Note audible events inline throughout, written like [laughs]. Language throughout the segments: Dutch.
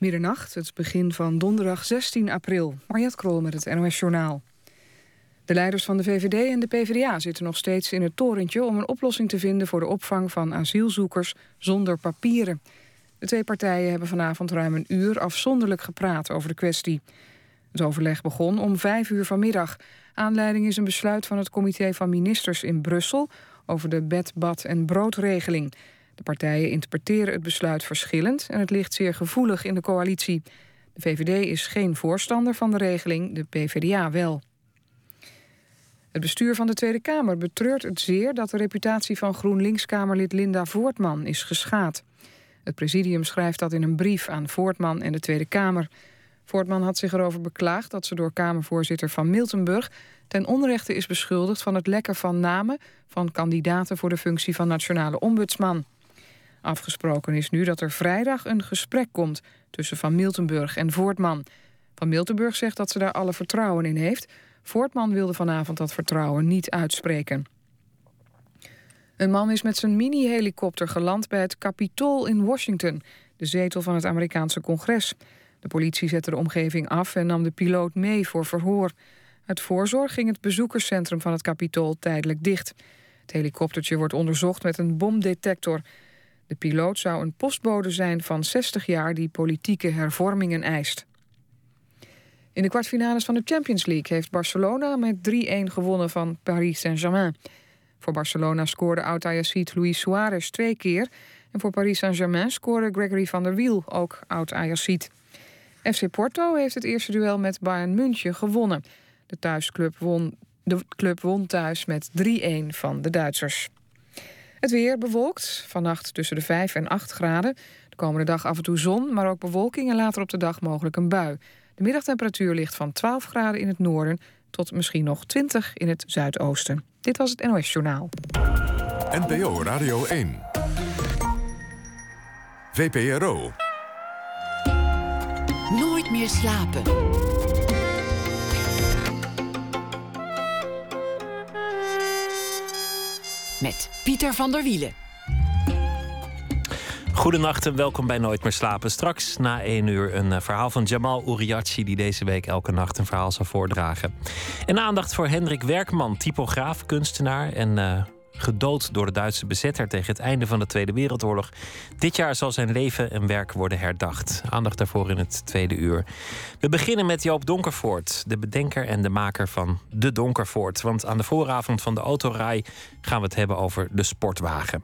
Middernacht, het begin van donderdag 16 april. Mariette Krol met het NOS Journaal. De leiders van de VVD en de PvdA zitten nog steeds in het torentje... om een oplossing te vinden voor de opvang van asielzoekers zonder papieren. De twee partijen hebben vanavond ruim een uur afzonderlijk gepraat over de kwestie. Het overleg begon om vijf uur vanmiddag. Aanleiding is een besluit van het comité van ministers in Brussel... over de bed, bad en broodregeling... De partijen interpreteren het besluit verschillend en het ligt zeer gevoelig in de coalitie. De VVD is geen voorstander van de regeling, de PvdA wel. Het bestuur van de Tweede Kamer betreurt het zeer dat de reputatie van GroenLinks-Kamerlid Linda Voortman is geschaad. Het presidium schrijft dat in een brief aan Voortman en de Tweede Kamer. Voortman had zich erover beklaagd dat ze door Kamervoorzitter van Miltenburg ten onrechte is beschuldigd van het lekken van namen van kandidaten voor de functie van nationale ombudsman. Afgesproken is nu dat er vrijdag een gesprek komt tussen Van Miltenburg en Voortman. Van Miltenburg zegt dat ze daar alle vertrouwen in heeft. Voortman wilde vanavond dat vertrouwen niet uitspreken. Een man is met zijn mini-helikopter geland bij het Capitool in Washington, de zetel van het Amerikaanse congres. De politie zette de omgeving af en nam de piloot mee voor verhoor. Uit voorzorg ging het bezoekerscentrum van het Capitool tijdelijk dicht. Het helikoptertje wordt onderzocht met een bomdetector. De piloot zou een postbode zijn van 60 jaar die politieke hervormingen eist. In de kwartfinales van de Champions League heeft Barcelona met 3-1 gewonnen van Paris Saint-Germain. Voor Barcelona scoorde oud-Ajaxiet Luis Suarez twee keer... en voor Paris Saint-Germain scoorde Gregory van der Wiel, ook oud-Ajaxiet. FC Porto heeft het eerste duel met Bayern München gewonnen. De thuisclub won, de club won thuis met 3-1 van de Duitsers. Het weer bewolkt, vannacht tussen de 5 en 8 graden. De komende dag af en toe zon, maar ook bewolking en later op de dag mogelijk een bui. De middagtemperatuur ligt van 12 graden in het noorden tot misschien nog 20 in het zuidoosten. Dit was het NOS Journaal. NPO Radio 1. VPRO. Nooit meer slapen. Met Pieter van der Wielen. Goedenacht en welkom bij Nooit meer slapen. Straks na één uur een eh, verhaal van Jamal Uriachi... die deze week elke nacht een verhaal zal voordragen. En aandacht voor Hendrik Werkman, typograaf, kunstenaar... en uh, gedood door de Duitse bezetter tegen het einde van de Tweede Wereldoorlog. Dit jaar zal zijn leven en werk worden herdacht. Aandacht daarvoor in het tweede uur. We beginnen met Joop Donkervoort, de bedenker en de maker van De Donkervoort. Want aan de vooravond van de autorij gaan we het hebben over de sportwagen.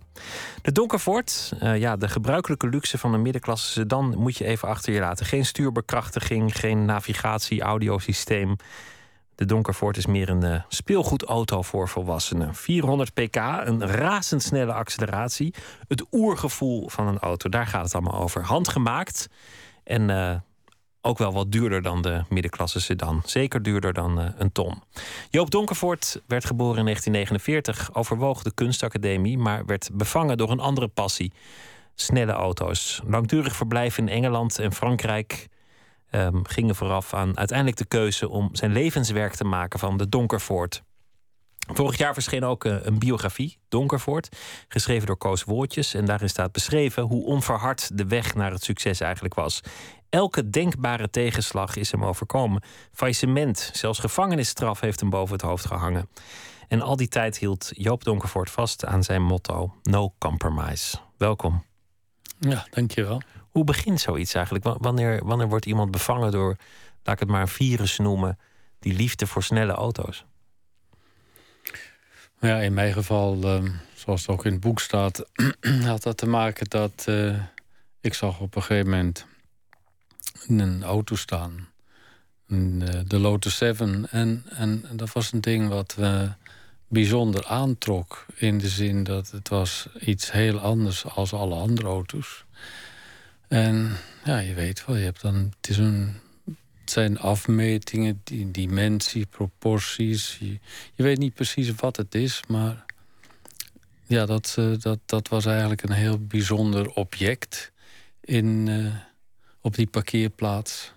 De Donkervoort, uh, ja, de gebruikelijke luxe van een middenklasse sedan moet je even achter je laten. Geen stuurbekrachtiging, geen navigatie, audiosysteem. De Donkervoort is meer een uh, speelgoedauto voor volwassenen. 400 pk, een razendsnelle acceleratie. Het oergevoel van een auto, daar gaat het allemaal over. Handgemaakt en uh, ook wel wat duurder dan de middenklasse sedan. Zeker duurder dan uh, een ton. Joop Donkervoort werd geboren in 1949, overwoog de kunstacademie... maar werd bevangen door een andere passie. Snelle auto's. Langdurig verblijf in Engeland en Frankrijk um, gingen vooraf aan uiteindelijk de keuze om zijn levenswerk te maken van de Donkervoort. Vorig jaar verscheen ook eh, een biografie, Donkervoort, geschreven door Koos Woordjes. En daarin staat beschreven hoe onverhard de weg naar het succes eigenlijk was. Elke denkbare tegenslag is hem overkomen. Faillissement, zelfs gevangenisstraf heeft hem boven het hoofd gehangen. En al die tijd hield Joop Donkervoort vast aan zijn motto: No compromise. Welkom. Ja, dankjewel. Hoe begint zoiets eigenlijk? Wanneer, wanneer wordt iemand bevangen door, laat ik het maar een virus noemen, die liefde voor snelle auto's? Ja, in mijn geval, ehm, zoals het ook in het boek staat, [clears throat] had dat te maken dat uh, ik zag op een gegeven moment een auto staan. Uh, de Lotus 7. En, en dat was een ding wat me bijzonder aantrok. In de zin dat het was iets heel anders als alle andere auto's. En ja, je weet wel, je hebt dan, het, is een, het zijn afmetingen, die, dimensie, proporties. Je, je, weet niet precies wat het is, maar ja, dat, uh, dat, dat was eigenlijk een heel bijzonder object in, uh, op die parkeerplaats.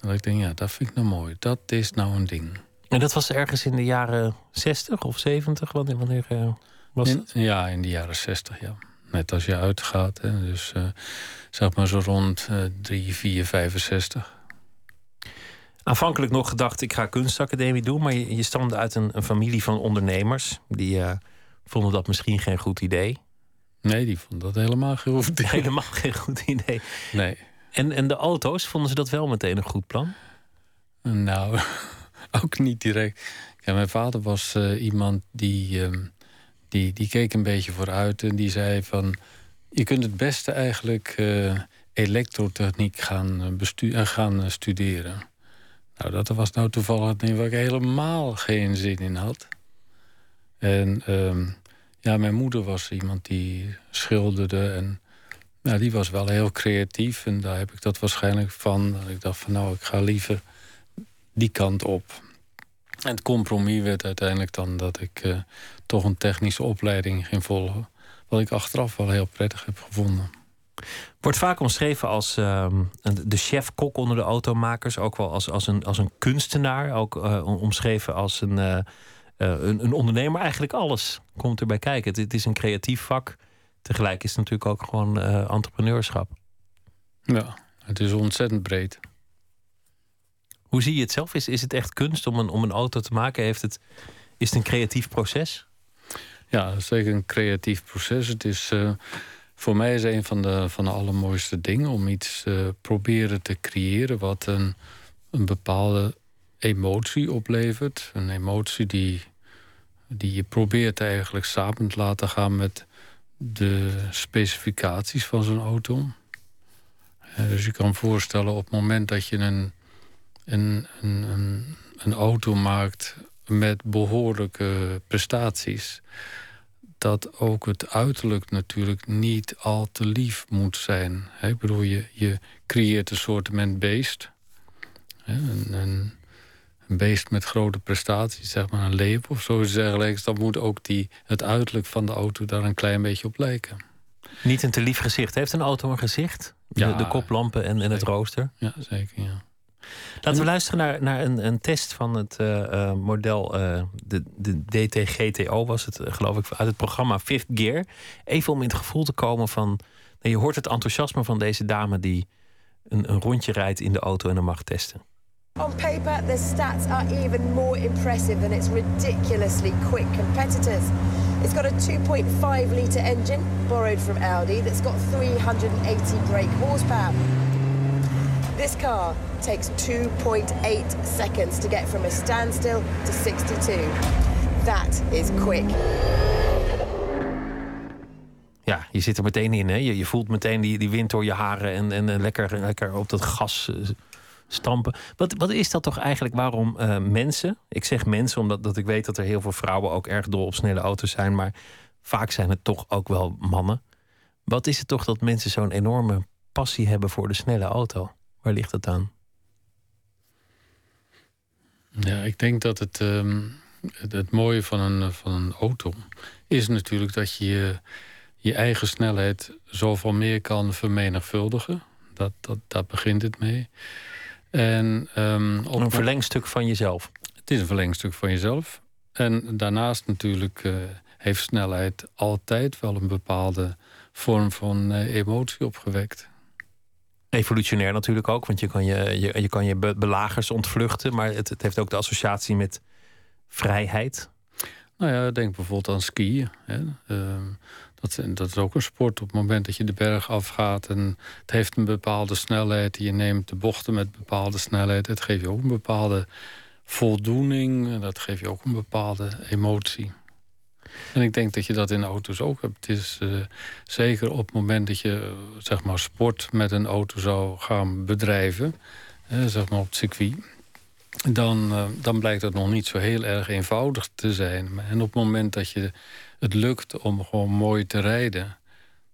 En ik denk, ja, dat vind ik nou mooi. Dat is nou een ding. En dat was ergens in de jaren 60 of 70? Wanneer, wanneer uh, was in? Ja, in de jaren 60, ja. Net als je uitgaat. Hè. Dus uh, zeg maar zo rond uh, 3, 4, 65. Aanvankelijk nog gedacht, ik ga kunstacademie doen. Maar je, je stamde uit een, een, familie van ondernemers. Die uh, vonden dat misschien geen goed idee. Nee, die vonden dat helemaal geen goed idee. [laughs] Helemaal geen goed idee. Nee. En, en de auto's, vonden ze dat wel meteen een goed plan? Nou, [laughs] ook niet direct. Ja, mijn vader was uh, iemand die, uh, die, die keek een beetje vooruit en die zei van... je kunt het beste eigenlijk uh, elektrotechniek gaan, bestu gaan studeren. Nou, dat was nou toevallig niet waar ik helemaal geen zin in had. En ehm, ja, mijn moeder was iemand die schilderde en nou, die was wel heel creatief. En daar heb ik dat waarschijnlijk van. Ik dacht van nou, ik ga liever die kant op. En het compromis werd uiteindelijk dan dat ik uh, toch een technische opleiding ging volgen. Wat ik achteraf wel heel prettig heb gevonden. Wordt vaak omschreven als uh, de chef-kok onder de automakers. Ook wel als, als, een, als een kunstenaar. Ook uh, omschreven als een, uh, een, een, ondernemer. Eigenlijk alles komt erbij kijken. Het, het, is een creatief vak. Tegelijk is het natuurlijk ook gewoon entrepreneurschap. Ja, het is ontzettend breed. Hoe zie je het zelf? Is, is het echt kunst om een, om een auto te maken? Heeft het, is het een creatief proces? Ja, zeker een creatief proces. Het is, uh, voor mij is een van de, van de allermooiste dingen om iets uh, proberen te creëren wat een, een bepaalde emotie oplevert. Een emotie die, die je probeert eigenlijk samen te laten gaan met de specificaties van zo'n auto. Uh, dus je kan voorstellen op het moment dat je een een, een, een auto maakt met behoorlijke prestaties, dat ook het uiterlijk natuurlijk niet al te lief moet zijn. ik bedoel, je, je creëert een soort beest. een, een, een, beest met grote prestaties, zeg maar een leeuw of zo dergelijks. Dan moet ook die, het uiterlijk van de auto daar een klein beetje op lijken. Niet een te lief gezicht. Heeft een auto een gezicht? De, ja, de koplampen en, en het rooster? Ja, zeker, ja. Laten we luisteren naar, naar een, een test van het uh, model, uh, de, de DTGTO was het, geloof ik, uit het programma Fifth Gear. Even om in het gevoel te komen van. Nou, je hoort het enthousiasme van deze dame die een, een rondje rijdt in de auto en dan mag testen. On paper, the stats are even more impressive than its ridiculously quick competitors. It's got a 2.5 litre engine, borrowed from Audi, that's got 380 brake horsepower. This car takes 2.8 seconds to get from a standstill to 62. That is quick. Ja, je zit er meteen in. Hè? Je, je voelt meteen die, die wind door je haren en, en lekker, lekker op dat gas uh, stampen. Wat, wat is dat toch eigenlijk waarom uh, mensen, ik zeg mensen omdat dat ik weet dat er heel veel vrouwen ook erg dol op snelle auto's zijn, maar vaak zijn het toch ook wel mannen. Wat is het toch dat mensen zo'n enorme passie hebben voor de snelle auto? Waar ligt dat aan? Ja, ik denk dat het, um, het, het, mooie van een, van een auto is natuurlijk dat je je eigen snelheid zoveel meer kan vermenigvuldigen. Dat, dat, daar begint het mee. En, um, op een verlengstuk van jezelf. Het is een verlengstuk van jezelf. En daarnaast natuurlijk uh, heeft snelheid altijd wel een bepaalde vorm van uh, emotie opgewekt. Evolutionair natuurlijk ook, want je kan je, je, kan je belagers ontvluchten, maar het, het heeft ook de associatie met vrijheid. Nou ja, denk bijvoorbeeld aan skiën. Hè. Uh, dat, dat, is ook een sport op het moment dat je de berg afgaat. En het heeft een bepaalde snelheid. Je neemt de bochten met bepaalde snelheid. Het geeft je ook een bepaalde voldoening. Dat geeft je ook een bepaalde emotie. En ik denk dat je dat in auto's ook hebt. Het is uh, zeker op het moment dat je zeg maar sport met een auto zou gaan bedrijven, zeg maar op het circuit, dan, uh, dan blijkt het nog niet zo heel erg eenvoudig te zijn. En op het moment dat je het lukt om gewoon mooi te rijden,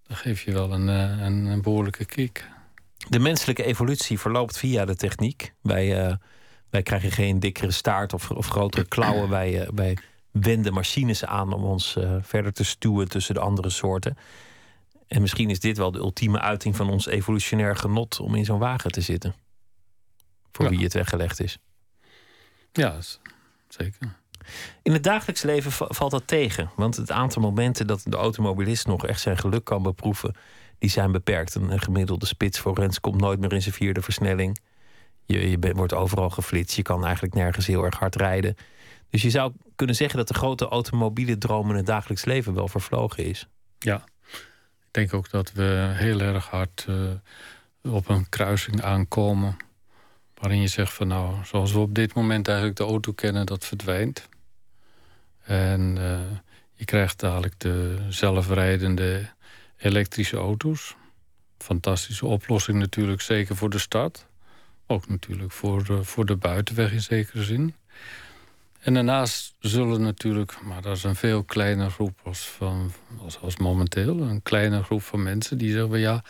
dan geef je wel een, een, een behoorlijke kick. De menselijke evolutie verloopt via de techniek. Wij, wij krijgen geen dikkere staart of, of grotere klauwen. wij, wij wenden machines aan om ons uh, verder te stuwen tussen de andere soorten. En misschien is dit wel de ultieme uiting van ons evolutionair genot om in zo'n wagen te zitten. Voor Ja. wie het weggelegd is. Ja, zeker. In het dagelijks leven valt dat tegen. Want het aantal momenten dat de automobilist nog echt zijn geluk kan beproeven, die zijn beperkt. Een, gemiddelde spits voor Rens komt nooit meer in zijn vierde versnelling. Je, je wordt overal geflitst. Je kan eigenlijk nergens heel erg hard rijden. Dus je zou kunnen zeggen dat de grote automobiele droom in het dagelijks leven wel vervlogen is. Ja, ik denk ook dat we heel erg hard uh, op een kruising aankomen. Waarin je zegt van nou, zoals we op dit moment eigenlijk de auto kennen, dat verdwijnt. En uh, je krijgt dadelijk de zelfrijdende elektrische auto's. Fantastische oplossing natuurlijk, zeker voor de stad. Ook natuurlijk voor, uh, voor de buitenweg in zekere zin. En daarnaast zullen natuurlijk, maar dat is een veel kleiner groep als, van, als, als momenteel, een kleine groep van mensen die zeggen: ja,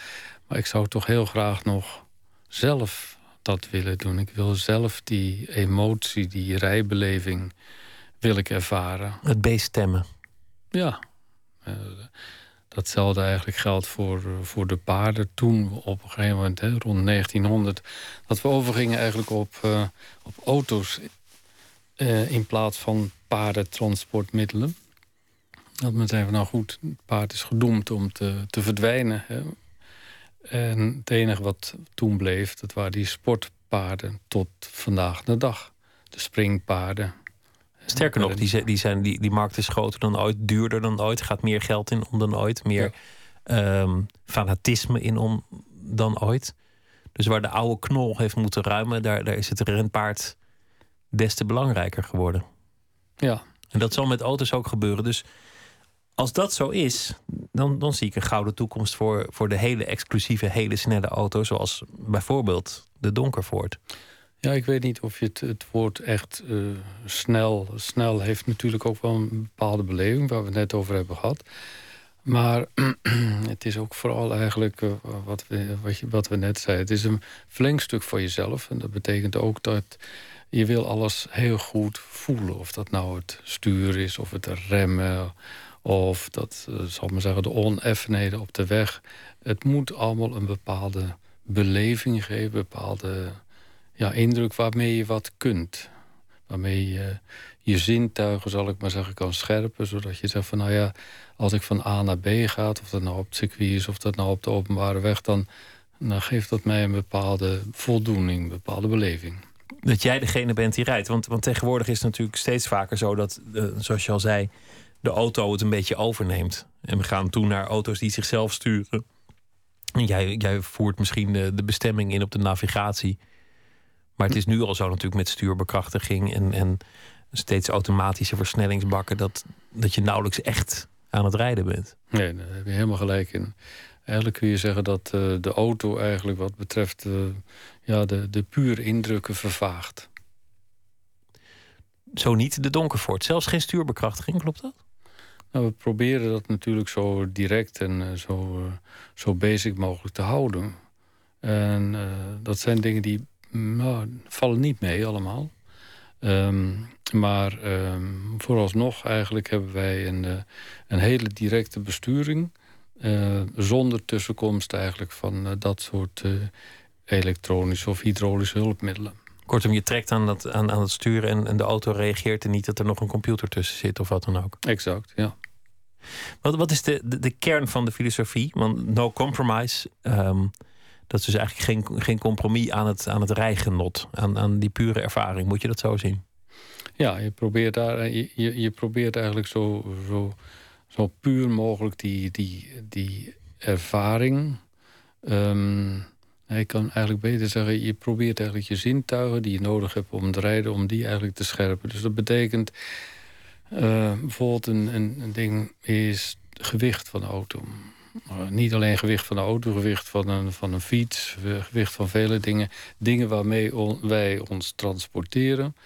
maar ik zou toch heel graag nog zelf dat willen doen. Ik wil zelf die emotie, die rijbeleving wil ik ervaren. Het beestemmen. Ja. Uh, datzelfde eigenlijk geldt voor, voor de paarden. Toen op een gegeven moment, hè, rond 1900, dat we overgingen eigenlijk op, uh, op auto's uh, in plaats van paardentransportmiddelen. Dat men zei van nou goed, het paard is gedoemd om te, te verdwijnen. Hè. En het enige wat toen bleef, dat waren die sportpaarden tot vandaag de dag. De springpaarden. Sterker nog, die, die, zijn, die, die markt is groter dan ooit, duurder dan ooit, gaat meer geld in om dan ooit, meer ja. um, fanatisme in om dan ooit. Dus waar de oude knol heeft moeten ruimen, daar, daar is het renpaard des te belangrijker geworden. Ja. En dat zal met auto's ook gebeuren. Dus als dat zo is, dan, dan zie ik een gouden toekomst voor, voor de hele exclusieve, hele snelle auto, zoals bijvoorbeeld de Donkervoort. Ja, ik weet niet of je het, het woord echt uh, snel. Snel heeft natuurlijk ook wel een bepaalde beleving, waar we het net over hebben gehad. Maar [clears throat] het is ook vooral eigenlijk uh, wat, we, wat, je, wat we net zeiden. Het is een verlengstuk voor jezelf. En dat betekent ook dat je wil alles heel goed voelen. Of dat nou het stuur is, of het remmen, of dat, uh, zal maar zeggen, de oneffenheden op de weg. Het moet allemaal een bepaalde beleving geven, een bepaalde ja, indruk waarmee je wat kunt. Waarmee je je zintuigen, zal ik maar zeggen, kan scherpen. Zodat je zegt van, nou ja, als ik van A naar B ga... of dat nou op het circuit is, of dat nou op de openbare weg... dan, dan geeft dat mij een bepaalde voldoening, een bepaalde beleving. Dat jij degene bent die rijdt. Want, want tegenwoordig is het natuurlijk steeds vaker zo dat, uh, zoals je al zei... de auto het een beetje overneemt. En we gaan toe naar auto's die zichzelf sturen. En jij, jij voert misschien de, de bestemming in op de navigatie... Maar het is nu al zo natuurlijk met stuurbekrachtiging en, en steeds automatische versnellingsbakken, dat, dat je nauwelijks echt aan het rijden bent. Nee, daar heb je helemaal gelijk in. Eigenlijk kun je zeggen dat uh, de auto eigenlijk wat betreft uh, ja, de, de pure indrukken vervaagt. Zo niet de Donkervoort. Zelfs geen stuurbekrachtiging, klopt dat? Nou, we proberen dat natuurlijk zo direct en uh, zo, zo basic mogelijk te houden. En dat zijn dingen die nou, vallen niet mee allemaal. Um, maar um, vooralsnog eigenlijk hebben wij een, een hele directe besturing... Uh, zonder tussenkomst eigenlijk van uh, dat soort elektronische of hydraulische hulpmiddelen. Kortom, je trekt aan, dat, aan, aan het sturen en, en de auto reageert en niet dat er nog een computer tussen zit of wat dan ook. Exact, ja. Wat, wat is de, de, de kern van de filosofie? Want no compromise... Um, dat is dus eigenlijk geen, geen compromis aan het, aan het rijgenot, aan, aan die pure ervaring. Moet je dat zo zien? Ja, je probeert, daar, je, je probeert eigenlijk zo, zo, zo puur mogelijk die, die, die ervaring. Um, ik kan eigenlijk beter zeggen, je probeert eigenlijk je zintuigen die je nodig hebt om te rijden, om die eigenlijk te scherpen. Dus dat betekent uh, bijvoorbeeld een, een, ding is gewicht van de auto. Uh, niet alleen gewicht van de auto, gewicht van een, van een fiets, gewicht van vele dingen. Dingen waarmee wij ons transporteren.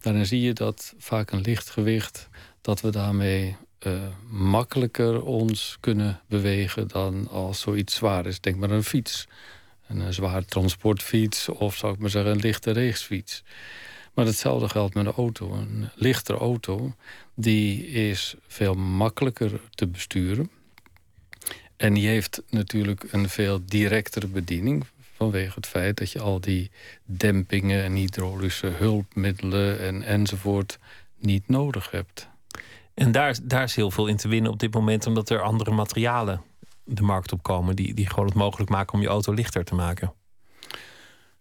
Daarin zie je dat vaak een licht gewicht, dat we daarmee uh, makkelijker ons kunnen bewegen dan als zoiets zwaar is. Denk maar aan een fiets. Een, een zware transportfiets of zou ik maar zeggen een lichte racefiets. Maar hetzelfde geldt met een auto. Een lichtere auto die is veel makkelijker te besturen. En die heeft natuurlijk een veel directere bediening. Vanwege het feit dat je al die dempingen en hydraulische hulpmiddelen en, enzovoort niet nodig hebt. En daar, daar is heel veel in te winnen op dit moment, omdat er andere materialen de markt op komen die, die gewoon het mogelijk maken om je auto lichter te maken.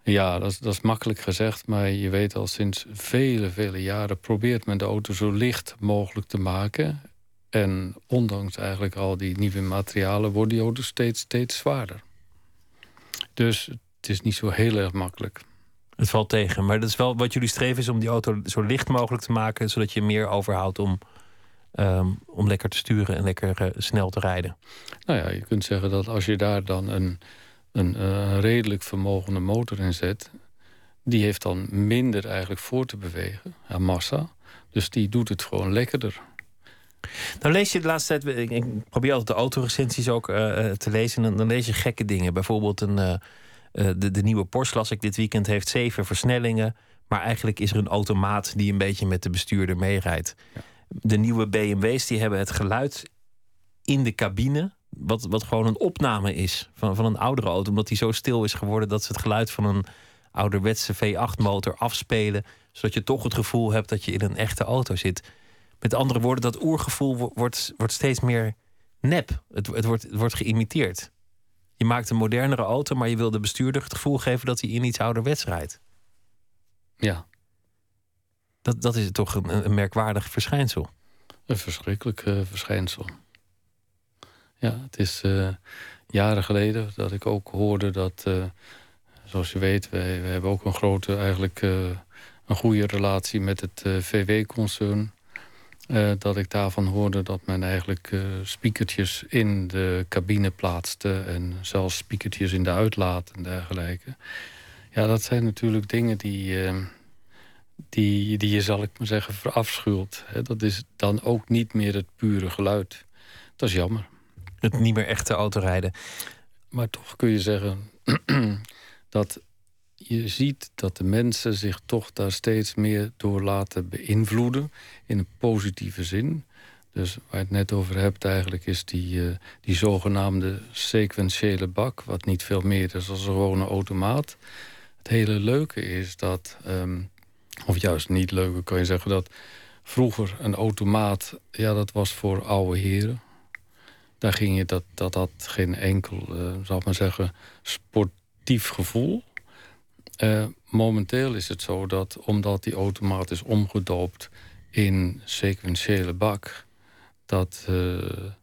Ja, dat is, dat is makkelijk gezegd, maar je weet al sinds vele, vele jaren probeert men de auto zo licht mogelijk te maken. En ondanks eigenlijk al die nieuwe materialen wordt die auto steeds, steeds zwaarder. Dus het is niet zo heel erg makkelijk. Het valt tegen, maar dat is wel wat jullie streven is om die auto zo licht mogelijk te maken, zodat je meer overhoudt om, ehm, om lekker te sturen en lekker uh, snel te rijden. Nou ja, je kunt zeggen dat als je daar dan een een uh, redelijk vermogende motor in zet... die heeft dan minder eigenlijk voor te bewegen aan massa. Dus die doet het gewoon lekkerder. Dan lees je de laatste tijd... Ik, probeer altijd de autorecensies ook uh, te lezen... en dan, lees je gekke dingen. Bijvoorbeeld een, de, de nieuwe Porsche las ik dit weekend... heeft zeven versnellingen... maar eigenlijk is er een automaat die een beetje met de bestuurder meerijdt. Ja. De nieuwe BMW's die hebben het geluid in de cabine wat, wat gewoon een opname is van, van een oudere auto. Omdat die zo stil is geworden dat ze het geluid van een ouderwetse V8-motor afspelen. Zodat je toch het gevoel hebt dat je in een echte auto zit. Met andere woorden, dat oergevoel wordt, wordt steeds meer nep. Het, het, wordt, het wordt geïmiteerd. Je maakt een modernere auto, maar je wil de bestuurder het gevoel geven dat hij in iets ouderwets rijdt. Ja. Dat, dat is toch een, merkwaardig verschijnsel. Een verschrikkelijk uh, verschijnsel. Ja, het is uh, jaren geleden dat ik ook hoorde dat, uh, zoals je weet, wij, wij, hebben ook een grote, eigenlijk een goede relatie met het VW-concern. dat ik daarvan hoorde dat men eigenlijk speakertjes in de cabine plaatste en zelfs speakertjes in de uitlaat en dergelijke. Ja, dat zijn natuurlijk dingen die, die, die je, zal ik maar zeggen, verafschuwt. Dat is dan ook niet meer het pure geluid. Dat is jammer het niet meer echte autorijden. Maar toch kun je zeggen [clears throat] dat je ziet dat de mensen zich toch daar steeds meer door laten beïnvloeden. In een positieve zin. Dus waar je het net over hebt eigenlijk is die, uh, die zogenaamde sequentiële bak. Wat niet veel meer is dan een gewone automaat. Het hele leuke is dat, um, of juist niet leuke kan je zeggen dat... Vroeger een automaat, ja, dat was voor oude heren. Daar ging je dat, dat had geen enkel, uh, zal ik maar zeggen, sportief gevoel. Uh, momenteel is het zo dat, omdat die automaat is omgedoopt in sequentiële bak, dat, uh,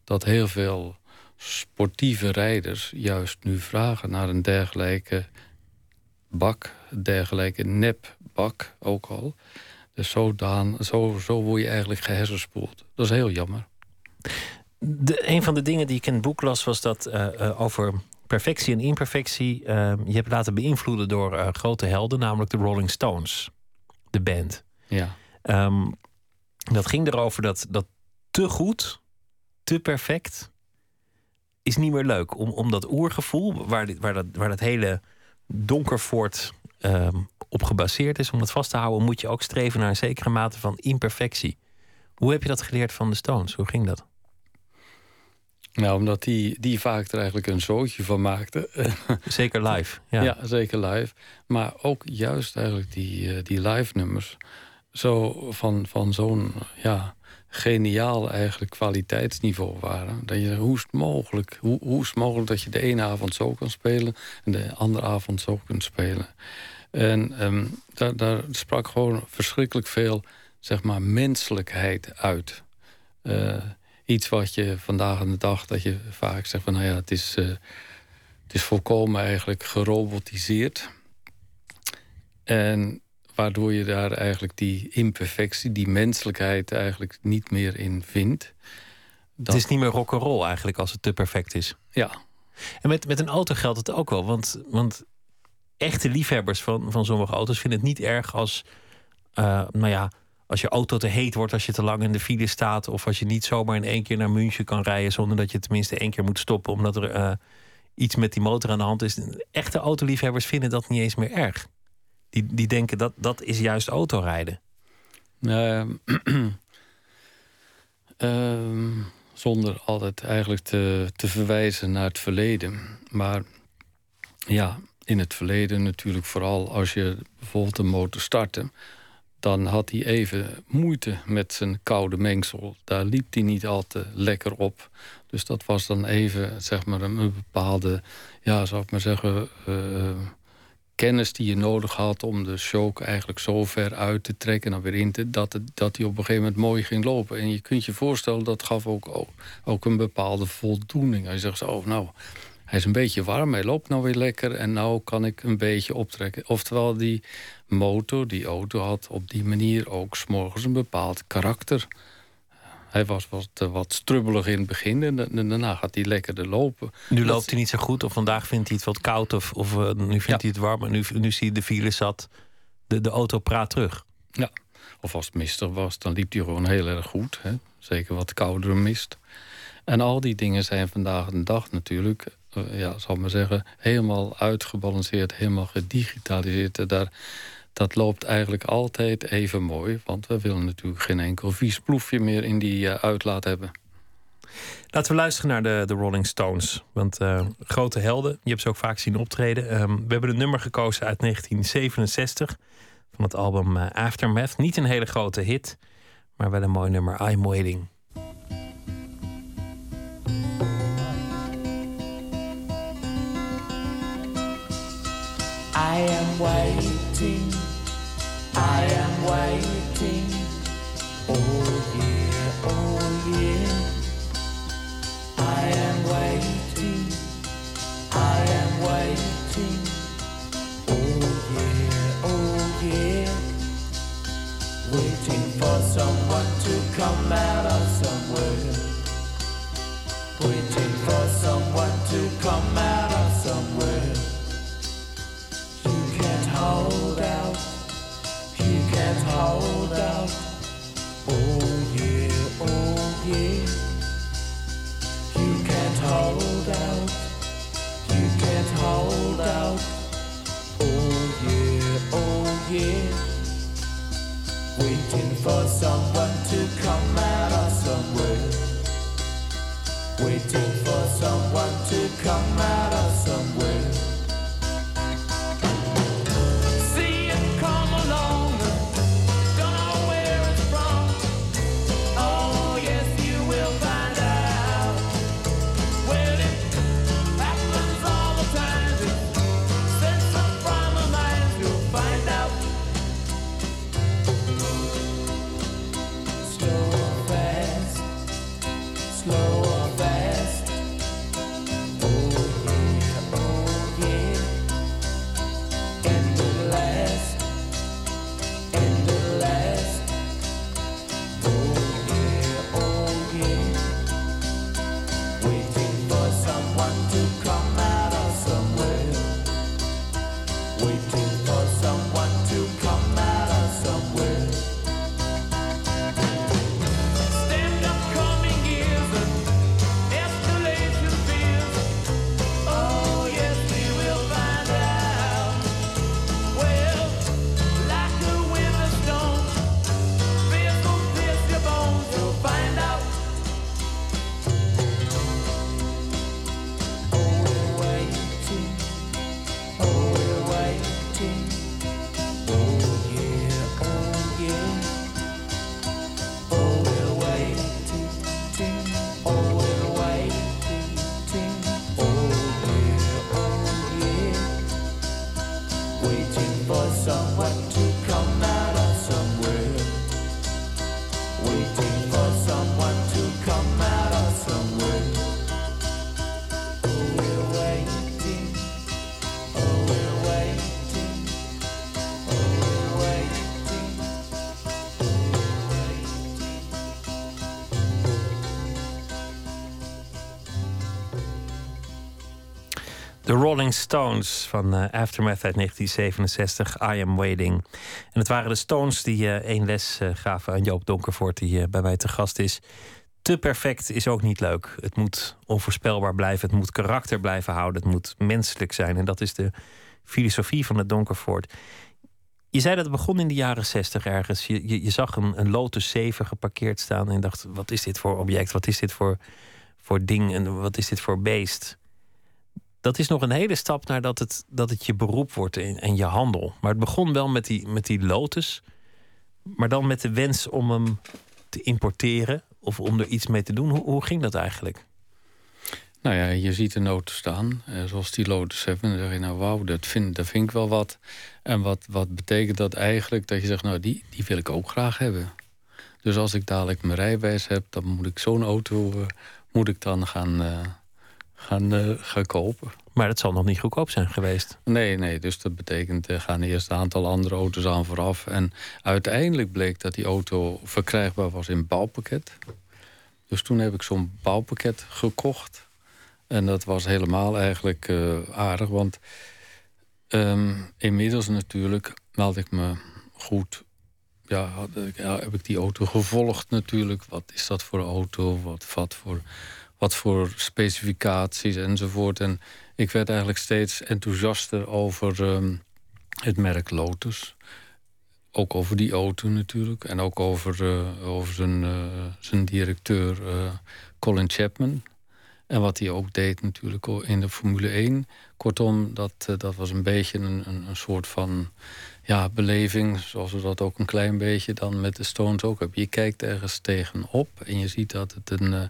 dat heel veel sportieve rijders juist nu vragen naar een dergelijke bak, dergelijke nepbak ook al. Dus zo, dan, zo, zo word je eigenlijk gehersenspoeld. Dat is heel jammer de, een van de dingen die ik in het boek las was dat uh, over perfectie en imperfectie. Uh, je hebt laten beïnvloeden door grote helden, namelijk de Rolling Stones, de band. Ja. Um, dat ging erover dat, dat te goed, te perfect, is niet meer leuk. Om, om dat oergevoel, waar, dit, waar, dat, waar dat hele donkervoort um, op gebaseerd is, om dat vast te houden, moet je ook streven naar een zekere mate van imperfectie. Hoe heb je dat geleerd van de Stones? Hoe ging dat? Nou, omdat die, die vaak er eigenlijk een zootje van maakte. [laughs] Zeker live. Ja. ja, zeker live. Maar ook juist eigenlijk die, eh, die live nummers. Zo van, van zo'n ja, geniaal eigenlijk kwaliteitsniveau waren. Dat je hoe is het mogelijk? Hoe, hoe is het mogelijk dat je de ene avond zo kan spelen... en de andere avond zo kunt spelen? En um, daar, daar sprak gewoon verschrikkelijk veel zeg maar, menselijkheid uit... Uh, iets wat je vandaag aan de dag, dat je vaak zegt van nou ja, het is, uh, het is volkomen eigenlijk gerobotiseerd. En waardoor je daar eigenlijk die imperfectie, die menselijkheid eigenlijk niet meer in vindt. Dat... Het is niet meer rock'n'roll eigenlijk als het te perfect is. Ja. En met, met een auto geldt het ook wel. Want, want echte liefhebbers van, van sommige auto's vinden het niet erg als, uh, nou ja, als je auto te heet wordt, als je te lang in de file staat, of als je niet zomaar in één keer naar München kan rijden zonder dat je tenminste één keer moet stoppen omdat er uh, iets met die motor aan de hand is. Echte autoliefhebbers vinden dat niet eens meer erg. Die, die denken dat dat is juist autorijden. Uh, uh, [clears throat] zonder altijd eigenlijk te, te verwijzen naar het verleden. Maar ja, in het verleden natuurlijk vooral als je bijvoorbeeld een motor startte dan had hij even moeite met zijn koude mengsel. Daar liep hij niet al te lekker op. Dus dat was dan even zeg maar, een bepaalde, ja, zou ik maar zeggen, uh, kennis die je nodig had om de show eigenlijk zo ver uit te trekken en dan weer in te, dat, het, dat hij op een gegeven moment mooi ging lopen. En je kunt je voorstellen, dat gaf ook, ook, een bepaalde voldoening. Je zegt, oh, nou, hij is een beetje warm, hij loopt nou weer lekker en nou kan ik een beetje optrekken. Oftewel, die motor, die auto had op die manier ook s'morgens een bepaald karakter. Hij was wat, eh, wat strubbelig in het begin en daarna gaat hij lekkerder lopen. Nu loopt hij niet zo goed of vandaag vindt hij het wat koud of, of uh, nu vindt hij het warm. En nu, nu zie je de file zat, de, de auto praat terug. Ja, of als het mistig was, dan liep hij gewoon heel erg goed. Hè? Zeker wat koudere mist. En al die dingen zijn vandaag de dag natuurlijk, uh, ja, zal ik maar zeggen, helemaal uitgebalanceerd, helemaal gedigitaliseerd. Daar, dat loopt eigenlijk altijd even mooi. Want we willen natuurlijk geen enkel vies ploefje meer in die uh, uitlaat hebben. Laten we luisteren naar de, de Rolling Stones. Want uh, grote helden, je hebt ze ook vaak zien optreden. Um, we hebben een nummer gekozen uit 1967 van het album uh, Aftermath. Niet een hele grote hit, maar wel een mooi nummer, I'm Waiting. I am waiting I am waiting. Oh yeah, oh yeah. I am waiting. I am waiting. Oh yeah, oh yeah. Waiting for someone to come out Oh. De Rolling Stones van uh, Aftermath uit 1967, I Am Waiting. En het waren de Stones die uh, één les uh, gaven aan Joop Donkervoort, die bij mij te gast is. Te perfect is ook niet leuk. Het moet onvoorspelbaar blijven, het moet karakter blijven houden, het moet menselijk zijn. En dat is de filosofie van het Donkervoort. Je zei dat het begon in de jaren 60 ergens. Je, je, je zag een, een Lotus 7 geparkeerd staan en dacht: wat is dit voor object? Wat is dit voor, voor ding? En wat is dit voor beest? Dat is nog een hele stap naar dat het, dat het je beroep wordt en, en je handel. Maar het begon wel met die, met die lotus. Maar dan met de wens om hem te importeren of om er iets mee te doen. Hoe, hoe ging dat eigenlijk? Nou ja, je ziet een auto staan, eh, zoals die Lotus 7. Dan zeg je, nou wauw, dat vind, dat vind ik wel wat. En wat, wat betekent dat eigenlijk? Dat je zegt, nou die, die wil ik ook graag hebben. Dus als ik dadelijk mijn rijbewijs heb, dan moet ik zo'n auto uh, moet ik dan gaan, uh, gaan, uh, gaan kopen. Maar dat zal nog niet goedkoop zijn geweest. Nee, nee. Dus dat betekent, er gaan eerst een aantal andere auto's aan vooraf. En uiteindelijk bleek dat die auto verkrijgbaar was in bouwpakket. Dus toen heb ik zo'n bouwpakket gekocht. En dat was helemaal eigenlijk uh, aardig. Want um, inmiddels natuurlijk had ik me goed... Ja, had, ja, heb ik die auto gevolgd natuurlijk. Wat is dat voor auto? Wat, wat, voor, wat voor specificaties enzovoort. En ik werd eigenlijk steeds enthousiaster over um, het merk Lotus. Ook over die auto natuurlijk. En ook over, uh, over zijn, uh, zijn directeur uh, Colin Chapman. En wat hij ook deed natuurlijk in de Formule 1. Kortom, dat, dat was een beetje een, een, een, soort van ja, beleving. Zoals we dat ook een klein beetje dan met de Stones ook hebben. Je kijkt ergens tegenop en je ziet dat het een, uh,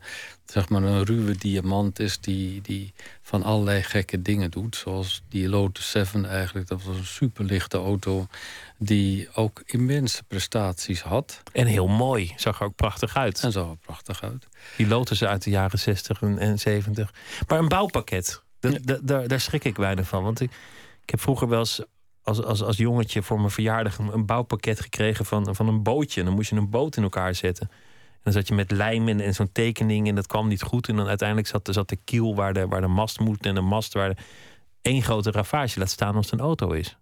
zeg maar een ruwe diamant is... Die, die van allerlei gekke dingen doet. Zoals die Lotus 7 eigenlijk. Dat was een superlichte auto die ook immense prestaties had. En heel mooi. Zag er ook prachtig uit. En zag er prachtig uit. Die Lotus uit de jaren 60 en 70. Maar een bouwpakket, ja. daar, daar schrik ik weinig van. Want ik, ik heb vroeger wel eens als, als, als jongetje voor mijn verjaardag een, een, bouwpakket gekregen van, van een bootje. En dan moest je een boot in elkaar zetten. En dan zat je met lijm in en zo'n tekening en dat kwam niet goed. En dan uiteindelijk zat, zat de kiel waar de, waar de mast moet en de mast waar één grote ravage laat staan als het een auto is.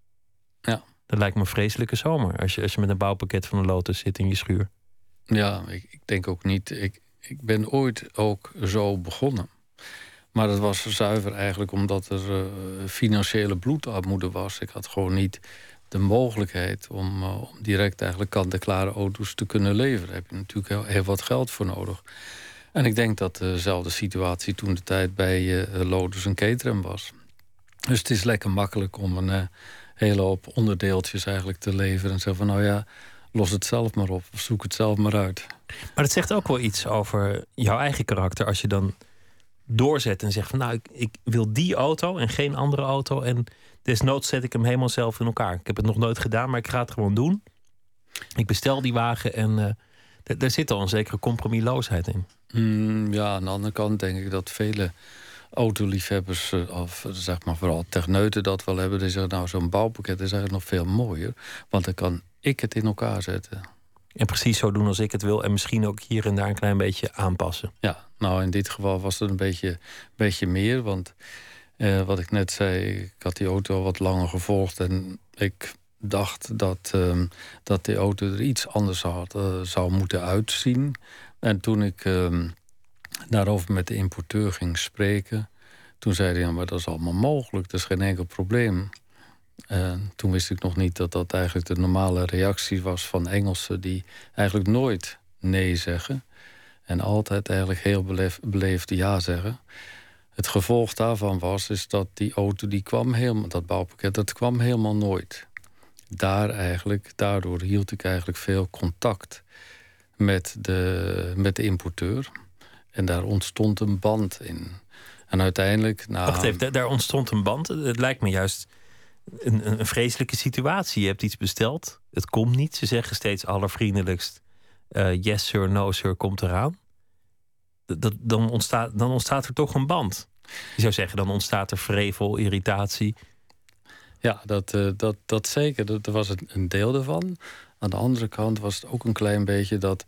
Ja. Dat lijkt me een vreselijke zomer als je, als je met een bouwpakket van een Lotus zit in je schuur. Ja, ik, ik denk ook niet. Ik, ik ben ooit ook zo begonnen. Maar dat was zuiver eigenlijk omdat er uh, financiële bloedarmoede was. Ik had gewoon niet de mogelijkheid om, uh, om direct eigenlijk kant-en-klare auto's te kunnen leveren. Daar heb je natuurlijk heel, wat geld voor nodig. En ik denk dat dezelfde situatie toen de tijd bij uh, Lotus en Caterham was. Dus het is lekker makkelijk om een hele hoop onderdeeltjes eigenlijk te leveren. En zeggen van nou ja, los het zelf maar op. Of zoek het zelf maar uit. Maar het zegt ook wel iets over jouw eigen karakter als je dan doorzet en zegt van nou, ik, ik, wil die auto en geen andere auto. En desnoods zet ik hem helemaal zelf in elkaar. Ik heb het nog nooit gedaan, maar ik ga het gewoon doen. Ik bestel die wagen en uh, daar zit al een zekere compromisloosheid in. Mm, ja, aan de andere kant denk ik dat vele autoliefhebbers, of zeg maar vooral techneuten dat wel hebben. Die zeggen nou, zo'n bouwpakket is eigenlijk nog veel mooier. Want dan kan ik het in elkaar zetten. En precies zo doen als ik het wil. En misschien ook hier en daar een klein beetje aanpassen. Ja, nou in dit geval was het een beetje, beetje meer. Want eh, wat ik net zei, ik had die auto al wat langer gevolgd. En ik dacht dat, uh, dat die auto er iets anders had, uh, zou moeten uitzien. En toen ik uh, daarover met de importeur ging spreken... toen zei hij, ja, maar dat is allemaal mogelijk. Dat is geen enkel probleem. En toen wist ik nog niet dat dat eigenlijk de normale reactie was van Engelsen... die eigenlijk nooit nee zeggen... en altijd eigenlijk heel beleefd ja zeggen. Het gevolg daarvan was is dat die auto, die kwam helemaal, dat bouwpakket... dat kwam helemaal nooit. Daar eigenlijk, daardoor hield ik eigenlijk veel contact met de, met de importeur. En daar ontstond een band in. En uiteindelijk... Nou, Wacht even, daar ontstond een band? Het lijkt me juist een, een, vreselijke situatie. Je hebt iets besteld, het komt niet. Ze zeggen steeds allervriendelijkst: uh, yes sir, no sir, komt eraan. Dat, dan, ontstaat, dan ontstaat er toch een band. Je zou zeggen, dan ontstaat er vrevel, irritatie. Ja, dat, uh, dat, dat zeker. Dat, was een deel ervan. Aan de andere kant was het ook een klein beetje dat.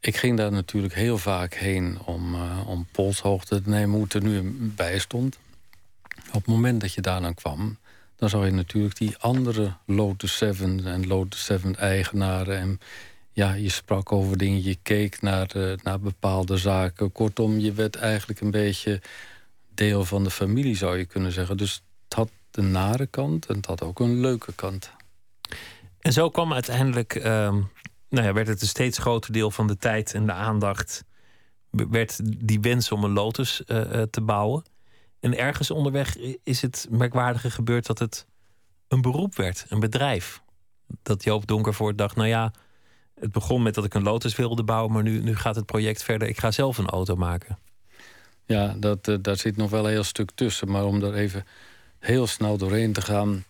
Ik ging daar natuurlijk heel vaak heen om, uh, om polshoogte te nemen, hoe het er nu bij stond. Op het moment dat je daar dan kwam, dan zou je natuurlijk die andere Lotus 7 en Lotus 7 eigenaren. En ja, je sprak over dingen, je keek naar, uh, naar bepaalde zaken. Kortom, je werd eigenlijk een beetje deel van de familie, zou je kunnen zeggen. Dus het had de nare kant en het had ook een leuke kant. En zo kwam uiteindelijk, uh, nou ja, werd het een steeds groter deel van de tijd en de aandacht. werd die wens om een Lotus uh, te bouwen. En ergens onderweg is het merkwaardige gebeurd dat het een beroep werd, een bedrijf. Dat Joop Donkervoort dacht, nou ja, het begon met dat ik een Lotus wilde bouwen, maar nu, nu gaat het project verder. Ik ga zelf een auto maken. Ja, dat, uh, daar zit nog wel een heel stuk tussen. Maar om er even heel snel doorheen te gaan,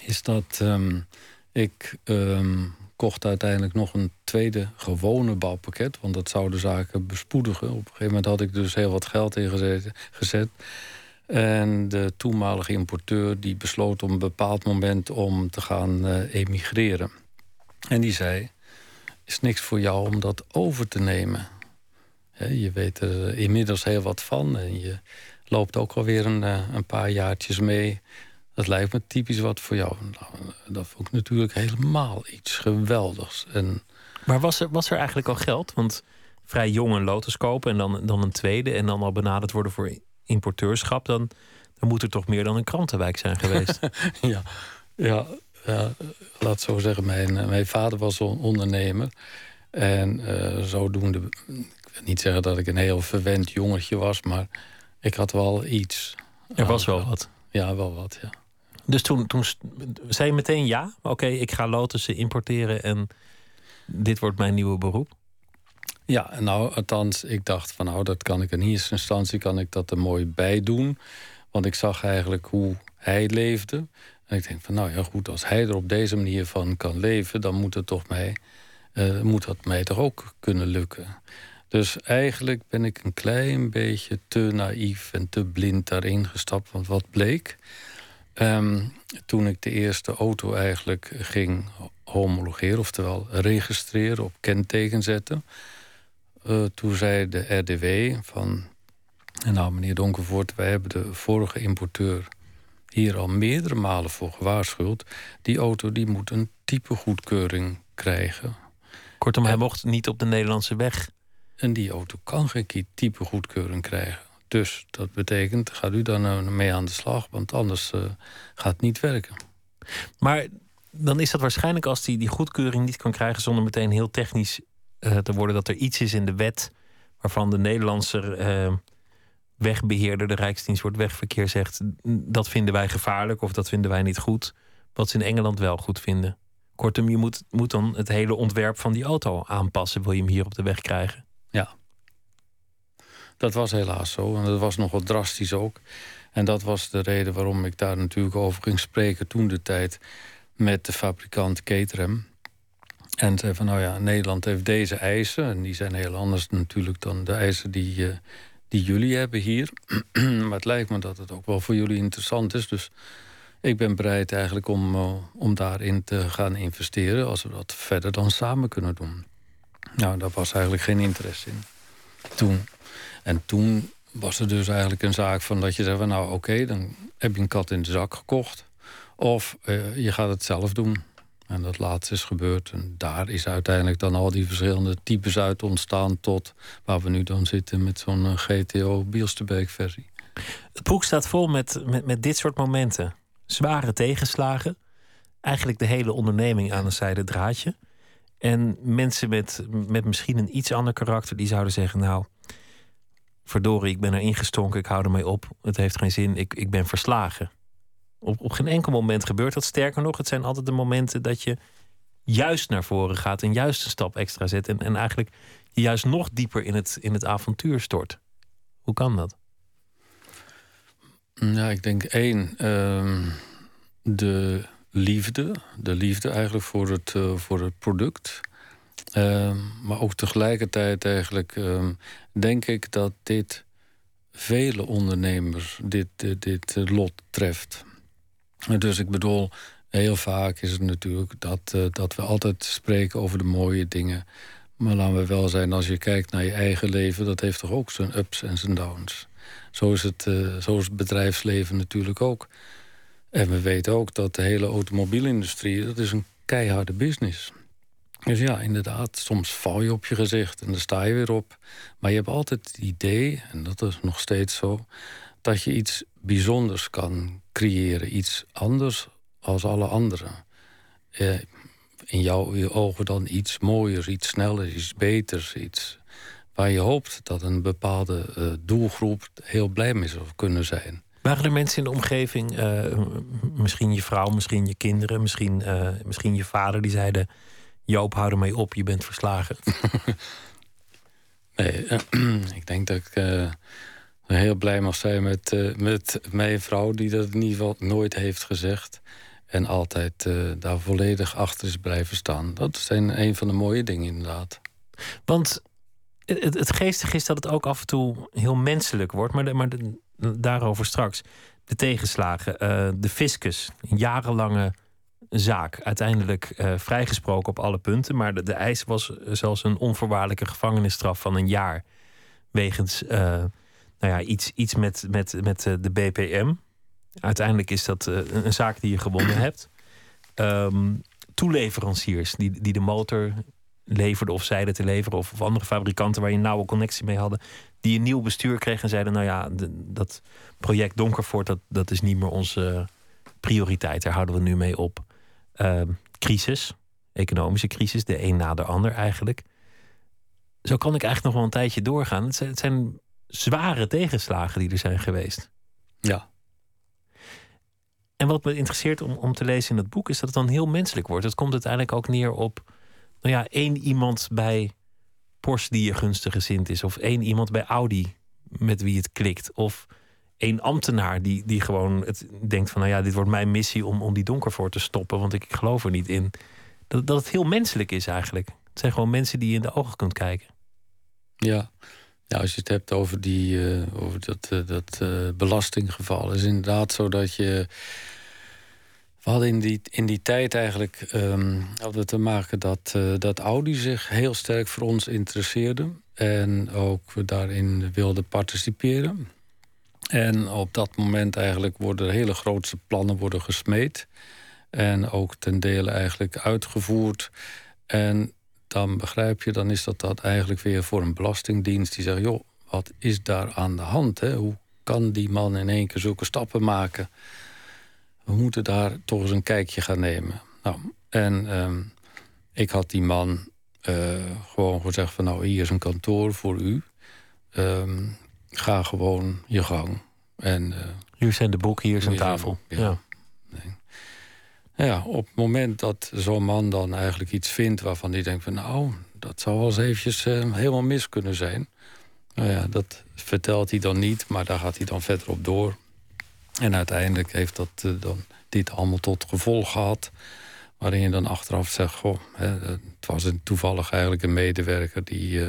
is dat um, ik um, kocht uiteindelijk nog een tweede gewone bouwpakket. Want dat zou de zaken bespoedigen. Op een gegeven moment had ik dus heel wat geld ingezet. Gezet. En de toenmalige importeur die besloot op een bepaald moment om te gaan uh, emigreren. En die zei, is niks voor jou om dat over te nemen. je weet er inmiddels heel wat van en je loopt ook alweer een, eh, een paar jaartjes mee. Dat lijkt me typisch wat voor jou. Nou, dat vond ik natuurlijk helemaal iets geweldigs. En... Maar was er, was er eigenlijk al geld? Want vrij jong een lotus kopen en dan, dan een tweede... en dan al benaderd worden voor importeurschap... dan, dan moet er toch meer dan een krantenwijk zijn geweest. [laughs] ja, ja, ja, laat zo zeggen. Mijn, mijn vader was ondernemer. En uh, zodoende... Ik wil niet zeggen dat ik een heel verwend jongetje was... maar ik had wel iets. Er was wel wat. Ja, wel wat, ja. Dus toen, toen zei je meteen ja? Oké, ik ga lotussen importeren en dit wordt mijn nieuwe beroep? Ja, nou, althans, ik dacht van nou, dat kan ik in eerste instantie kan ik dat er mooi bij doen. Want ik zag eigenlijk hoe hij leefde. En ik denk van nou ja, goed, als hij er op deze manier van kan leven, dan moet het toch mij, uh, moet dat mij toch ook kunnen lukken. Dus eigenlijk ben ik een klein beetje te naïef en te blind daarin gestapt. Want wat bleek? Um, toen ik de eerste auto eigenlijk ging homologeren, oftewel registreren, op kenteken zetten. Uh, toen zei de RDW van... Nou, meneer Donkervoort, wij hebben de vorige importeur hier al meerdere malen voor gewaarschuwd. Die auto die moet een type goedkeuring krijgen. Kortom, hij mocht niet op de Nederlandse weg. En die auto kan geen type goedkeuring krijgen. Dus dat betekent, gaat u dan nou mee aan de slag, want anders uh, gaat het niet werken. Maar dan is dat waarschijnlijk als hij die, die goedkeuring niet kan krijgen zonder meteen heel technisch uh, te worden, dat er iets is in de wet waarvan de Nederlandse uh, wegbeheerder, de Rijksdienst voor het Wegverkeer, zegt: dat vinden wij gevaarlijk of dat vinden wij niet goed. Wat ze in Engeland wel goed vinden. Kortom, je moet, moet dan het hele ontwerp van die auto aanpassen, wil je hem hier op de weg krijgen. Ja, dat was helaas zo. En dat was nogal drastisch ook. En dat was de reden waarom ik daar natuurlijk over ging spreken toen de tijd met de fabrikant Caterham. En zei van nou ja, Nederland heeft deze eisen. En die zijn heel anders natuurlijk dan de eisen die, uh, die jullie hebben hier. [clears throat] maar het lijkt me dat het ook wel voor jullie interessant is. Dus ik ben bereid eigenlijk om, uh, om daarin te gaan investeren. Als we dat verder dan samen kunnen doen. Nou, daar was eigenlijk geen interesse in. Toen. En toen was er dus eigenlijk een zaak van dat je zei van nou oké, dan heb je een kat in de zak gekocht. Of je gaat het zelf doen. En dat laatste is gebeurd. En daar is uiteindelijk dan al die verschillende types uit ontstaan... tot waar we nu dan zitten met zo'n eh, GTO Bielsterbeek versie. Het boek staat vol met, met, met dit soort momenten. Zware tegenslagen. Eigenlijk de hele onderneming aan een zijde draadje. En mensen met, met misschien een iets ander karakter... die zouden zeggen, nou verdorie, ik ben er ingestonken, ik hou ermee op. Het heeft geen zin, ik, ik ben verslagen. Op, op geen enkel moment gebeurt dat. Sterker nog, het zijn altijd de momenten dat je juist naar voren gaat en juist een stap extra zet. En, en eigenlijk je juist nog dieper in het, in het avontuur stort. Hoe kan dat? Ja, ik denk één, uh, de liefde. De liefde eigenlijk voor het, uh, voor het product. Uh, maar ook tegelijkertijd eigenlijk uh, denk ik dat dit vele ondernemers dit, dit, dit lot treft. Dus ik bedoel, heel vaak is het natuurlijk dat, uh, dat we altijd spreken over de mooie dingen. Maar laten we wel zijn, als je kijkt naar je eigen leven, dat heeft toch ook zijn ups en zijn downs. Zo is, het, uh, zo is het bedrijfsleven natuurlijk ook. En we weten ook dat de hele automobielindustrie, dat is een keiharde business. Dus ja, inderdaad, soms val je op je gezicht en dan sta je weer op. Maar je hebt altijd het idee, en dat is nog steeds zo, dat je iets bijzonders kan creëren. Iets anders als alle anderen. Eh, in jouw ogen dan iets mooiers, iets sneller, iets beters. Iets waar je hoopt dat een bepaalde uh, doelgroep heel blij mee zou kunnen zijn. Waren er mensen in de omgeving, eh, misschien je vrouw, misschien je kinderen, misschien, uh, misschien je vader, die zeiden: Joop, hou ermee op, je bent verslagen? [laughs] nee, [clears throat] ik denk dat ik heel blij mag zijn met, met mijn vrouw, die dat in ieder geval nooit heeft gezegd. En altijd daar volledig achter is blijven staan. Dat zijn een van de mooie dingen, inderdaad. Want het, het geestige is dat het ook af en toe heel menselijk wordt, maar, maar daarover straks. De tegenslagen, uh, de fiscus, een jarenlange zaak. Uiteindelijk vrijgesproken op alle punten, maar de, de eis was zelfs een onvoorwaardelijke gevangenisstraf van een jaar. Wegens nou ja, iets, iets met, met, met de BPM. Uiteindelijk is dat een zaak die je gewonnen [clears throat] hebt. Um, toeleveranciers die, die de motor leverden of zeiden te leveren, of, of, andere fabrikanten waar je een nauwe connectie mee hadden, die een nieuw bestuur kregen en zeiden: Nou ja, dat project Donkervoort, dat, dat is niet meer onze prioriteit, daar houden we nu mee op. Uh, crisis, economische crisis, de een na de ander eigenlijk. Zo kan ik eigenlijk nog wel een tijdje doorgaan. Het zijn, het zijn zware tegenslagen die er zijn geweest. Ja. En wat me interesseert om, om te lezen in het boek is dat het dan heel menselijk wordt. Het komt uiteindelijk ook neer op nou ja, één iemand bij Porsche die je gunstig gezind is. Of één iemand bij Audi met wie het klikt. Of één ambtenaar die, die gewoon het denkt van... nou ja, dit wordt mijn missie om, om die donker voor te stoppen... want ik, geloof er niet in. Dat, dat het heel menselijk is eigenlijk. Het zijn gewoon mensen die je in de ogen kunt kijken. Ja, ja als je het hebt over, die, uh, over dat, uh, dat uh, belastinggeval... is inderdaad zo dat je we hadden in die, in die tijd eigenlijk um, hadden te maken dat, dat Audi zich heel sterk voor ons interesseerde. En ook daarin wilden participeren. En op dat moment eigenlijk worden hele grootste plannen worden gesmeed. En ook ten dele eigenlijk uitgevoerd. En dan begrijp je, dan is dat, dat eigenlijk weer voor een belastingdienst die zegt: joh, wat is daar aan de hand? Hè? Hoe kan die man in één keer zulke stappen maken? we moeten daar toch eens een kijkje gaan nemen. Nou, en ehm, ik had die man uh, gewoon gezegd van... nou, hier is een kantoor voor u. Um, ga gewoon je gang. En, uh, hier zijn de boeken, hier is een tafel. Ja. ja. Nou ja, op het moment dat zo'n man dan eigenlijk iets vindt... waarvan hij denkt van nou, dat zou wel eens eventjes uh, helemaal mis kunnen zijn... Nou ja, dat vertelt hij dan niet, maar daar gaat hij dan verder op door. En uiteindelijk heeft dat uh, dan dit allemaal tot gevolg gehad. Waarin je dan achteraf zegt, goh, hè, het was een, toevallig eigenlijk een medewerker... Die, uh,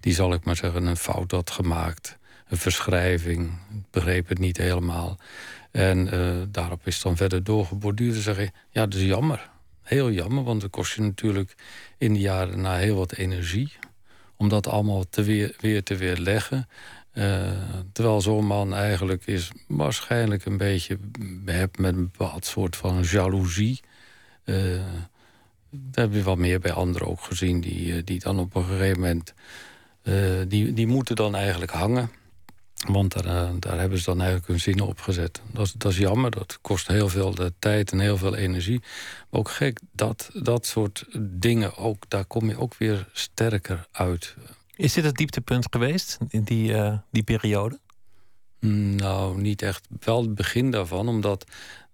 die zal ik maar zeggen een fout had gemaakt. Een verschrijving, begreep het niet helemaal. En uh, daarop is dan verder doorgeborduurd. Dan zeg je, ja, dat is jammer. Heel jammer, want het kost je natuurlijk in de jaren na heel wat energie... om dat allemaal te weer, weer te weerleggen. Uh, terwijl zo'n man eigenlijk is waarschijnlijk een beetje met een bepaald soort van jaloezie. Uh, dat heb je wat meer bij anderen ook gezien, die, eh, die dan op een gegeven moment. Die, die moeten dan eigenlijk hangen. Want daar, daar hebben ze dan eigenlijk hun zinnen op gezet. Dat, dat is jammer, dat kost heel veel tijd en heel veel energie. Maar ook gek, dat, dat soort dingen, ook, daar kom je ook weer sterker uit. Is dit het dieptepunt geweest, in die, uh, die periode? Nou, niet echt. Wel het begin daarvan, omdat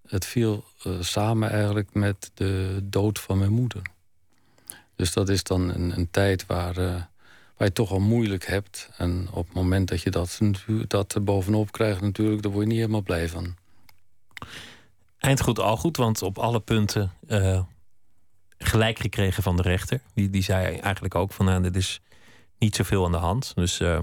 het viel uh, samen eigenlijk met de dood van mijn moeder. Dus dat is dan een, een tijd waar, uh, waar je toch al moeilijk hebt. En op het moment dat je dat, dat bovenop krijgt, natuurlijk, daar word je niet helemaal blij van. Eind goed, al goed, want op alle punten gelijk gekregen van de rechter. Die, die zei eigenlijk ook van, nou, dit is niet zoveel aan de hand. Dus uh,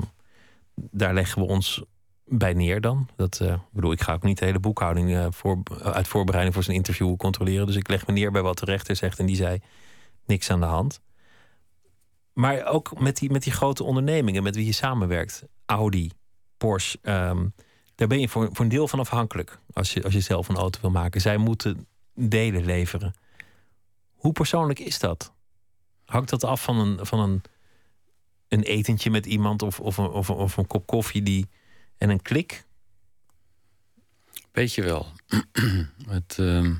daar leggen we ons bij neer dan. Dat uh, bedoel, ik ga ook niet de hele boekhouding voor, uit voorbereiding voor zijn interview controleren. Dus ik leg me neer bij wat de rechter zegt. En die zei niks aan de hand. Maar ook met die, met die grote ondernemingen met wie je samenwerkt. Audi, Porsche. Um, daar ben je voor, voor een deel van afhankelijk. Als je, als je zelf een auto wil maken. Zij moeten delen leveren. Hoe persoonlijk is dat? Hangt dat af van een, van een een etentje met iemand of, of, een, of, een kop koffie die, en een klik? Weet je wel. [clears throat] het, uh,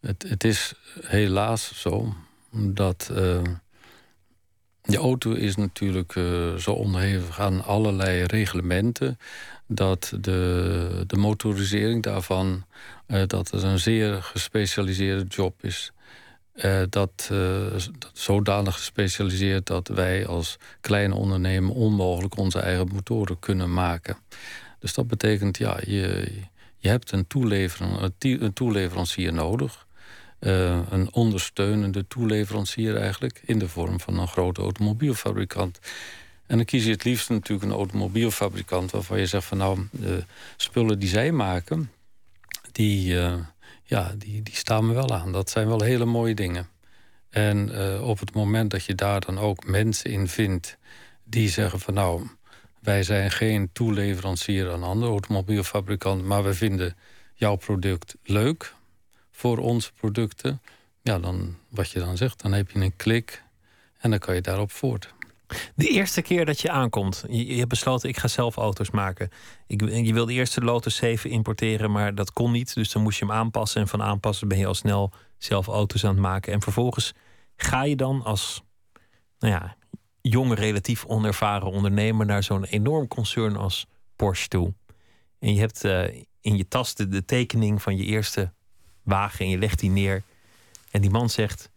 het, het is helaas zo dat uh, De auto is natuurlijk uh, zo onderhevig aan allerlei reglementen dat de, de motorisering daarvan uh, dat het een zeer gespecialiseerde job is. Uh, dat, dat zodanig gespecialiseerd dat wij als kleine ondernemer onmogelijk onze eigen motoren kunnen maken. Dus dat betekent, ja, je, je hebt een, een toeleverancier nodig. Uh, een ondersteunende toeleverancier eigenlijk... in de vorm van een grote automobielfabrikant. En dan kies je het liefst natuurlijk een automobielfabrikant... waarvan je zegt van nou, de spullen die zij maken... die, uh, ja, die, die staan me wel aan. Dat zijn wel hele mooie dingen. En uh, op het moment dat je daar dan ook mensen in vindt... die zeggen van nou, wij zijn geen toeleverancier aan andere automobielfabrikanten... maar we vinden jouw product leuk voor onze producten... ja, dan wat je dan zegt, dan heb je een klik en dan kan je daarop voort. De eerste keer dat je aankomt, je, hebt besloten ik ga zelf auto's maken. Ik, je wilde eerst de Lotus 7 importeren, maar dat kon niet. Dus dan moest je hem aanpassen. En van aanpassen ben je al snel zelf auto's aan het maken. En vervolgens ga je dan als nou ja, jonge, relatief onervaren ondernemer naar zo'n enorm concern als Porsche toe. En je hebt uh, in je tas de, tekening van je eerste wagen en je legt die neer. En die man zegt: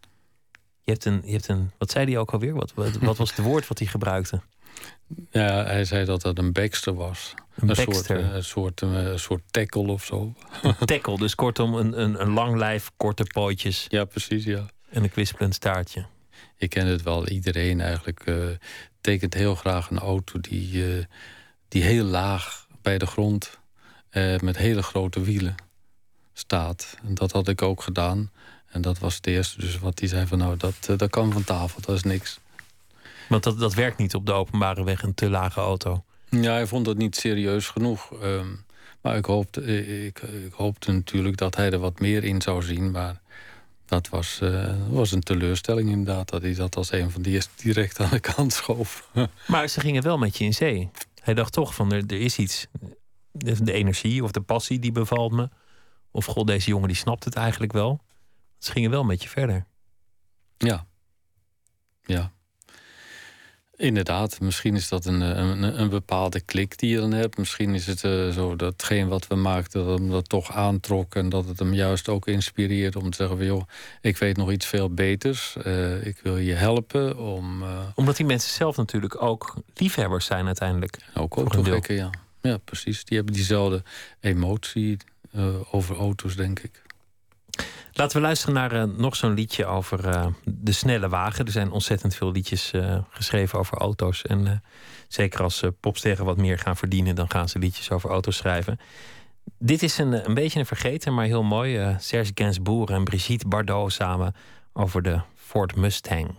Je hebt een, je hebt een wat zei hij ook alweer? Wat, wat, wat was het [laughs] woord wat hij gebruikte? Ja, hij zei dat dat een Baxter was. Een, soort, een, soort, een soort tackle of zo. Een tackle, dus kortom een, een, een lang lijf, korte pootjes. Ja, precies, ja. En een kwispelend staartje. Je kent het wel, iedereen eigenlijk uh, tekent heel graag een auto die, die heel laag bij de grond met hele grote wielen staat. En dat had ik ook gedaan. En dat was het eerste. Dus wat hij zei van nou, dat, uh, dat kan van tafel, dat is niks. Want dat, dat werkt niet op de openbare weg, een te lage auto. Ja, hij vond dat niet serieus genoeg. Um, maar ik hoopte, ik, ik, hoopte natuurlijk dat hij er wat meer in zou zien. Maar dat was, uh, was een teleurstelling inderdaad. Dat hij dat als een van die eerste direct aan de kant schoof. [laughs] maar ze gingen wel met je in zee. Hij dacht toch van er, er is iets. De, de energie of de passie die bevalt me. Of god, deze jongen die snapt het eigenlijk wel. Ze gingen wel met je verder. Ja. Ja. Inderdaad, misschien is dat een, een, een, bepaalde klik die je dan hebt. Misschien is het uh, zo datgene wat we maakten, dat hem dat toch aantrok. En dat het hem juist ook inspireert om te zeggen van joh, ik weet nog iets veel beters. Uh, ik wil je helpen om. Uh... Omdat die mensen zelf natuurlijk ook liefhebbers zijn uiteindelijk. Ook autogekken, ja. Ja, precies. Die hebben diezelfde emotie, over auto's, denk ik. Laten we luisteren naar uh, nog zo'n liedje over uh, de snelle wagen. Er zijn ontzettend veel liedjes geschreven over auto's. En zeker als popsterren wat meer gaan verdienen, dan gaan ze liedjes over auto's schrijven. Dit is een, een beetje een vergeten, maar heel mooi. Serge Gainsbourg en Brigitte Bardot samen over de Ford Mustang.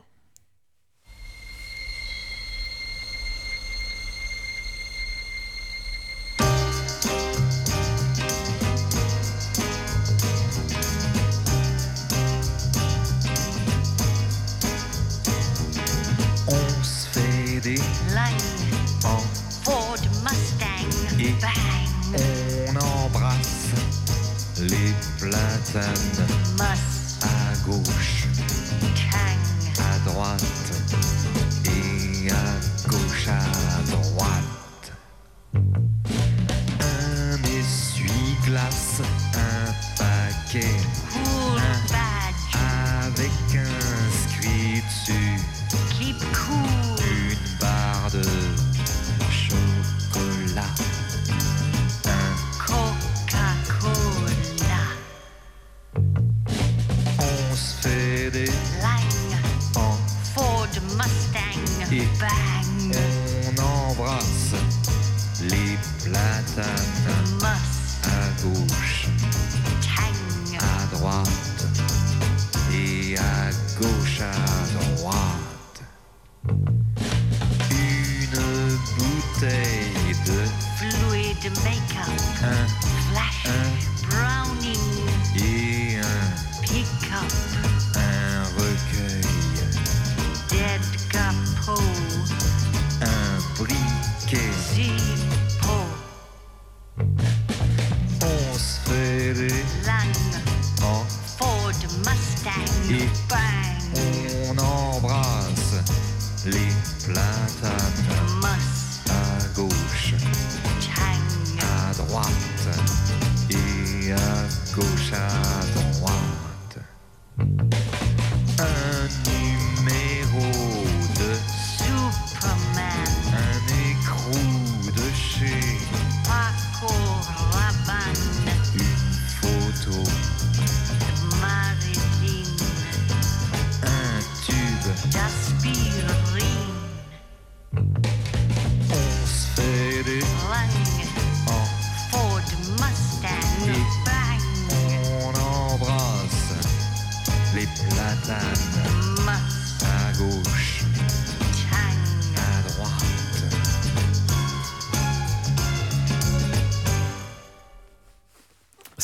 À gauche, à droite et à gauche à droite. Un essuie-glace, un paquet, uh, Ford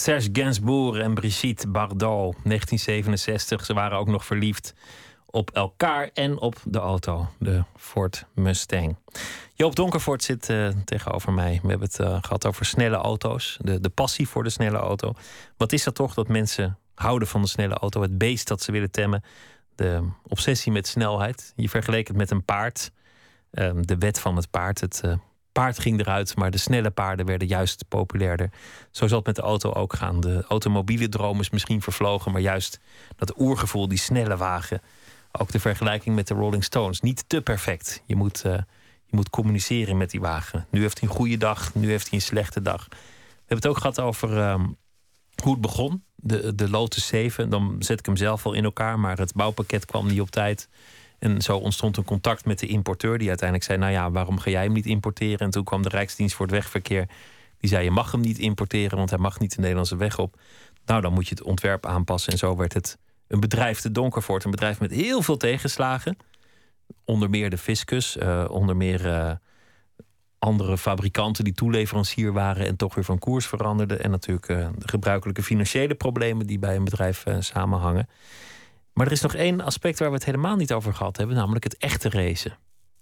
Serge Gainsbourg en Brigitte Bardot, 1967. Ze waren ook nog verliefd op elkaar en op de auto, de Ford Mustang. Joop Donkervoort zit eh, tegenover mij. We hebben het eh, gehad over snelle auto's, de, de passie voor de snelle auto. Wat is dat toch dat mensen houden van de snelle auto, het beest dat ze willen temmen, de obsessie met snelheid. Je vergeleek het met een paard, Ehm, de wet van het paard. Het eh, paard ging eruit, maar de snelle paarden werden juist populairder. Zo zal het met de auto ook gaan. De automobiele droom is misschien vervlogen, maar juist dat oergevoel, die snelle wagen. Ook de vergelijking met de Rolling Stones. Niet te perfect. Je moet, eh, je moet communiceren met die wagen. Nu heeft hij een goede dag, nu heeft hij een slechte dag. We hebben het ook gehad over ehm, hoe het begon. De, de Lotus 7. Dan zet ik hem zelf al in elkaar, maar het bouwpakket kwam niet op tijd. En zo ontstond een contact met de importeur, die uiteindelijk zei: Nou ja, waarom ga jij hem niet importeren? En toen kwam de Rijksdienst voor het Wegverkeer. Die zei: Je mag hem niet importeren, want hij mag niet de Nederlandse weg op. Nou, dan moet je het ontwerp aanpassen. En zo werd het een bedrijf te Donkervoort. Een bedrijf met heel veel tegenslagen. Onder meer de fiscus, uh, onder meer uh, andere fabrikanten die toeleverancier waren en toch weer van koers veranderden. En natuurlijk uh, de gebruikelijke financiële problemen die bij een bedrijf samenhangen. Maar er is nog één aspect waar we het helemaal niet over gehad hebben, namelijk het echte racen.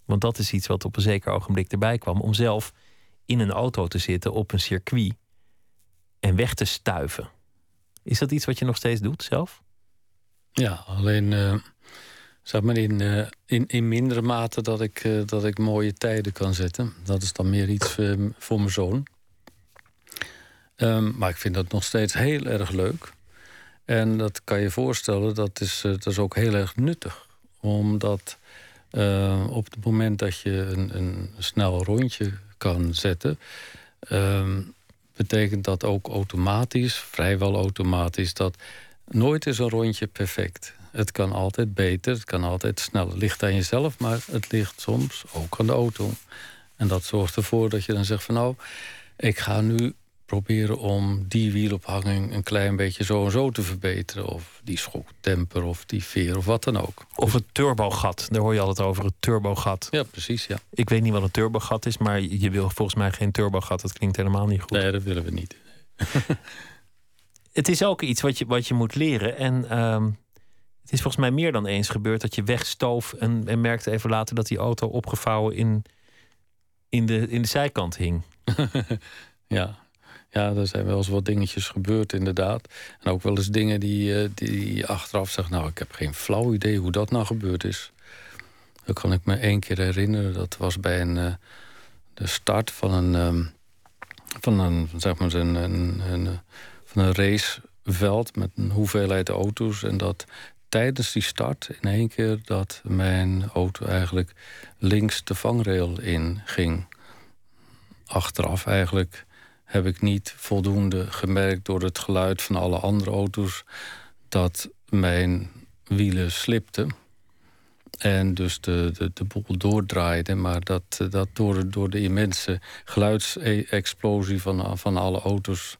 Want dat is iets wat op een zeker ogenblik erbij kwam om zelf in een auto te zitten op een circuit en weg te stuiven. Is dat iets wat je nog steeds doet zelf? Ja, alleen uh, zeg maar in, uh, in, in mindere mate dat ik, uh, dat ik mooie tijden kan zetten. Dat is dan meer iets voor mijn zoon. Um, maar ik vind dat nog steeds heel erg leuk. En dat kan je voorstellen, dat is, dat is ook heel erg nuttig. Omdat uh, op het moment dat je een, een snel rondje kan zetten... Uh, betekent dat ook automatisch, vrijwel automatisch... dat nooit is een rondje perfect. Het kan altijd beter, het kan altijd sneller. Het ligt aan jezelf, maar het ligt soms ook aan de auto. En dat zorgt ervoor dat je dan zegt van nou... ik ga nu proberen om die wielophanging een klein beetje zo en zo te verbeteren. Of die schoktemper of die veer of wat dan ook. Of het turbogat, daar hoor je altijd over, het turbogat. Ja, precies, ja. Ik weet niet wat een turbogat is, maar je wil volgens mij geen turbogat. Dat klinkt helemaal niet goed. Nee, dat willen we niet. [laughs] het is ook iets wat je, wat je moet leren. En um, het is volgens mij meer dan eens gebeurd dat je wegstoof... en, en merkte even later dat die auto opgevouwen in, in, de, in de zijkant hing. [laughs] ja, ja, er zijn wel eens wat dingetjes gebeurd, inderdaad. En ook wel eens dingen die, uh, die achteraf zegt... nou, ik heb geen flauw idee hoe dat nou gebeurd is. Dat kan ik me één keer herinneren. Dat was bij een, uh, de start van een, um, van een, zeg maar een, een, van een raceveld... met een hoeveelheid auto's. En dat tijdens die start in één keer... dat mijn auto eigenlijk links de vangrail in ging. Achteraf eigenlijk heb ik niet voldoende gemerkt door het geluid van alle andere auto's dat mijn wielen slipten. En dus de, de, de boel doordraaide. Maar dat, dat door, door de immense geluidsexplosie van, van alle auto's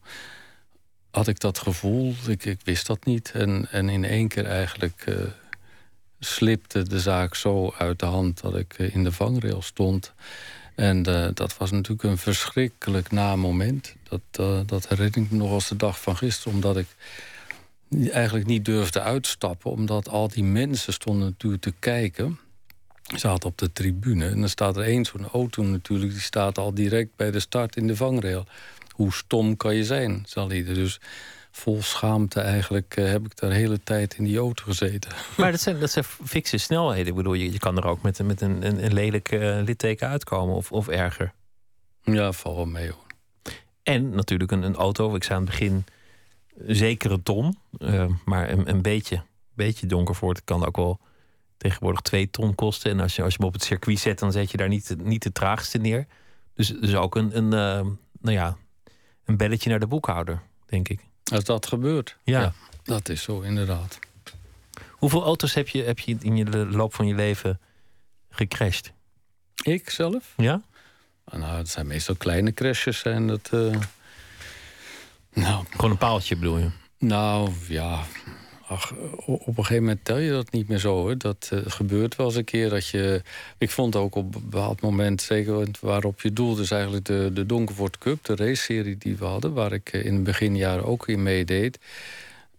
had ik dat gevoel. Ik, ik wist dat niet. En, en in één keer eigenlijk uh, slipte de zaak zo uit de hand dat ik in de vangrail stond. En uh, dat was natuurlijk een verschrikkelijk na moment. Dat, uh, dat herinner ik me nog als de dag van gisteren. Omdat ik eigenlijk niet durfde uitstappen. Omdat al die mensen stonden natuurlijk te kijken. Zaten op de tribune. En dan staat er één zo'n auto natuurlijk. Die staat al direct bij de start in de vangrail. Hoe stom kan je zijn, zal hij Dus vol schaamte eigenlijk uh, heb ik daar de hele tijd in die auto gezeten. [laughs] Maar dat zijn, dat zijn fikse snelheden. Ik bedoel, je, je kan er ook met, met een, een, een lelijk uh, litteken uitkomen of, of erger. Ja, val wel mee hoor. En natuurlijk een, een auto. Ik zei aan het begin zeker een ton. Uh, maar een, een beetje, beetje Donkervoort kan ook wel tegenwoordig twee ton kosten. En als je, als je hem op het circuit zet, dan zet je daar niet, niet de traagste neer. Dus, dus ook een, een, nou ja, een belletje naar de boekhouder, denk ik. Als dat gebeurt. Ja. ja. dat is zo, inderdaad. Hoeveel auto's heb je, heb je in de loop van je leven gecrashed? Ik zelf? Ja. Nou, het zijn meestal kleine crashes. Zijn dat, uh... nou, Gewoon een paaltje bedoel je? Nou, ja. Ach, op een gegeven moment tel je dat niet meer zo. Hoor. Dat uh, gebeurt wel eens een keer dat je... Ik vond ook op een bepaald moment, zeker waarop je doel... dus eigenlijk de, de Donkervoort Cup, de race-serie die we hadden... waar ik in het beginjaren ook in meedeed.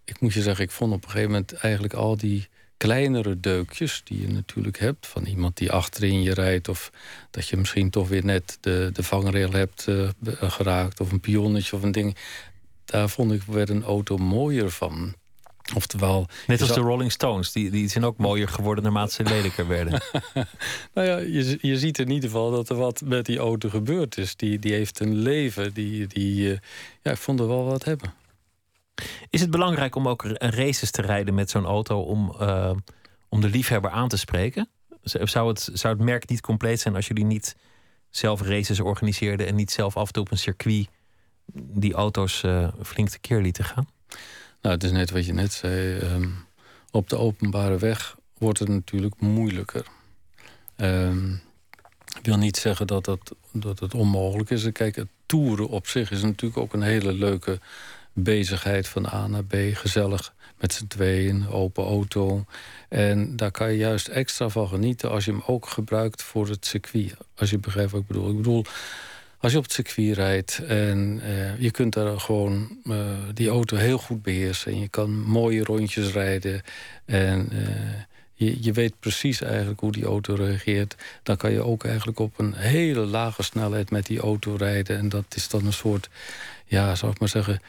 Ik moet je zeggen, ik vond op een gegeven moment eigenlijk al die kleinere deukjes die je natuurlijk hebt. Van iemand die achterin je rijdt. Of dat je misschien toch weer net de, de vangrail hebt uh, geraakt. Of een pionnetje of een ding. Daar vond ik weer een auto mooier van. Oftewel, Net als de Rolling Stones, die, die zijn ook mooier geworden naarmate ze lelijker werden. [laughs] nou ja, je, je ziet in ieder geval dat er wat met die auto gebeurd is. Die, die heeft een leven, die, die uh, ja, ik vond er wel wat hebben. Is het belangrijk om ook races te rijden met zo'n auto om, uh, om de liefhebber aan te spreken? Zou het, zou het merk niet compleet zijn als jullie niet zelf races organiseerden en niet zelf af en toe op een circuit die auto's uh, flink tekeer lieten gaan? Nou, het is net wat je net zei. Um, op de openbare weg wordt het natuurlijk moeilijker. Um, ik wil niet zeggen dat, dat, dat het onmogelijk is. Kijk, het toeren op zich is natuurlijk ook een hele leuke bezigheid van A naar B. Gezellig met z'n tweeën, open auto. En daar kan je juist extra van genieten als je hem ook gebruikt voor het circuit. Als je begrijpt wat ik bedoel. Ik bedoel, als je op het circuit rijdt en uh, je kunt daar gewoon uh, die auto heel goed beheersen. En je kan mooie rondjes rijden. En uh, je, je weet precies eigenlijk hoe die auto reageert. Dan kan je ook eigenlijk op een hele lage snelheid met die auto rijden. En dat is dan een soort, ja, zou ik maar zeggen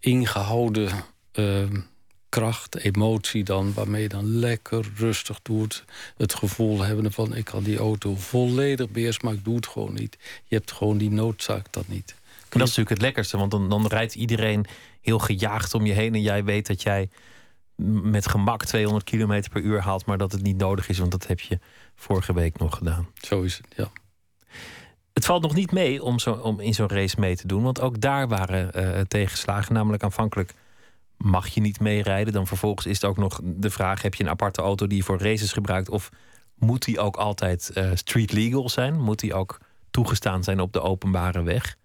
ingehouden uh, kracht, emotie dan, waarmee je dan lekker rustig doet. Het gevoel hebben van ik kan die auto volledig beheersen, maar ik doe het gewoon niet. Je hebt gewoon die noodzaak dat niet. En dat is natuurlijk het lekkerste, want dan, dan rijdt iedereen heel gejaagd om je heen en jij weet dat jij met gemak 200 km per uur haalt, maar dat het niet nodig is, want dat heb je vorige week nog gedaan. Zo is het, ja. Het valt nog niet mee om, zo, om in zo'n race mee te doen. Want ook daar waren uh, tegenslagen. Namelijk aanvankelijk mag je niet meerijden. Dan vervolgens is het ook nog de vraag: heb je een aparte auto die je voor races gebruikt? Of moet die ook altijd uh, street legal zijn? Moet die ook toegestaan zijn op de openbare weg?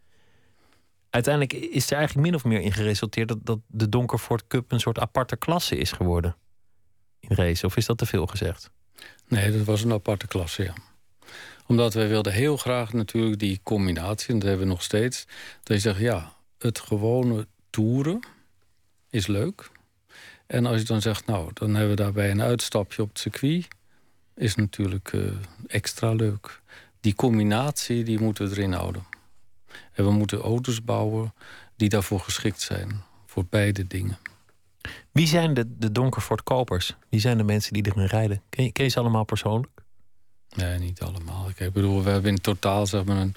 Uiteindelijk is er eigenlijk min of meer in geresulteerd dat, dat de Donkerford Cup een soort aparte klasse is geworden in race. Of is dat te veel gezegd? Nee, dat was een aparte klasse, ja omdat wij wilden heel graag natuurlijk die combinatie, en dat hebben we nog steeds. Dat je zegt, ja, het gewone toeren is leuk. En als je dan zegt, nou, dan hebben we daarbij een uitstapje op het circuit. Is natuurlijk uh, extra leuk. Die combinatie, die moeten we erin houden. En we moeten auto's bouwen die daarvoor geschikt zijn. Voor beide dingen. Wie zijn de, de Donkerfort kopers? Wie zijn de mensen die erin rijden? Ken je, ken je ze allemaal persoonlijk? Nee, niet allemaal. Ik bedoel, we hebben in totaal zeg maar een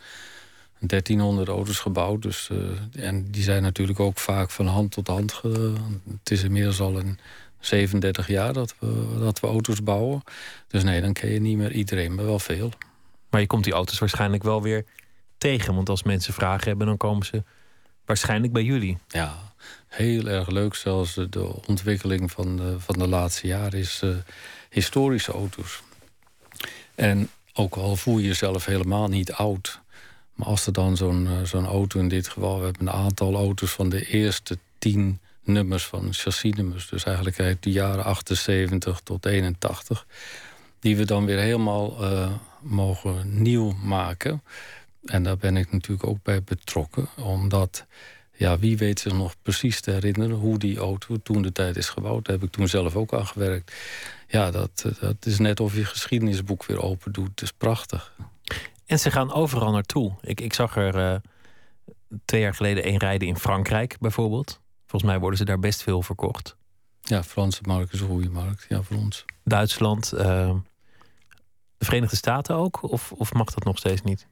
1300 auto's gebouwd. Dus, uh, en die zijn natuurlijk ook vaak van hand tot hand. Ge, het is inmiddels al een 37 jaar dat we, dat we auto's bouwen. Dus nee, dan ken je niet meer iedereen, maar wel veel. Maar je komt die auto's waarschijnlijk wel weer tegen. Want als mensen vragen hebben, dan komen ze waarschijnlijk bij jullie. Ja, heel erg leuk. Zelfs de ontwikkeling van de, van de laatste jaren is uh, historische auto's. En ook al voel je jezelf helemaal niet oud. Maar als er dan zo'n eh, zo'n auto in dit geval... we hebben een aantal auto's van de eerste tien nummers van chassisnummers. Dus eigenlijk uit de jaren 78 tot 81. Die we dan weer helemaal uh, mogen nieuw maken. En daar ben ik natuurlijk ook bij betrokken. Omdat, ja, wie weet zich nog precies te herinneren... hoe die auto toen de tijd is gebouwd. Daar heb ik toen zelf ook aan gewerkt ja, dat, dat is net of je geschiedenisboek weer open doet. Het is prachtig. En ze gaan overal naartoe. Ik, ik zag er uh, twee jaar geleden één rijden in Frankrijk bijvoorbeeld. Volgens mij worden ze daar best veel verkocht. Ja, Franse markt is een goede markt. Ja, voor ons. Duitsland, uh, de Verenigde Staten ook? Of, of mag dat nog steeds niet?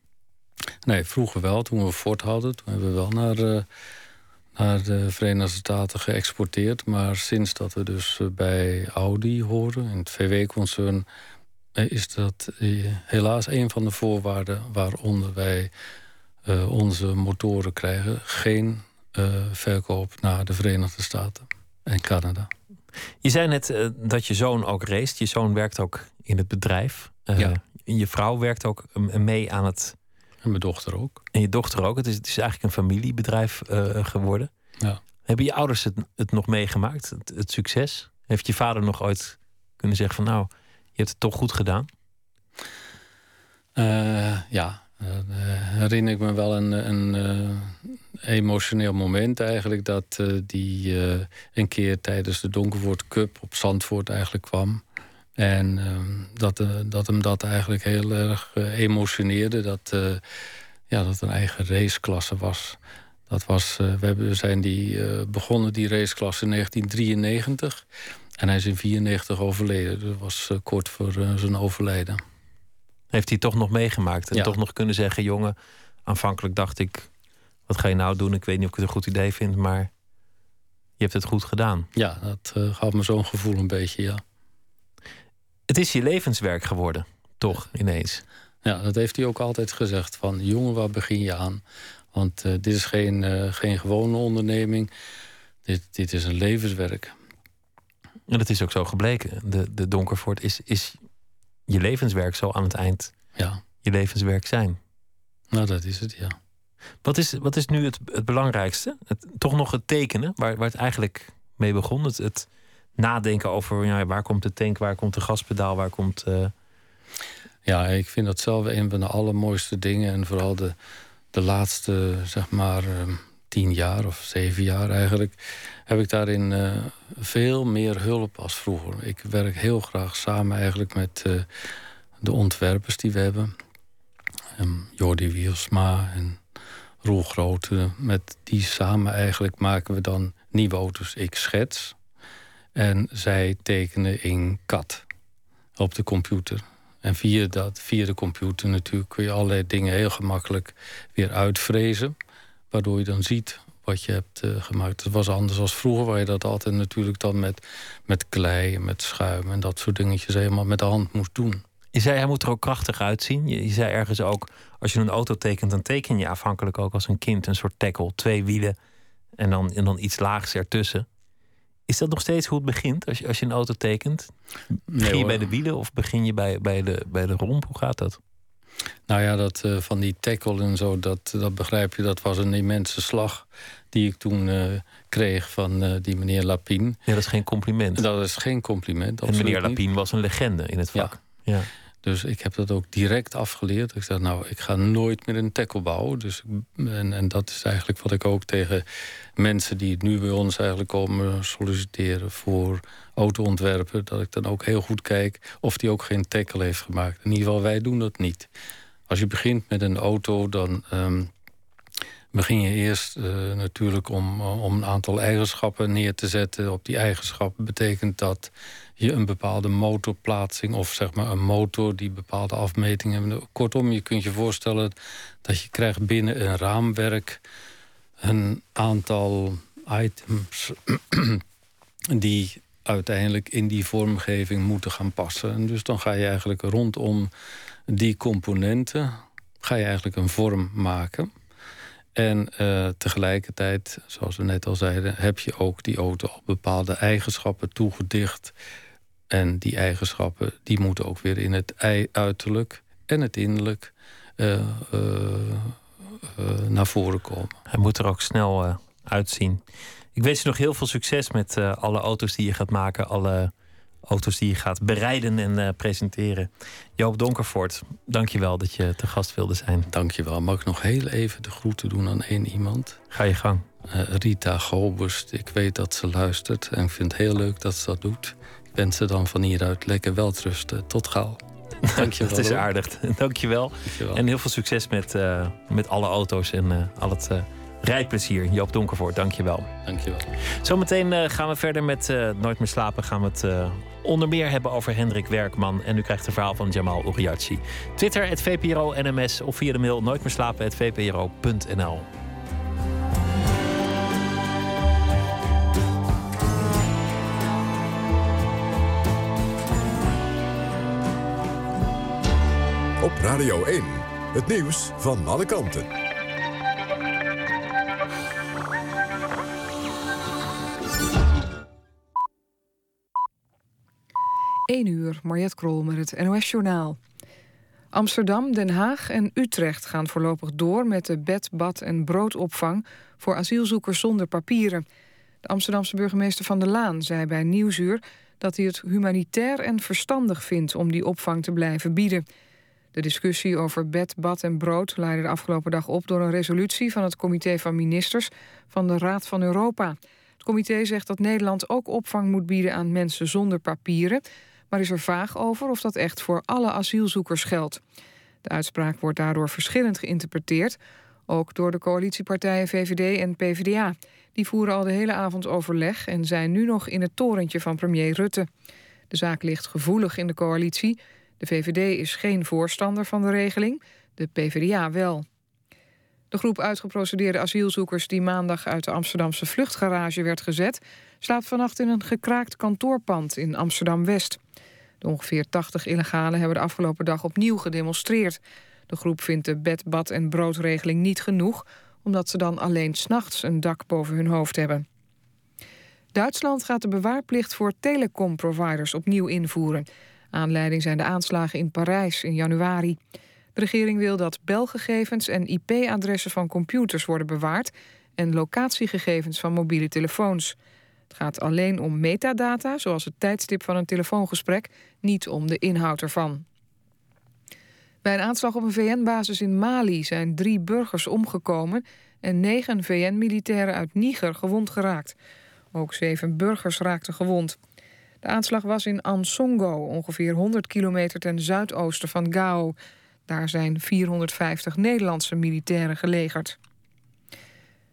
Nee, vroeger wel. Toen we Ford hadden, toen hebben we wel naar... Uh, naar de Verenigde Staten geëxporteerd. Maar sinds dat we dus eh, bij Audi horen, in het VW-concern, eh, is dat eh, helaas een van de voorwaarden waaronder wij onze motoren krijgen. Geen verkoop naar de Verenigde Staten en Canada. Je zei net dat je zoon ook race. Je zoon werkt ook in het bedrijf. ja. Je vrouw werkt ook mee aan het en mijn dochter ook. En je dochter ook. Het is, het is eigenlijk een familiebedrijf uh, geworden. Ja. Hebben je ouders het, het nog meegemaakt, het, het, succes? Heeft je vader nog ooit kunnen zeggen van nou, je hebt het toch goed gedaan? Uh, ja, uh, herinner ik me wel een, een emotioneel moment eigenlijk... dat die een keer tijdens de Donkerwoord Cup op Zandvoort eigenlijk kwam. En ehm, dat, dat hem dat eigenlijk heel erg emotioneerde. Dat, ja, dat een eigen raceklasse was. Dat was, we, we zijn die, begonnen, die raceklasse, in 1993... En hij is in 94 overleden. Dat was uh, kort voor uh, zijn overlijden. Heeft hij toch nog meegemaakt? En ja. toch nog kunnen zeggen: jongen, aanvankelijk dacht ik: wat ga je nou doen? Ik weet niet of ik het een goed idee vind, maar je hebt het goed gedaan. Ja, dat uh, gaf me zo'n gevoel een beetje, ja. Het is je levenswerk geworden, toch ineens? Ja, dat heeft hij ook altijd gezegd: van jongen, waar begin je aan? Want dit is geen, geen gewone onderneming. Dit, dit is een levenswerk. En dat is ook zo gebleken. De, de Donkervoort is, is je levenswerk zo aan het eind. Ja. Je levenswerk zijn. Nou, dat is het, ja. Wat is, wat is nu het, het belangrijkste? Het, toch nog het tekenen, waar, waar het eigenlijk mee begon. Het, het nadenken over ja, waar komt de tank, waar komt de gaspedaal, waar komt. Uh... Ja, ik vind dat zelf een van de allermooiste dingen. En vooral de, de laatste, zeg maar, uh, tien jaar of zeven jaar eigenlijk heb ik daarin uh, veel meer hulp als vroeger. Ik werk heel graag samen eigenlijk met uh, de ontwerpers die we hebben. Um, Jordi Wielsma en Roel Grote. Met die samen eigenlijk maken we dan nieuwe auto's. Ik schets en zij tekenen in CAD op de computer. En via, dat, via de computer natuurlijk kun je allerlei dingen heel gemakkelijk weer uitvrezen. Waardoor je dan ziet wat je hebt uh, gemaakt. Het was anders als vroeger, waar je dat altijd natuurlijk dan met, met klei en met schuim en dat soort dingetjes helemaal met de hand moest doen. Je zei, hij moet er ook krachtig uitzien. Je, je zei ergens ook, als je een auto tekent, dan teken je afhankelijk ook als een kind een soort tackle. Twee wielen en dan, en dan iets laags ertussen. Is dat nog steeds hoe het begint als je, als je een auto tekent? Begin je bij de wielen of begin je bij, bij, de, bij de romp? Hoe gaat dat? Nou ja, dat uh, van die tackle en zo, dat, dat begrijp je, dat was een immense slag die ik toen uh, kreeg van uh, die meneer Lapien. Ja, dat is geen compliment. Dat is geen compliment. En meneer Lapien was een legende in het vak. Ja. ja. Dus ik heb dat ook direct afgeleerd. Ik zei, nou, ik ga nooit meer een tackle bouwen. Dus, en, en dat is eigenlijk wat ik ook tegen mensen die nu bij ons eigenlijk komen solliciteren voor autoontwerpen, dat ik dan ook heel goed kijk of die ook geen tackle heeft gemaakt. In ieder geval, wij doen dat niet. Als je begint met een auto, dan um, begin je eerst uh, natuurlijk om, om een aantal eigenschappen neer te zetten. Op die eigenschappen betekent dat je een bepaalde motorplaatsing of zeg maar een motor die bepaalde afmetingen heeft. Kortom, je kunt je voorstellen dat je krijgt binnen een raamwerk een aantal items [clears throat] die uiteindelijk in die vormgeving moeten gaan passen. En dus dan ga je eigenlijk rondom die componenten ga je eigenlijk een vorm maken. En uh, tegelijkertijd, zoals we net al zeiden, heb je ook die auto op bepaalde eigenschappen toegedicht. En die eigenschappen die moeten ook weer in het uiterlijk en het innerlijk uh, uh, naar voren komen. Hij moet er ook snel uitzien. Ik wens je nog heel veel succes met alle auto's die je gaat maken, alle auto's die je gaat bereiden en presenteren. Joop Donkervoort, dankjewel dat je te gast wilde zijn. Dankjewel. Mag ik nog heel even de groeten doen aan één iemand? Ga je gang. Rita Gobers, ik weet dat ze luistert en ik vind het heel leuk dat ze dat doet. Ik wens ze dan van hieruit lekker welterusten. Tot gauw. [laughs] Dankjewel. dat is aardig. [laughs] Dankjewel. Dankjewel. En heel veel succes met, uh, met alle auto's en al het rijplezier. Joop Donkervoort, dankjewel. Dankjewel. Zometeen uh, gaan we verder met uh, Nooit meer slapen. Gaan we het uh, onder meer hebben over Hendrik Werkman. En u krijgt een verhaal van Jamal Uriachi. Twitter, het VPRO NMS of via de mail nooitmeerslapen.vpro.nl. Radio 1, het nieuws van alle kanten. 1 uur, Mariette Krol met het NOS-journaal. Amsterdam, Den Haag en Utrecht gaan voorlopig door met de bed, bad en broodopvang voor asielzoekers zonder papieren. De Amsterdamse burgemeester Van der Laan zei bij Nieuwsuur dat hij het humanitair en verstandig vindt om die opvang te blijven bieden. De discussie over bed, bad en brood leidde de afgelopen dag op door een resolutie van het Comité van Ministers van de Raad van Europa. Het comité zegt dat Nederland ook opvang moet bieden aan mensen zonder papieren, maar is er vaag over of dat echt voor alle asielzoekers geldt. De uitspraak wordt daardoor verschillend geïnterpreteerd, ook door de coalitiepartijen VVD en PvdA. Die voeren al de hele avond overleg en zijn nu nog in het torentje van premier Rutte. De zaak ligt gevoelig in de coalitie. De VVD is geen voorstander van de regeling, de PvdA wel. De groep uitgeprocedeerde asielzoekers die maandag uit de Amsterdamse vluchtgarage werd gezet, slaapt vannacht in een gekraakt kantoorpand in Amsterdam-West. De ongeveer 80 illegalen hebben de afgelopen dag opnieuw gedemonstreerd. De groep vindt de bed, bad en broodregeling niet genoeg, omdat ze dan alleen s'nachts een dak boven hun hoofd hebben. Duitsland gaat de bewaarplicht voor telecomproviders opnieuw invoeren. Aanleiding zijn de aanslagen in Parijs in januari. De regering wil dat belgegevens en IP-adressen van computers worden bewaard en locatiegegevens van mobiele telefoons. Het gaat alleen om metadata, zoals het tijdstip van een telefoongesprek, niet om de inhoud ervan. Bij een aanslag op een VN-basis in Mali zijn drie burgers omgekomen en negen VN-militairen uit Niger gewond geraakt. Ook zeven burgers raakten gewond. De aanslag was in Ansongo, ongeveer 100 kilometer ten zuidoosten van Gao. Daar zijn 450 Nederlandse militairen gelegerd.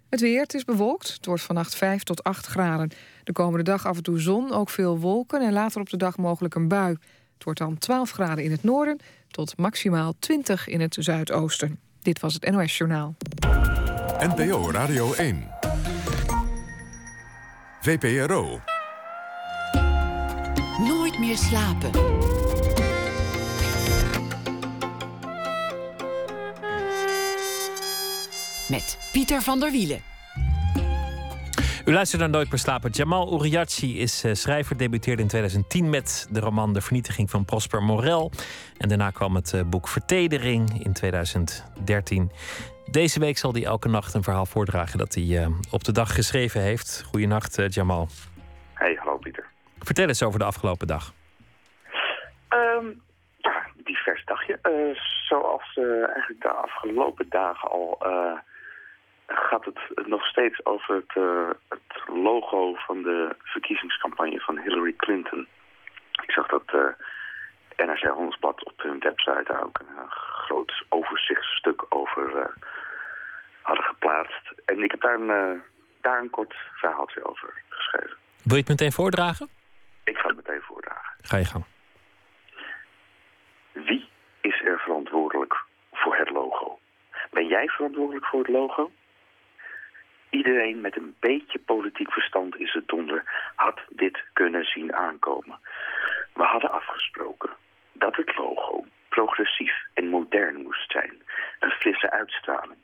Het weer, het is bewolkt. Het wordt vannacht 5 tot 8 graden. De komende dag af en toe zon, ook veel wolken en later op de dag mogelijk een bui. Het wordt dan 12 graden in het noorden tot maximaal 20 in het zuidoosten. Dit was het NOS Journaal. NPO Radio 1. VPRO. Nooit meer slapen. Met Pieter van der Wielen. U luistert naar Nooit meer slapen. Jamal Uriachi is uh, schrijver, debuteerde in 2010 met de roman De Vernietiging van Prosper Morel. En daarna kwam het uh, boek Vertedering in 2013. Deze week zal hij elke nacht een verhaal voordragen dat hij uh, op de dag geschreven heeft. Goedenacht, Jamal. Hey, hallo Pieter. Vertel eens over de afgelopen dag. Um, ja, divers dagje. zoals eigenlijk de afgelopen dagen al gaat het nog steeds over het, uh, het, logo van de verkiezingscampagne van Hillary Clinton. Ik zag dat uh, NRC Handelsblad op hun website daar ook een groot overzichtsstuk over uh, hadden geplaatst. En ik heb daar een, daar een kort verhaaltje over geschreven. Wil je het meteen voordragen? Ik ga het meteen voordragen. Ga je gang. Wie is er verantwoordelijk voor het logo? Ben jij verantwoordelijk voor het logo? Iedereen met een beetje politiek verstand is het donder had dit kunnen zien aankomen. We hadden afgesproken dat het logo progressief en modern moest zijn. Een frisse uitstraling.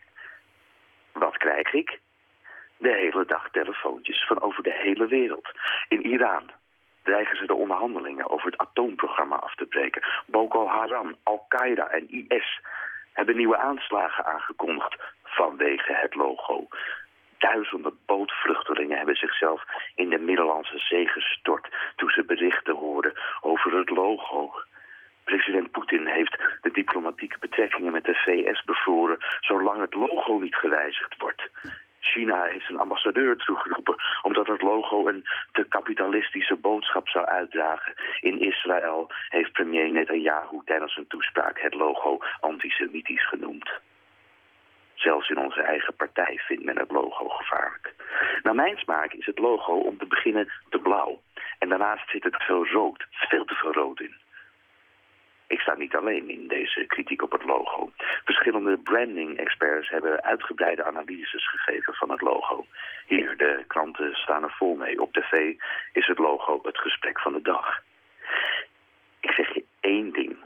Wat krijg ik? De hele dag telefoontjes van over de hele wereld. In Iran dreigen ze de onderhandelingen over het atoomprogramma af te breken. Boko Haram, Al-Qaeda en IS hebben nieuwe aanslagen aangekondigd vanwege het logo. Duizenden bootvluchtelingen hebben zichzelf in de Middellandse Zee gestort toen ze berichten hoorden over het logo. President Poetin heeft de diplomatieke betrekkingen met de VS bevroren zolang het logo niet gewijzigd wordt. China heeft zijn ambassadeur toegeroepen omdat het logo een te kapitalistische boodschap zou uitdragen. In Israël heeft premier Netanyahu tijdens een toespraak het logo antisemitisch genoemd. Zelfs in onze eigen partij vindt men het logo gevaarlijk. Naar mijn smaak is het logo om te beginnen te blauw. En daarnaast zit het veel rood, veel te veel rood in. Ik sta niet alleen in deze kritiek op het logo. Verschillende branding-experts hebben uitgebreide analyses gegeven van het logo. Hier, de kranten staan er vol mee. Op tv is het logo het gesprek van de dag. Ik zeg je één ding.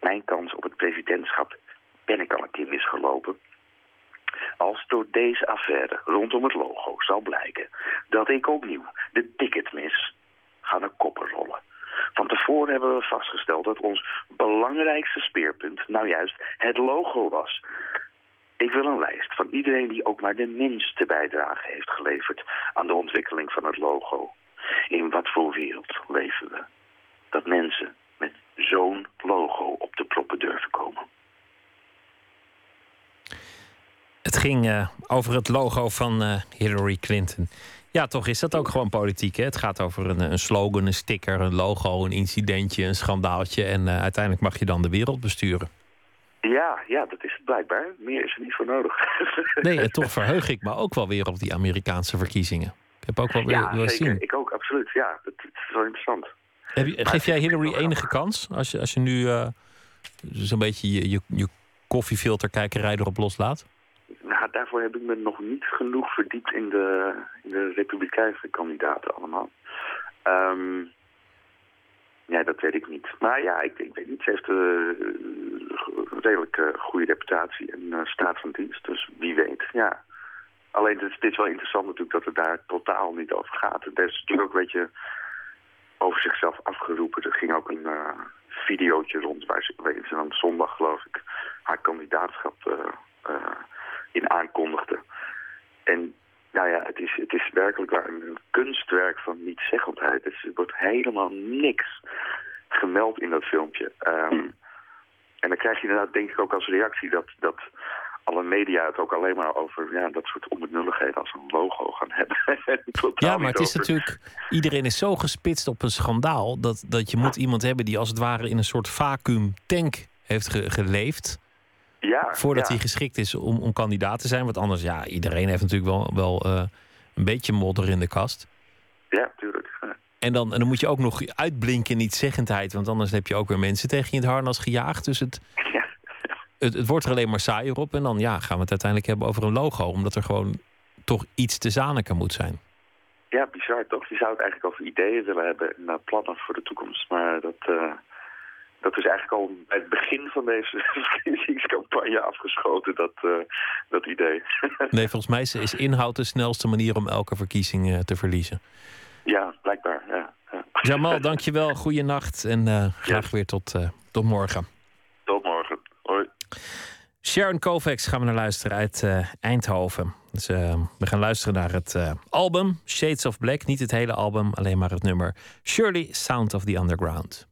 Mijn kans op het presidentschap ben ik al een keer misgelopen. Als door deze affaire rondom het logo zal blijken dat ik opnieuw de ticket mis, gaan er koppen rollen. Van tevoren hebben we vastgesteld dat ons belangrijkste speerpunt nou juist het logo was. Ik wil een lijst van iedereen die ook maar de minste bijdrage heeft geleverd aan de ontwikkeling van het logo. In wat voor wereld leven we? Dat mensen met zo'n logo op de proppen durven komen. Het ging uh, over het logo van uh, Hillary Clinton. Ja, toch is dat ook gewoon politiek. Hè? Het gaat over een, een slogan, een sticker, een logo, een incidentje, een schandaaltje. En uh, uiteindelijk mag je dan de wereld besturen. Ja, ja, dat is het blijkbaar. Meer is er niet voor nodig. [laughs] nee, en toch verheug ik me ook wel weer op die Amerikaanse verkiezingen. Ik heb ook wel weer ja, zeker. zien. Ik ook, absoluut. Ja, dat, dat is wel interessant. Heb je, geef jij Hillary enige kans als je, als je nu uh, zo'n beetje je, je, je koffiefilterkijkerij erop loslaat? Nou, daarvoor heb ik me nog niet genoeg verdiept in de, in de republikeinse kandidaten allemaal. Um, ja, dat weet ik niet. Maar ja, ik, ik weet niet. Ze heeft uh, een redelijk uh, goede reputatie en uh, staat van dienst. Dus wie weet, ja. Alleen, het dit is wel interessant natuurlijk dat het daar totaal niet over gaat. Het is natuurlijk ook een beetje over zichzelf afgeroepen. Er ging ook een videootje rond waar ze, waarin ze dan zondag, geloof ik, haar kandidaatschap in aankondigde. En nou ja, het is, het is werkelijk waar een kunstwerk van niet-zeggendheid. Dus er wordt helemaal niks gemeld in dat filmpje. Um, en dan krijg je inderdaad, denk ik ook als reactie, dat, dat alle media het ook alleen maar over ja, dat soort onbenulligheden als een logo gaan hebben. [laughs] ja, maar het is natuurlijk, iedereen is zo gespitst op een schandaal dat, dat je moet iemand hebben die als het ware in een soort vacuüm tank heeft ge geleefd. Ja, voordat ja. hij geschikt is om, om kandidaat te zijn. Want anders, ja, iedereen heeft natuurlijk wel, wel uh, een beetje modder in de kast. Ja, tuurlijk. Ja. En, dan, en dan moet je ook nog uitblinken in niet-zeggendheid. Want anders heb je ook weer mensen tegen je in het harnas gejaagd. Dus het, het, het, wordt er alleen maar saaier op. En dan ja, gaan we het uiteindelijk hebben over een logo. Omdat er gewoon toch iets te zaniken moet zijn. Ja, bizar toch? Je zou het eigenlijk over ideeën willen hebben en plannen voor de toekomst. Maar dat... Uh dat is eigenlijk al bij het begin van deze [laughs] verkiezingscampagne afgeschoten, dat, uh, dat idee. [laughs] nee, volgens mij is inhoud de snelste manier om elke verkiezing uh, te verliezen. Ja, blijkbaar. Ja, ja. Jamal, [laughs] dankjewel. Goeienacht en uh, graag ja. weer tot, tot morgen. Tot morgen. Hoi. Sharon Kovacs gaan we naar luisteren uit Eindhoven. Dus, we gaan luisteren naar het album Shades of Black. Niet het hele album, alleen maar het nummer Surely Sound of the Underground.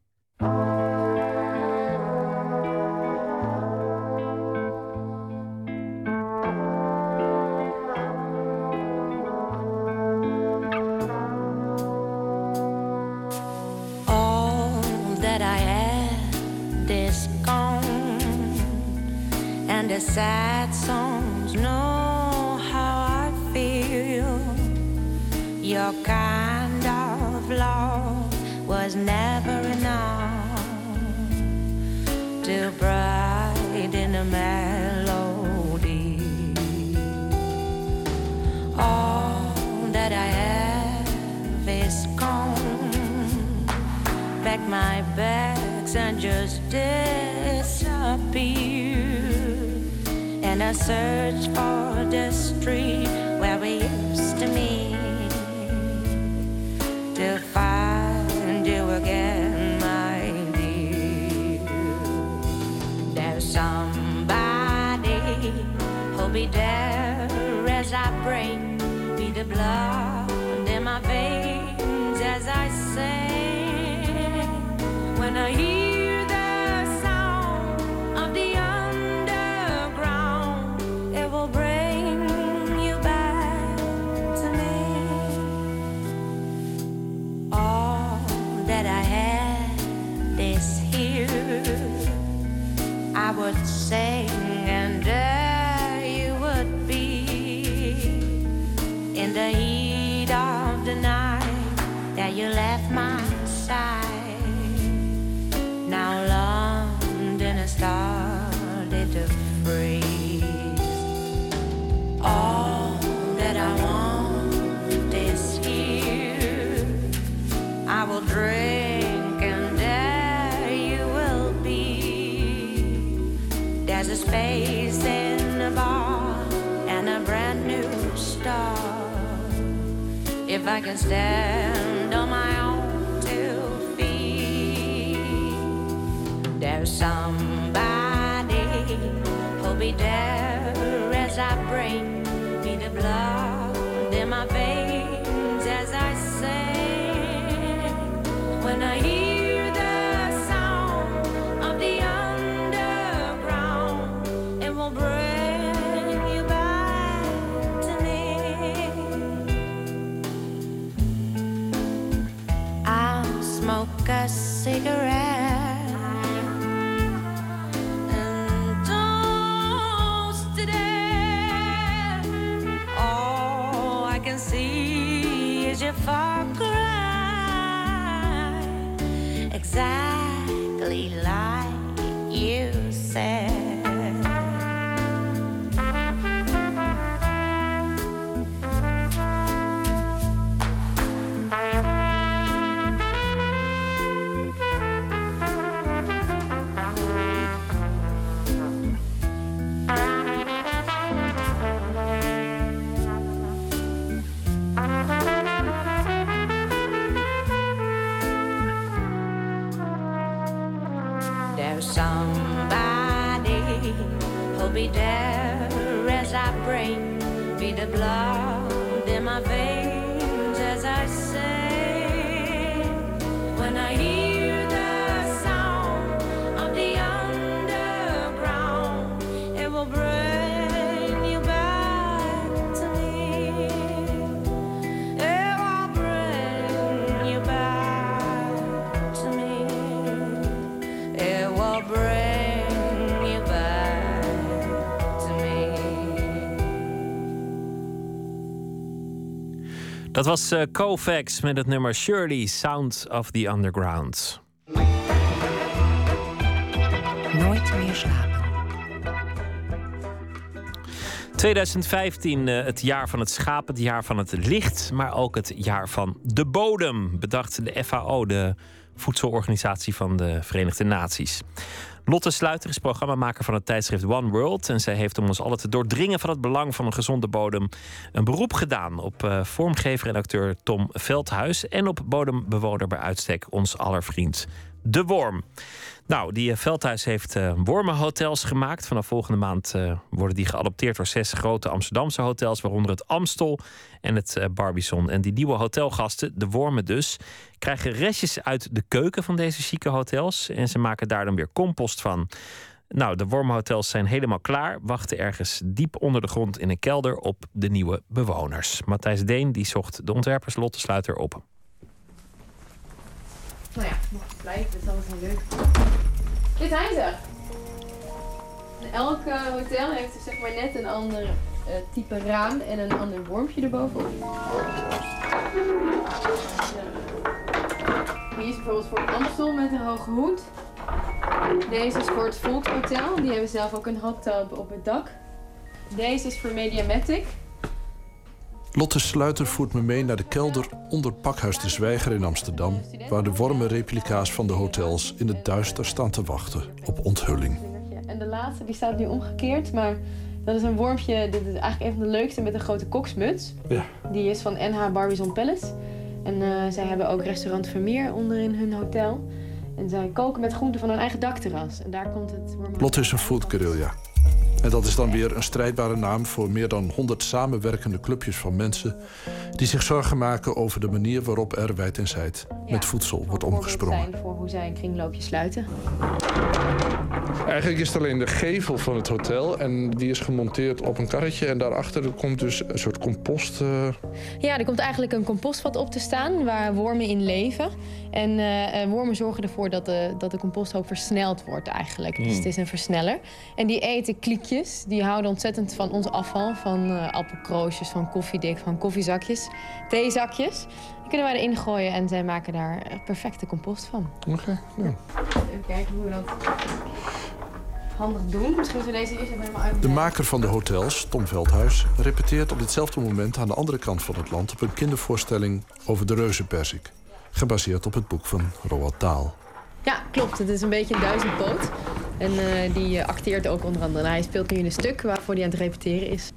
There's somebody. Who'll be there as I bring me the blood in my veins as I say Dat was Kovacs met het nummer Shirley, Sound of the Underground. Nooit meer slapen. 2015, eh, het jaar van het schaap, het jaar van het licht, maar ook het jaar van de bodem, bedacht de FAO, de Voedselorganisatie van de Verenigde Naties. Lotte Sluiter is programmamaker van het tijdschrift One World. En zij heeft om ons allen te doordringen van het belang van een gezonde bodem een beroep gedaan op eh, vormgever en acteur Tom Veldhuis. En op bodembewoner bij uitstek, ons aller vriend, de worm. Nou, die eh, Veldhuis heeft eh, wormenhotels gemaakt. Vanaf volgende maand worden die geadopteerd door zes grote Amsterdamse hotels, waaronder het Amstel en het Barbizon. En die nieuwe hotelgasten, de wormen dus, krijgen restjes uit de keuken van deze chique hotels. En ze maken daar dan weer compost van. Nou, de wormenhotels zijn helemaal klaar, wachten ergens diep onder de grond in een kelder op de nieuwe bewoners. Matthijs Deen die zocht de ontwerpers Lotte Sluiter op. Nou ja, nog blijven, dat is wel leuk. Dit zijn ze. Elk hotel heeft dus zeg maar net een ander eh, type raam en een ander wormpje erbovenop. Hier is bijvoorbeeld voor Amstel met een hoge hoed. Deze is voor het Volkshotel. Die hebben zelf ook een hot tub op het dak. Deze is voor Mediamatic. Lotte Sluiter voert me mee naar de kelder onder Pakhuis de Zwijger in Amsterdam, waar de wormenreplica's van de hotels in het duister staan te wachten op onthulling. En de laatste die staat nu omgekeerd, maar dat is een wormpje. Dit is eigenlijk een van de leukste met een grote koksmuts. Ja. Die is van NH Barbizon Palace. En eh, zij hebben ook restaurant Vermeer onder in hun hotel. En zij koken met groenten van hun eigen dakterras. En daar komt het. Lotte is een food guerrilla. En dat is dan weer een strijdbare naam voor meer dan 100 samenwerkende clubjes van mensen die zich zorgen maken over de manier waarop er wijd en zijd met voedsel wordt omgesprongen. zijn voor hoe zij een kringloopje sluiten. Eigenlijk is het alleen de gevel van het hotel en die is gemonteerd op een karretje en daarachter komt dus een soort compost. eh, Ja, er komt eigenlijk een compostvat op te staan waar wormen in leven. En eh, eh, wormen zorgen ervoor dat de, dat de composthoop versneld wordt eigenlijk. Dus Hmm. het is een versneller. En die eten kliekjes. Die houden ontzettend van ons afval. Van eh appelkroosjes, van koffiedik, van koffiezakjes, theezakjes. Die kunnen wij erin gooien en zij maken daar eh, perfecte compost van. Oké, ja. Even kijken hoe we dat handig doen. Misschien moeten we deze eerst even helemaal uit. De maker van de hotels, Tom Veldhuis, repeteert op ditzelfde moment aan de andere kant van het land op een kindervoorstelling over de reuzenperzik. Gebaseerd op het boek van Roald Dahl. Ja, klopt. Het is een beetje een duizendpoot. En eh, die eh, acteert ook onder andere. Hij speelt nu in een stuk waarvoor hij aan het repeteren is.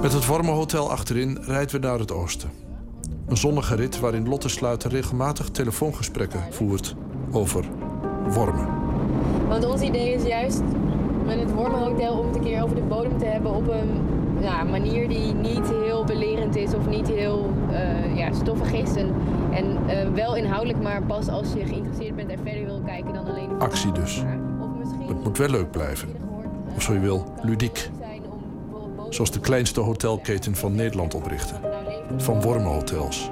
Met het Wormenhotel achterin rijden we naar het oosten. Een zonnige rit waarin Lotte Sluiter regelmatig telefoongesprekken voert over wormen. Want ons idee is juist met het Wormenhotel om het een keer over de bodem te hebben op een ja, manier die niet heel belerend is of niet heel uh, ja, stoffig is. En, en uh, wel inhoudelijk, maar pas als je geïnteresseerd bent en verder wil kijken dan alleen. Actie dus. Het moet wel leuk blijven. Of zo je wil, ludiek. Zoals de kleinste hotelketen van Nederland oprichten. Van wormenhotels.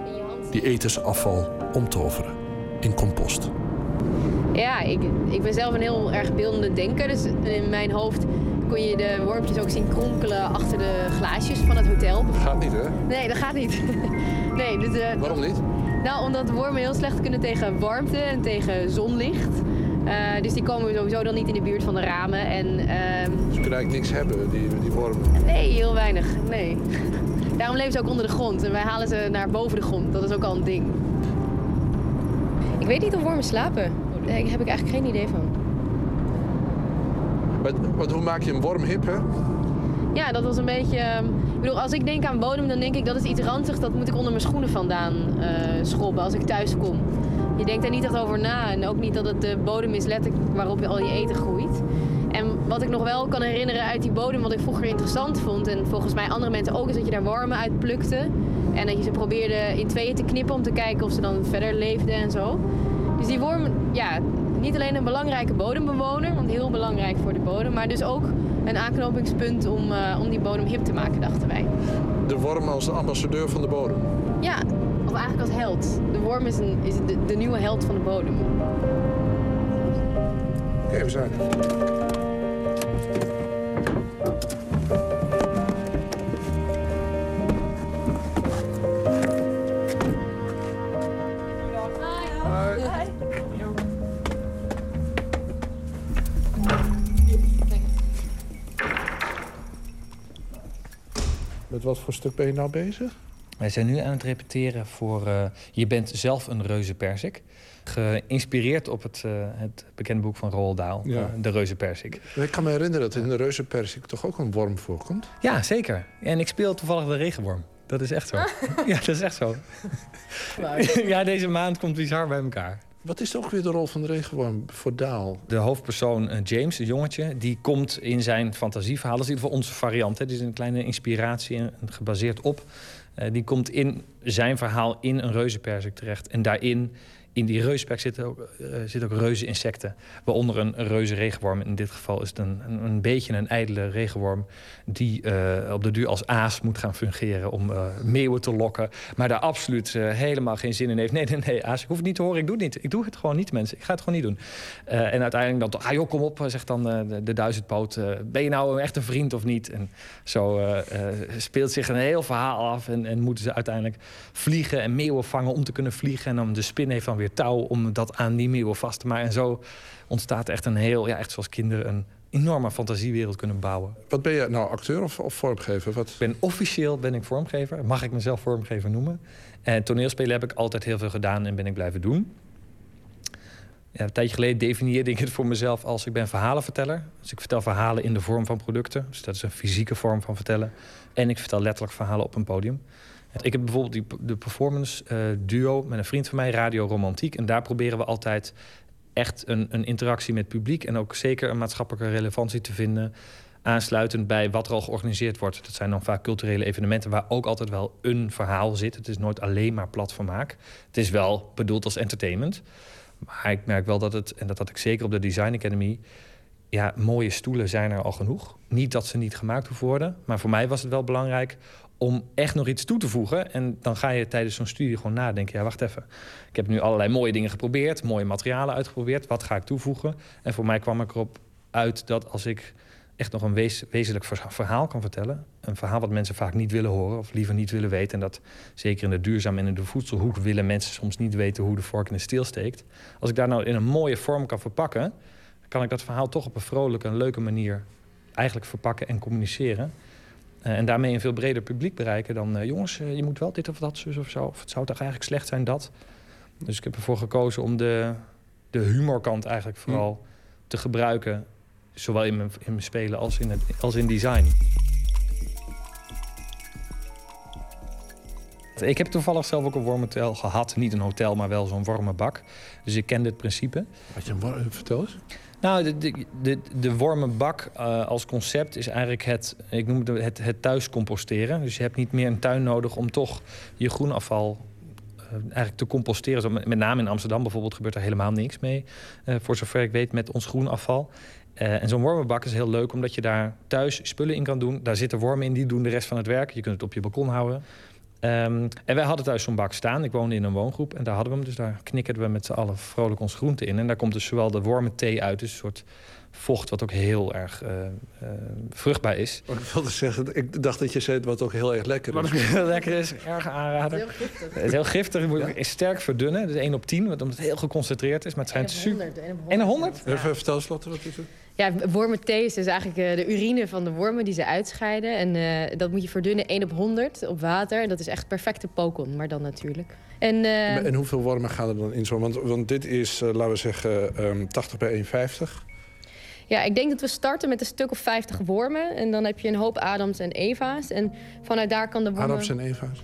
Die etensafval omtoveren in compost. Ja, ik, ik ben zelf een heel erg beeldende denker. Dus in mijn hoofd kon je de wormpjes ook zien kronkelen achter de glaasjes van het hotel. Dat gaat niet, hè? Nee, dat gaat niet. [laughs] nee, dus, uh, Waarom niet? Nou, omdat wormen heel slecht kunnen tegen warmte en tegen zonlicht. Uh, dus die komen sowieso dan niet in de buurt van de ramen. En, uh, ze kunnen eigenlijk niks hebben, die, die wormen? Nee, heel weinig. Nee. [laughs] Daarom leven ze ook onder de grond. En wij halen ze naar boven de grond. Dat is ook al een ding. Ik weet niet of wormen slapen. Daar heb ik eigenlijk geen idee van. Maar, hoe maak je een worm hip, hè? Ja, dat was een beetje... Ehm, ik bedoel, als ik denk aan bodem, dan denk ik dat is iets ranzig. Dat moet ik onder mijn schoenen vandaan uh, schrobben als ik thuis kom. Je denkt daar niet echt over na. En ook niet dat het de bodem is letterlijk waarop al je eten groeit. En wat ik nog wel kan herinneren uit die bodem, wat ik vroeger interessant vond... en volgens mij andere mensen ook, is dat je daar wormen uit plukte. En dat je ze probeerde in tweeën te knippen om te kijken of ze dan verder leefden en zo. Dus die worm, ja, niet alleen een belangrijke bodembewoner, want heel belangrijk voor de bodem, maar dus ook een aanknopingspunt om, uh, om die bodem hip te maken, dachten wij. De worm als de ambassadeur van de bodem? Ja, of eigenlijk als held. De worm is, een, is de, de nieuwe held van de bodem. Even zijn. Met wat voor stuk ben je nou bezig? Wij zijn nu aan het repeteren voor uh, Je bent zelf een reuze persik. Geïnspireerd op het, uh, het bekende boek van Roald Dahl, ja. uh, De Reuze Persik. Ik kan me herinneren dat in De Reuze Persik toch ook een worm voorkomt? Ja, zeker. En ik speel toevallig de regenworm. Dat is echt zo. [laughs] ja, dat is echt zo. [laughs] ja, deze maand komt bizar bij elkaar. Wat is ook weer de rol van de regenworm voor Daal? De hoofdpersoon uh, James, een jongetje, die komt in zijn fantasieverhaal... dat is in ieder geval onze variant, hè. dit is een kleine inspiratie gebaseerd op... Uh, die komt in zijn verhaal in een reuzenperzik terecht. En daarin in die ook, uh, zitten ook reuze insecten. Waaronder een, een reuze regenworm. In dit geval is het een, een, beetje een ijdele regenworm... die uh, op de duur als aas moet gaan fungeren om uh, meeuwen te lokken. Maar daar absoluut helemaal geen zin in heeft. Nee, nee, nee, aas, ik hoef het niet te horen, ik doe het niet. Ik doe het gewoon niet, mensen. Ik ga het gewoon niet doen. en uiteindelijk dan, ah joh, kom op, zegt dan de, de duizendpoot. ben je nou een vriend of niet? En zo speelt zich een heel verhaal af... En, en moeten ze uiteindelijk vliegen en meeuwen vangen om te kunnen vliegen. En dan de spin heeft dan touw om dat aan die meeuwen vast te maken. En zo ontstaat echt een heel, ja, echt zoals kinderen een enorme fantasiewereld kunnen bouwen. Wat ben je nou, acteur of, of vormgever? Wat? Ben, officieel ben ik vormgever. Mag ik mezelf vormgever noemen? En toneelspelen heb ik altijd heel veel gedaan en ben ik blijven doen. Ja, een tijdje geleden definieerde ik het voor mezelf als ik ben verhalenverteller. Dus ik vertel verhalen in de vorm van producten. Dus dat is een fysieke vorm van vertellen. En ik vertel letterlijk verhalen op een podium. Ik heb bijvoorbeeld die, de performance uh, duo met een vriend van mij, Radio Romantiek. En daar proberen we altijd echt een, een interactie met het publiek... en ook zeker een maatschappelijke relevantie te vinden... aansluitend bij wat er al georganiseerd wordt. Dat zijn dan vaak culturele evenementen waar ook altijd wel een verhaal zit. Het is nooit alleen maar platformaak. Het is wel bedoeld als entertainment. Maar ik merk wel dat het, en dat had ik zeker op de Design Academy... ja, mooie stoelen zijn er al genoeg. Niet dat ze niet gemaakt hoeven worden. Maar voor mij was het wel belangrijk om echt nog iets toe te voegen. En dan ga je tijdens zo'n studie gewoon nadenken. Ja, wacht even. Ik heb nu allerlei mooie dingen geprobeerd. Mooie materialen uitgeprobeerd. Wat ga ik toevoegen? En voor mij kwam ik erop uit dat als ik echt nog een wezenlijk verhaal kan vertellen. Een verhaal wat mensen vaak niet willen horen of liever niet willen weten. En dat zeker in de duurzaam en in de voedselhoek willen mensen soms niet weten hoe de vork in de steel steekt. Als ik daar nou in een mooie vorm kan verpakken, kan ik dat verhaal toch op een vrolijke en leuke manier eigenlijk verpakken en communiceren. Uh, en daarmee een veel breder publiek bereiken dan... Uh, jongens, uh, je moet wel dit of dat, zus of zo. Of het zou toch eigenlijk slecht zijn, dat. Dus ik heb ervoor gekozen om de, de humorkant eigenlijk vooral hm. te gebruiken. Zowel in mijn, in mijn spelen als in, het, als in design. Ik heb toevallig zelf ook een wormhotel gehad. Niet een hotel, maar wel zo'n wormenbak. Dus ik ken dit principe. Wat je een vertel eens. Nou, de, de, de, wormenbak uh, als concept is eigenlijk het, ik noem het, het, het thuis composteren. Dus je hebt niet meer een tuin nodig om toch je groenafval uh, eigenlijk te composteren. Met name in Amsterdam bijvoorbeeld gebeurt er helemaal niks mee. Uh, voor zover ik weet met ons groenafval. En zo'n wormenbak is heel leuk omdat je daar thuis spullen in kan doen. Daar zitten wormen in, die doen de rest van het werk. Je kunt het op je balkon houden. Um, en wij hadden thuis zo'n bak staan. Ik woonde in een woongroep en daar hadden we hem. Dus daar knikkerden we met z'n allen vrolijk ons groente in. En daar komt dus zowel de wormenthee uit, dus een soort vocht wat ook heel erg uh, uh, vruchtbaar is. Wat ik wilde zeggen, ik dacht dat je zei wat ook heel erg lekker is. Wat heel [laughs] lekker is, erg aanrader. Het is heel giftig. Het is heel giftig, moet ja. sterk verdunnen. Dus 1 op 10, omdat het heel geconcentreerd is. Maar het schijnt super... 1 op 100? Ja. Even vertel eens, Lotte, wat is het? Ja, wormenthee is dus eigenlijk uh, de urine van de wormen die ze uitscheiden. En uh, dat moet je verdunnen 1 op 100 op water. Dat is echt perfecte pokon, maar dan natuurlijk. En, uh, en hoeveel wormen gaan er dan in zo? Want, want dit is, laten we zeggen, um, 80 bij 1,50. Ja, ik denk dat we starten met een stuk of 50 wormen. En dan heb je een hoop Adams en Eva's. En vanuit daar kan de wormen... Adams en Eva's?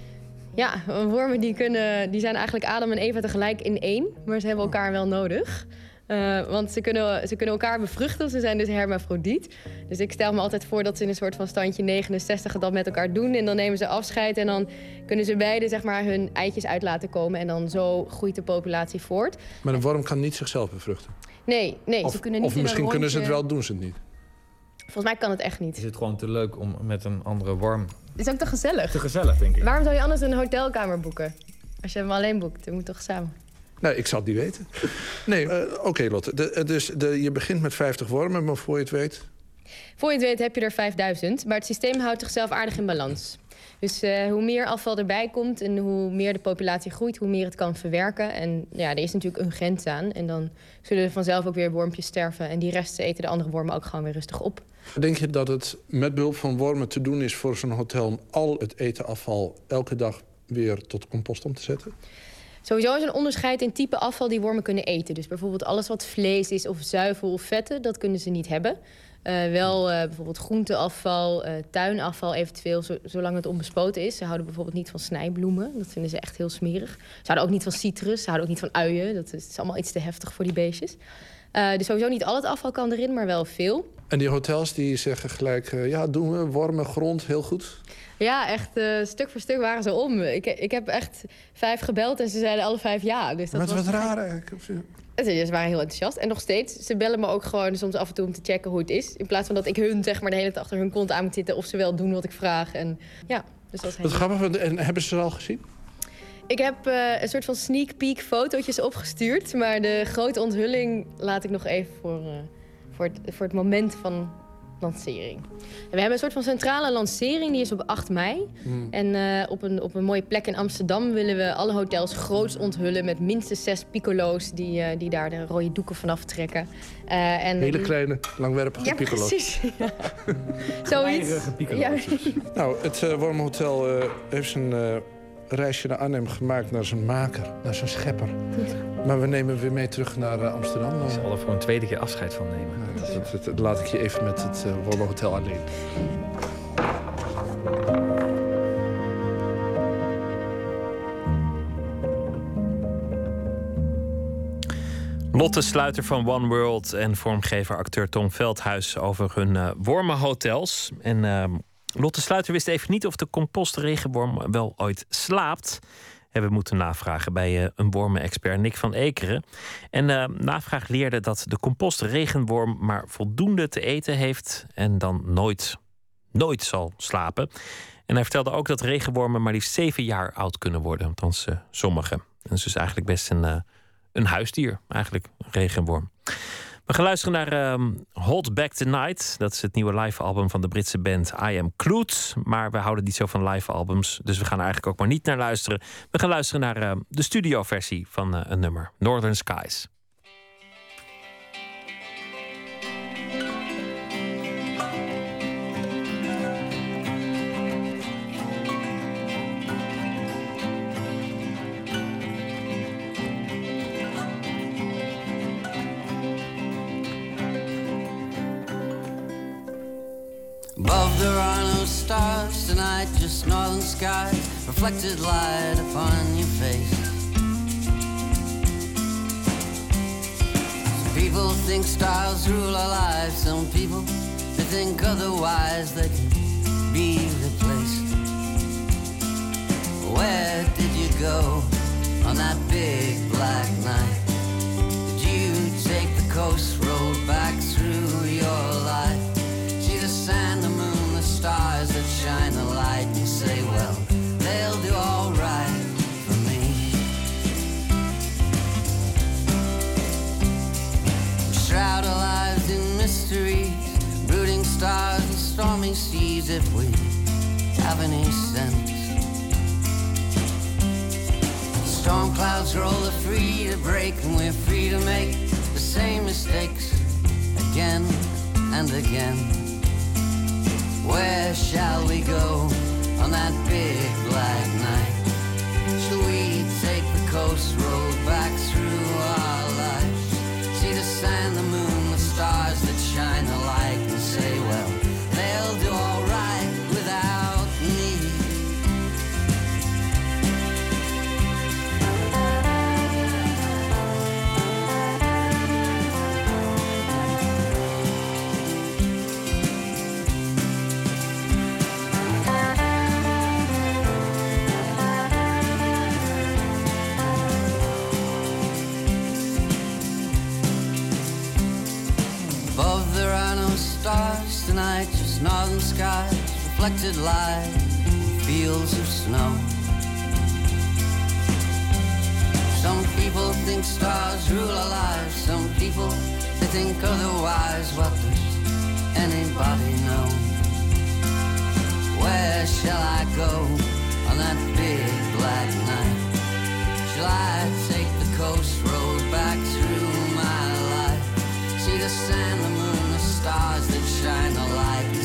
Ja, wormen die, kunnen, die zijn eigenlijk Adam en Eva tegelijk in één. Maar ze hebben elkaar wel nodig. Uh, want ze kunnen, ze kunnen elkaar bevruchten. Ze zijn dus hermafrodiet. Dus ik stel me altijd voor dat ze in een soort van standje 69 dat met elkaar doen. En dan nemen ze afscheid. En dan kunnen ze beide zeg maar, hun eitjes uit laten komen. En dan zo groeit de populatie voort. Maar een worm kan niet zichzelf bevruchten? Nee, nee of, ze kunnen niet Of misschien rondje... kunnen ze het wel, doen ze het niet? Volgens mij kan het echt niet. Is het gewoon te leuk om met een andere worm... Het is ook te gezellig. Te gezellig, denk ik. Waarom zou je anders een hotelkamer boeken? Als je hem alleen boekt, dan moet toch samen. Nee, ik zal het niet weten. Nee, uh, oké okay, Lotte. De, dus de, je begint met 50 wormen, maar voor je het weet... Voor je het weet heb je er 5000. Maar het systeem houdt zichzelf aardig in balans. Dus uh, hoe meer afval erbij komt en hoe meer de populatie groeit... hoe meer het kan verwerken. En ja, er is natuurlijk een grens aan. En dan zullen er vanzelf ook weer wormpjes sterven. En die resten eten de andere wormen ook gewoon weer rustig op. Denk je dat het met behulp van wormen te doen is voor zo'n hotel... om al het etenafval elke dag weer tot compost om te zetten? Sowieso is een onderscheid in type afval die wormen kunnen eten. Dus bijvoorbeeld alles wat vlees is of zuivel of vetten, dat kunnen ze niet hebben. Uh, wel uh, bijvoorbeeld groenteafval, uh, tuinafval eventueel, zo, zolang het onbespoten is. Ze houden bijvoorbeeld niet van snijbloemen. Dat vinden ze echt heel smerig. Ze houden ook niet van citrus, ze houden ook niet van uien. Dat is, allemaal iets te heftig voor die beestjes. dus sowieso niet al het afval kan erin, maar wel veel. En die hotels die zeggen gelijk, ja doen we, wormen, grond, heel goed? Ja, echt uh, stuk voor stuk waren ze om. Ik, ik heb echt vijf gebeld en ze zeiden alle vijf ja. Dus dat maar het was wat raar eigenlijk. Ze waren heel enthousiast. En nog steeds, ze bellen me ook gewoon soms af en toe om te checken hoe het is. In plaats van dat ik hun zeg maar, de hele tijd achter hun kont aan moet zitten... of ze wel doen wat ik vraag. En, ja, dus dat is wat grappig. En hebben ze het al gezien? Ik heb uh, een soort van sneak peek fotootjes opgestuurd. Maar de grote onthulling laat ik nog even voor, uh, voor, het, voor het moment van lancering. En we hebben een soort van centrale lancering, die is op 8 mei. Hmm. En uh, op, een, op een mooie plek in Amsterdam willen we alle hotels groots onthullen... met minstens zes piccolo's die, uh, die daar de rode doeken vanaf trekken. Uh, en Hele kleine, langwerpige ja, piccolo's. Precies, [laughs] ja. [laughs] Zoiets. Ja. nou, het uh, Wormhotel heeft zijn reisje naar Arnhem gemaakt naar zijn maker, naar zijn schepper. Maar we nemen weer mee terug naar uh, Amsterdam. Ik zal er voor een tweede keer afscheid van nemen. Ja, dat, dat, dat, laat ik je even met het uh, Hotel alleen. Lotte Sluiter van One World en vormgever acteur Tom Veldhuis over hun uh, wormenhotels. En uh, Lotte Sluiter wist even niet of de compostregenworm wel ooit slaapt. Hebben we moeten navragen bij uh, een wormenexpert Nick van Ekeren. En uh, navraag leerde dat de compostregenworm maar voldoende te eten heeft en dan nooit, nooit zal slapen. En hij vertelde ook dat regenwormen maar liefst zeven jaar oud kunnen worden, althans uh, sommige. En dat is dus eigenlijk best een, een huisdier, eigenlijk een regenworm. We gaan luisteren naar um, Hold Back the Night. Dat is het nieuwe live album van de Britse band I Am Clued. Maar we houden niet zo van live albums. Dus we gaan er eigenlijk ook maar niet naar luisteren. We gaan luisteren naar uh, de studioversie van uh, een nummer. Northern Skies. Above the are no stars tonight, just northern sky, reflected light upon your face. Some people think stars rule our lives, some people they think otherwise, they can be replaced. Where did you go on that big black night? Did you take the coast road back through your life? Stars that shine the light and say, well, they'll do all right for me. Shroud our lives in mysteries, brooding stars and stormy seas if we have any sense. Storm clouds roll, are free to break, and we're free to make the same mistakes again and again. Where shall we go on that big black night? Shall we take the coast road back through our lives? See the sand, the moon, the stars that shine the skies, reflected light, fields of snow. Some people think stars rule our lives, some people they think otherwise. What does anybody know? Where shall I go on that big black night? Shall I take the coast road back through my life? See the sand, the moon, the stars that shine the light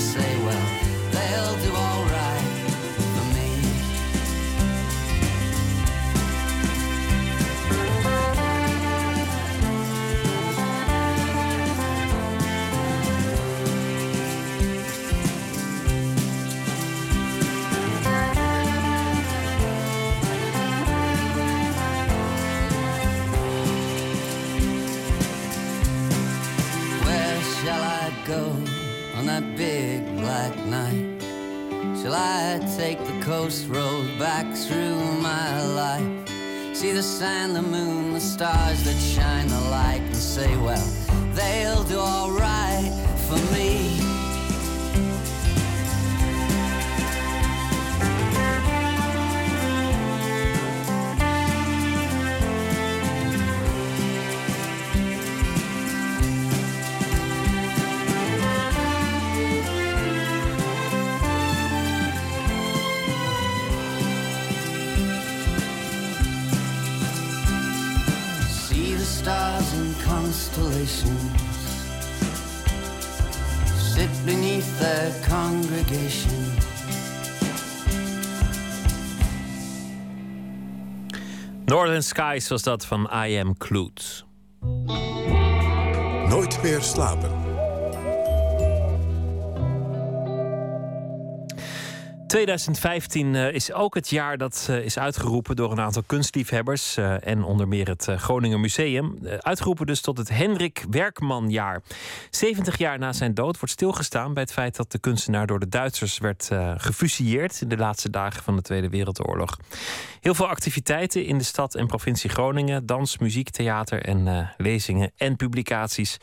I take the coast road back through my life? See the sand, the moon, the stars that shine the light and say, well, they'll do all right for me. Northern Skies was dat van I Am Kloot. Nooit meer slapen. 2015 eh, is ook het jaar dat eh, is uitgeroepen door een aantal kunstliefhebbers eh, en onder meer het Groninger Museum. Uitgeroepen dus tot het Hendrik Werkmanjaar. 70 jaar na zijn dood wordt stilgestaan bij het feit dat de kunstenaar door de Duitsers werd gefusilleerd in de laatste dagen van de Tweede Wereldoorlog. Heel veel activiteiten in de stad en provincie Groningen: dans, muziek, theater en lezingen en publicaties.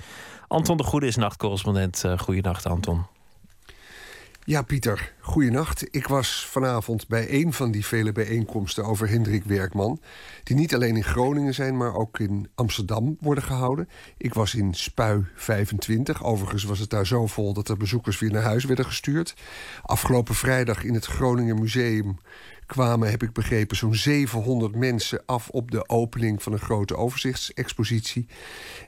Anton de Goede is nachtcorrespondent. Goedenacht, Anton. Ja, Pieter, goeienacht. Ik was vanavond bij een van die vele bijeenkomsten over Hendrik Werkman. Die niet alleen in Groningen zijn, maar ook in Amsterdam worden gehouden. Ik was in Spui 25. Overigens was het daar zo vol dat er bezoekers weer naar huis werden gestuurd. Afgelopen vrijdag in het Groningen Museum kwamen, heb ik begrepen, zo'n 700 mensen af op de opening van een grote overzichtsexpositie.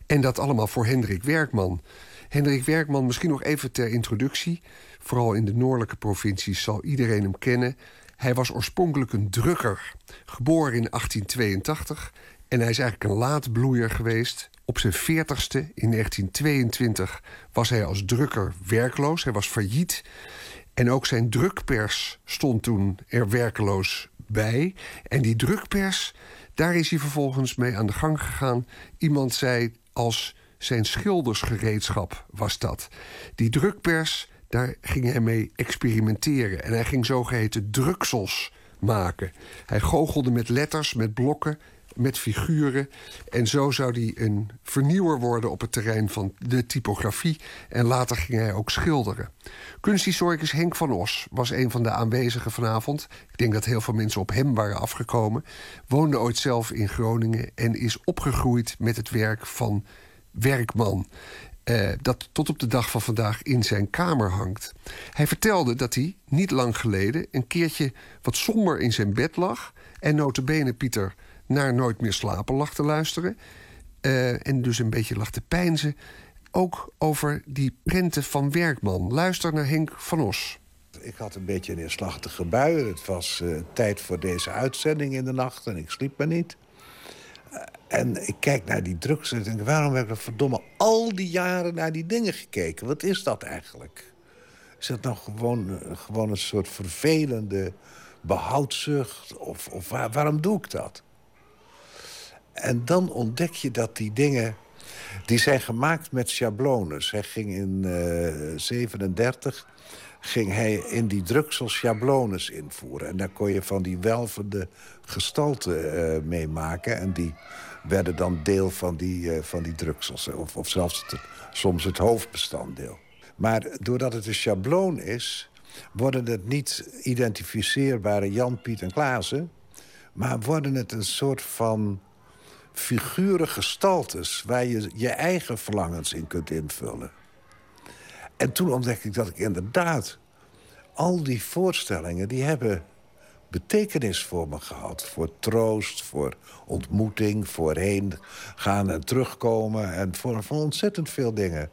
En dat allemaal voor Hendrik Werkman. Hendrik Werkman, misschien nog even ter introductie. Vooral in de noordelijke provincies zal iedereen hem kennen. Hij was oorspronkelijk een drukker, geboren in 1882. En hij is eigenlijk een laatbloeier geweest. Op zijn 40ste, in 1922, was hij als drukker werkloos. Hij was failliet. En ook zijn drukpers stond toen er werkeloos bij. En die drukpers, daar is hij vervolgens mee aan de gang gegaan. Iemand zei als zijn schildersgereedschap was dat. Die drukpers, daar ging hij mee experimenteren. En hij ging zogeheten druksels maken. Hij goochelde met letters, met blokken, met figuren. En zo zou hij een vernieuwer worden op het terrein van de typografie. En later ging hij ook schilderen. Kunsthistoricus Henk van Os was een van de aanwezigen vanavond. Ik denk dat heel veel mensen op hem waren afgekomen. Woonde ooit zelf in Groningen en is opgegroeid met het werk van Werkman. Uh, dat tot op de dag van vandaag in zijn kamer hangt. Hij vertelde dat hij niet lang geleden een keertje wat somber in zijn bed lag. En notabene Pieter naar Nooit meer slapen lag te luisteren. Uh, en dus een beetje lag te pijnzen. Ook over die prenten van Werkman. Luister naar Henk van Os. Ik had een beetje een neerslachtige bui. Het was uh, tijd voor deze uitzending in de nacht en ik sliep maar niet. En ik kijk naar die drugs en denk... waarom heb ik verdomme al die jaren naar die dingen gekeken? Wat is dat eigenlijk? Is dat nou gewoon, gewoon een soort vervelende behoudzucht? Of, of waarom doe ik dat? En dan ontdek je dat die dingen... die zijn gemaakt met schablones. Hij ging in uh, 37 ging hij in die druksel schablones invoeren. En daar kon je van die welvende gestalten uh, mee maken. En die werden dan deel van die, uh, van die druksels. Of, of zelfs soms het hoofdbestanddeel. Maar doordat het een schabloon is... worden het niet identificeerbare Jan, Piet en Klaassen... maar worden het een soort van figuren gestaltes... waar je je eigen verlangens in kunt invullen. En toen ontdekte ik dat ik inderdaad... al die voorstellingen, die hebben betekenis voor me gehad. Voor troost, voor ontmoeting, voor heen gaan en terugkomen... en voor, voor ontzettend veel dingen.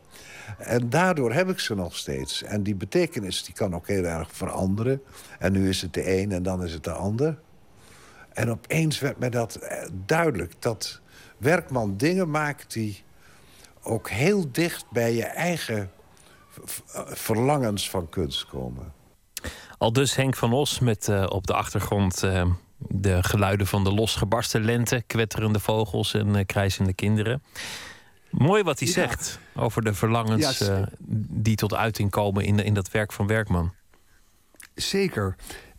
En daardoor heb ik ze nog steeds. En die betekenis die kan ook heel erg veranderen. En nu is het de een en dan is het de ander. En opeens werd mij dat eh, duidelijk. Dat Werkman dingen maakt die ook heel dicht bij je eigen verlangens van kunst komen. Al dus Henk van Os met uh, op de achtergrond uh, de geluiden van de losgebarsten lente, kwetterende vogels en uh, krijzende kinderen. Mooi wat hij ja. zegt over de verlangens ja, die tot uiting komen in, in dat werk van Werkman. Zeker.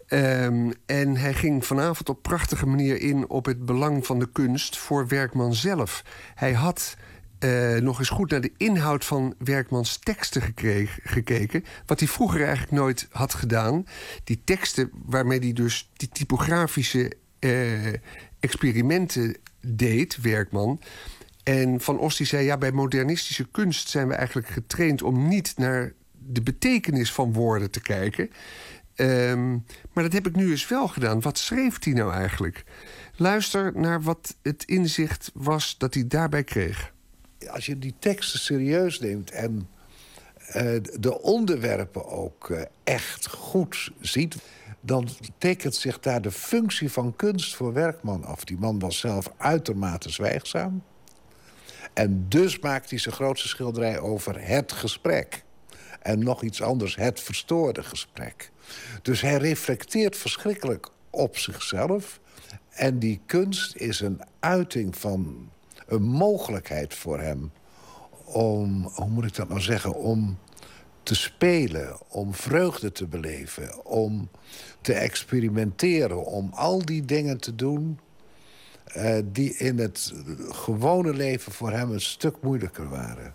Um, en hij ging vanavond op prachtige manier in op het belang van de kunst voor Werkman zelf. Hij had uh, nog eens goed naar de inhoud van Werkmans teksten gekeken. Wat hij vroeger eigenlijk nooit had gedaan. Die teksten waarmee hij dus die typografische uh, experimenten deed, Werkman. En Van Os die zei, ja, bij modernistische kunst zijn we eigenlijk getraind... om niet naar de betekenis van woorden te kijken... Um, maar dat heb ik nu eens wel gedaan. Wat schreef hij nou eigenlijk? Luister naar wat het inzicht was dat hij daarbij kreeg. Als je die teksten serieus neemt en uh, de onderwerpen ook uh, echt goed ziet... dan tekent zich daar de functie van kunst voor Werkman af. Die man was zelf uitermate zwijgzaam. En dus maakt hij zijn grootste schilderij over het gesprek. En nog iets anders, het verstoorde gesprek. Dus hij reflecteert verschrikkelijk op zichzelf. En die kunst is een uiting van een mogelijkheid voor hem om, hoe moet ik dat nou zeggen, om te spelen, om vreugde te beleven, om te experimenteren, om al die dingen te doen uh, die in het gewone leven voor hem een stuk moeilijker waren.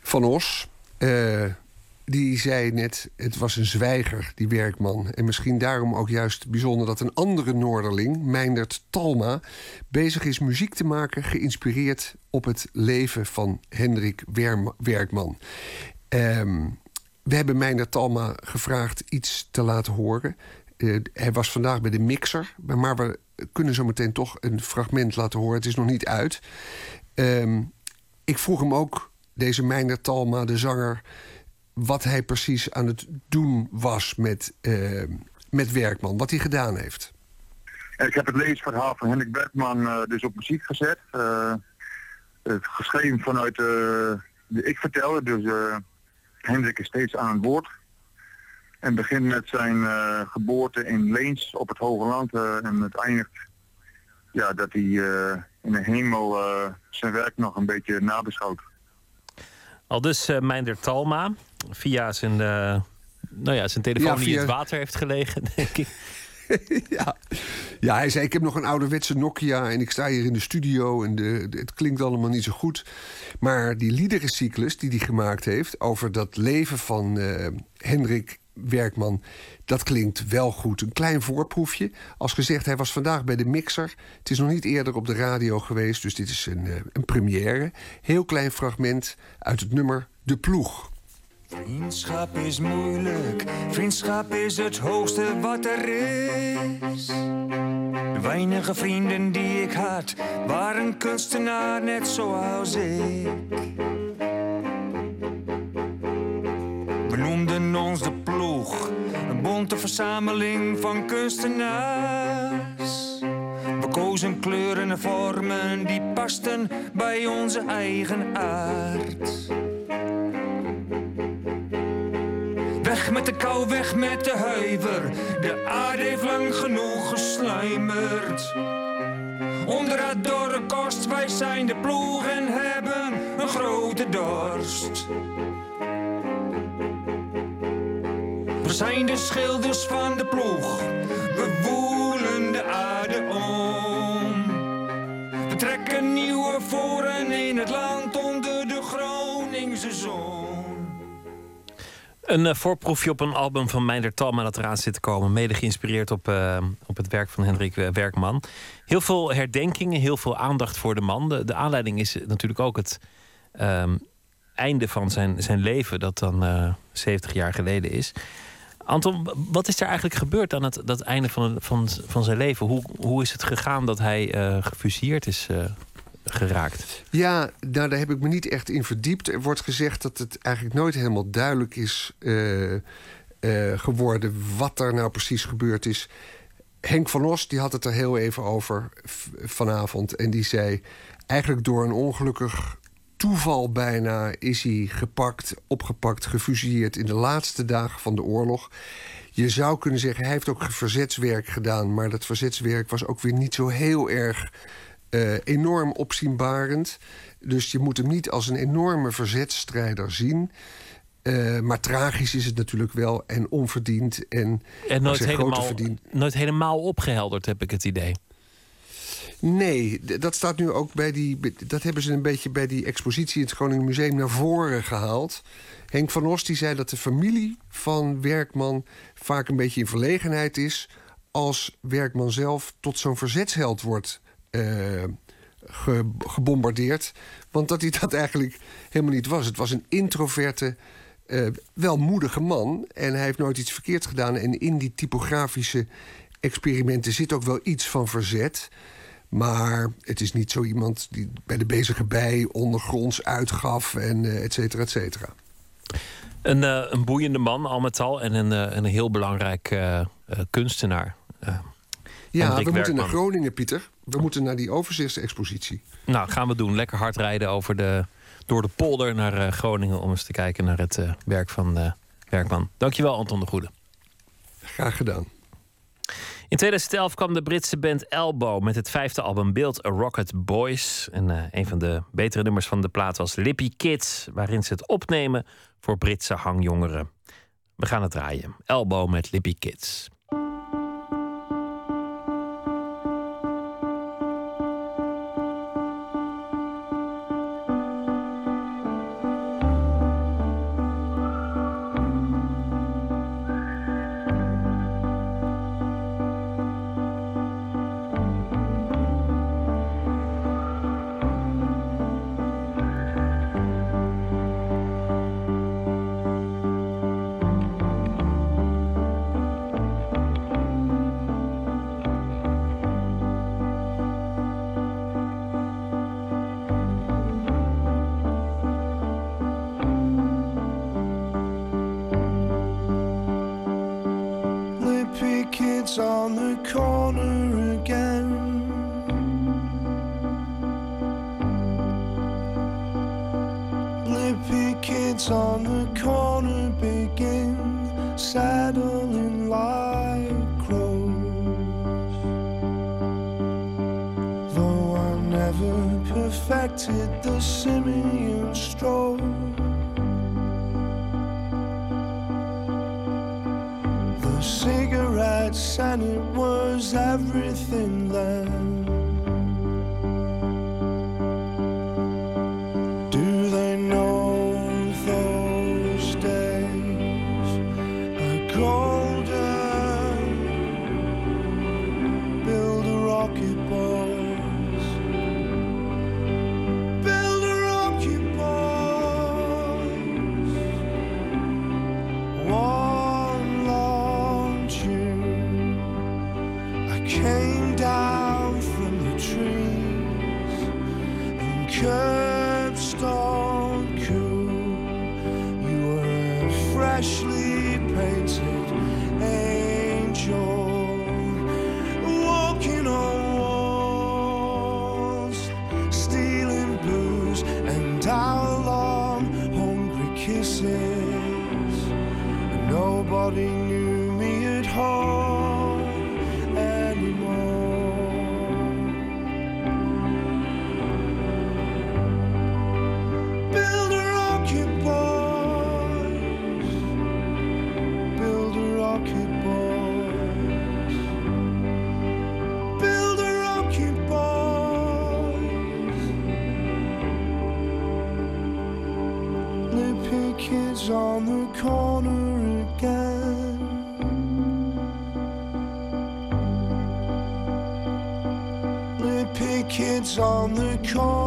Van Os, uh, die zei net, het was een zwijger, die werkman. En misschien daarom ook juist bijzonder dat een andere Noorderling, Meindert Talma, bezig is muziek te maken, geïnspireerd op het leven van Hendrik Werkman. Um, we hebben Meindert Talma gevraagd iets te laten horen. Uh, hij was vandaag bij de mixer, maar we kunnen zo meteen toch een fragment laten horen. Het is nog niet uit. Um, ik vroeg hem ook, deze Meindert Talma, de zanger wat hij precies aan het doen was met, uh, met Werkman, wat hij gedaan heeft. Ik heb het leesverhaal van Hendrik Werkman uh, dus op muziek gezet. Uh, geschreven vanuit de ik vertellen, dus Hendrik is steeds aan het woord. En begint met zijn eh, geboorte in Leens op het Hoge Land. eh, en het eindigt ja, dat hij eh, in de hemel eh, zijn werk nog een beetje nabeschouwt. Al dus uh, Meinder Talma via zijn, uh, nou ja, zijn telefoon Ja, die in het water heeft gelegen, [laughs] denk ik. [laughs] ja. ja, hij zei: Ik heb nog een ouderwetse Nokia en ik sta hier in de studio en de, de- het klinkt allemaal niet zo goed. Maar die liederencyclus die hij gemaakt heeft over dat leven van eh, Hendrik Werkman, dat klinkt wel goed. Een klein voorproefje. Als gezegd, hij was vandaag bij de mixer. Het is nog niet eerder op de radio geweest, dus dit is een, eh, een première. Heel klein fragment uit het nummer De Ploeg. Vriendschap is moeilijk, vriendschap is het hoogste wat er is. De weinige vrienden die ik had, waren kunstenaar net zoals ik. We noemden ons de ploeg, bonte verzameling van kunstenaars. We kozen kleuren en vormen die pasten bij onze eigen aard. Weg met de kou, weg met de huiver. De aarde heeft lang genoeg gesluimerd. Onder het dorre kost, wij zijn de ploeg en hebben een grote dorst. We zijn de schilders van de ploeg. We woelen de aarde om. We trekken nieuwe voren in het land onder de Groningse zon. Een eh, voorproefje op een album van Meinder Talma dat eraan zit te komen. Mede geïnspireerd op, eh, op het werk van Hendrik eh, Werkman. Heel veel herdenkingen, heel veel aandacht voor de man. De, de aanleiding is natuurlijk ook het ehm, einde van zijn, zijn leven... dat dan eh 70 jaar geleden is. Anton, wat is er eigenlijk gebeurd aan het dat einde van, van, van zijn leven? Hoe, hoe is het gegaan dat hij eh gefusilleerd is eh, geraakt? Ja, nou, daar heb ik me niet echt in verdiept. Er wordt gezegd dat het eigenlijk nooit helemaal duidelijk is eh, geworden wat er nou precies gebeurd is. Henk van Os die had het er heel even over vanavond. En die zei: eigenlijk door een ongelukkig toeval bijna is hij gepakt, opgepakt, gefusilleerd in de laatste dagen van de oorlog. Je zou kunnen zeggen, hij heeft ook verzetswerk gedaan, maar dat verzetswerk was ook weer niet zo heel erg eh, enorm opzienbarend. Dus je moet hem niet als een enorme verzetstrijder zien. Eh, maar tragisch is het natuurlijk wel en onverdiend. En, En nooit helemaal, nooit helemaal opgehelderd, heb ik het idee. Nee, dat staat nu ook bij die. Dat hebben ze een beetje bij die expositie in het Groningen Museum naar voren gehaald. Henk van Os die zei dat de familie van Werkman vaak een beetje in verlegenheid is. als Werkman zelf tot zo'n verzetsheld wordt eh, ge- gebombardeerd. Want dat hij dat eigenlijk helemaal niet was. Het was een introverte, eh, wel moedige man. En hij heeft nooit iets verkeerds gedaan. En in die typografische experimenten zit ook wel iets van verzet. Maar het is niet zo iemand die bij de bezige bij ondergronds uitgaf en eh, et cetera, et cetera. Een, eh, een boeiende man, al met al. En een, eh, een heel belangrijk kunstenaar. Ja, we moeten naar. Groningen, Pieter. We moeten naar die overzichtsexpositie. Nou, gaan we doen. Lekker hard rijden over de, door de polder naar Groningen... om eens te kijken naar het werk van Werkman. Dankjewel, Anton de Goede. Graag gedaan. In 2011 kwam de Britse band Elbow met het vijfde album Build a Rocket Boys. En eh, een van de betere nummers van de plaat was Lippy Kids... waarin ze het opnemen voor Britse hangjongeren. We gaan het draaien. Elbow met Lippy Kids. Nobody knew me at home anymore. Builder occupies, builder occupies, builder occupies. Lippy kids on the corner. sans le camp.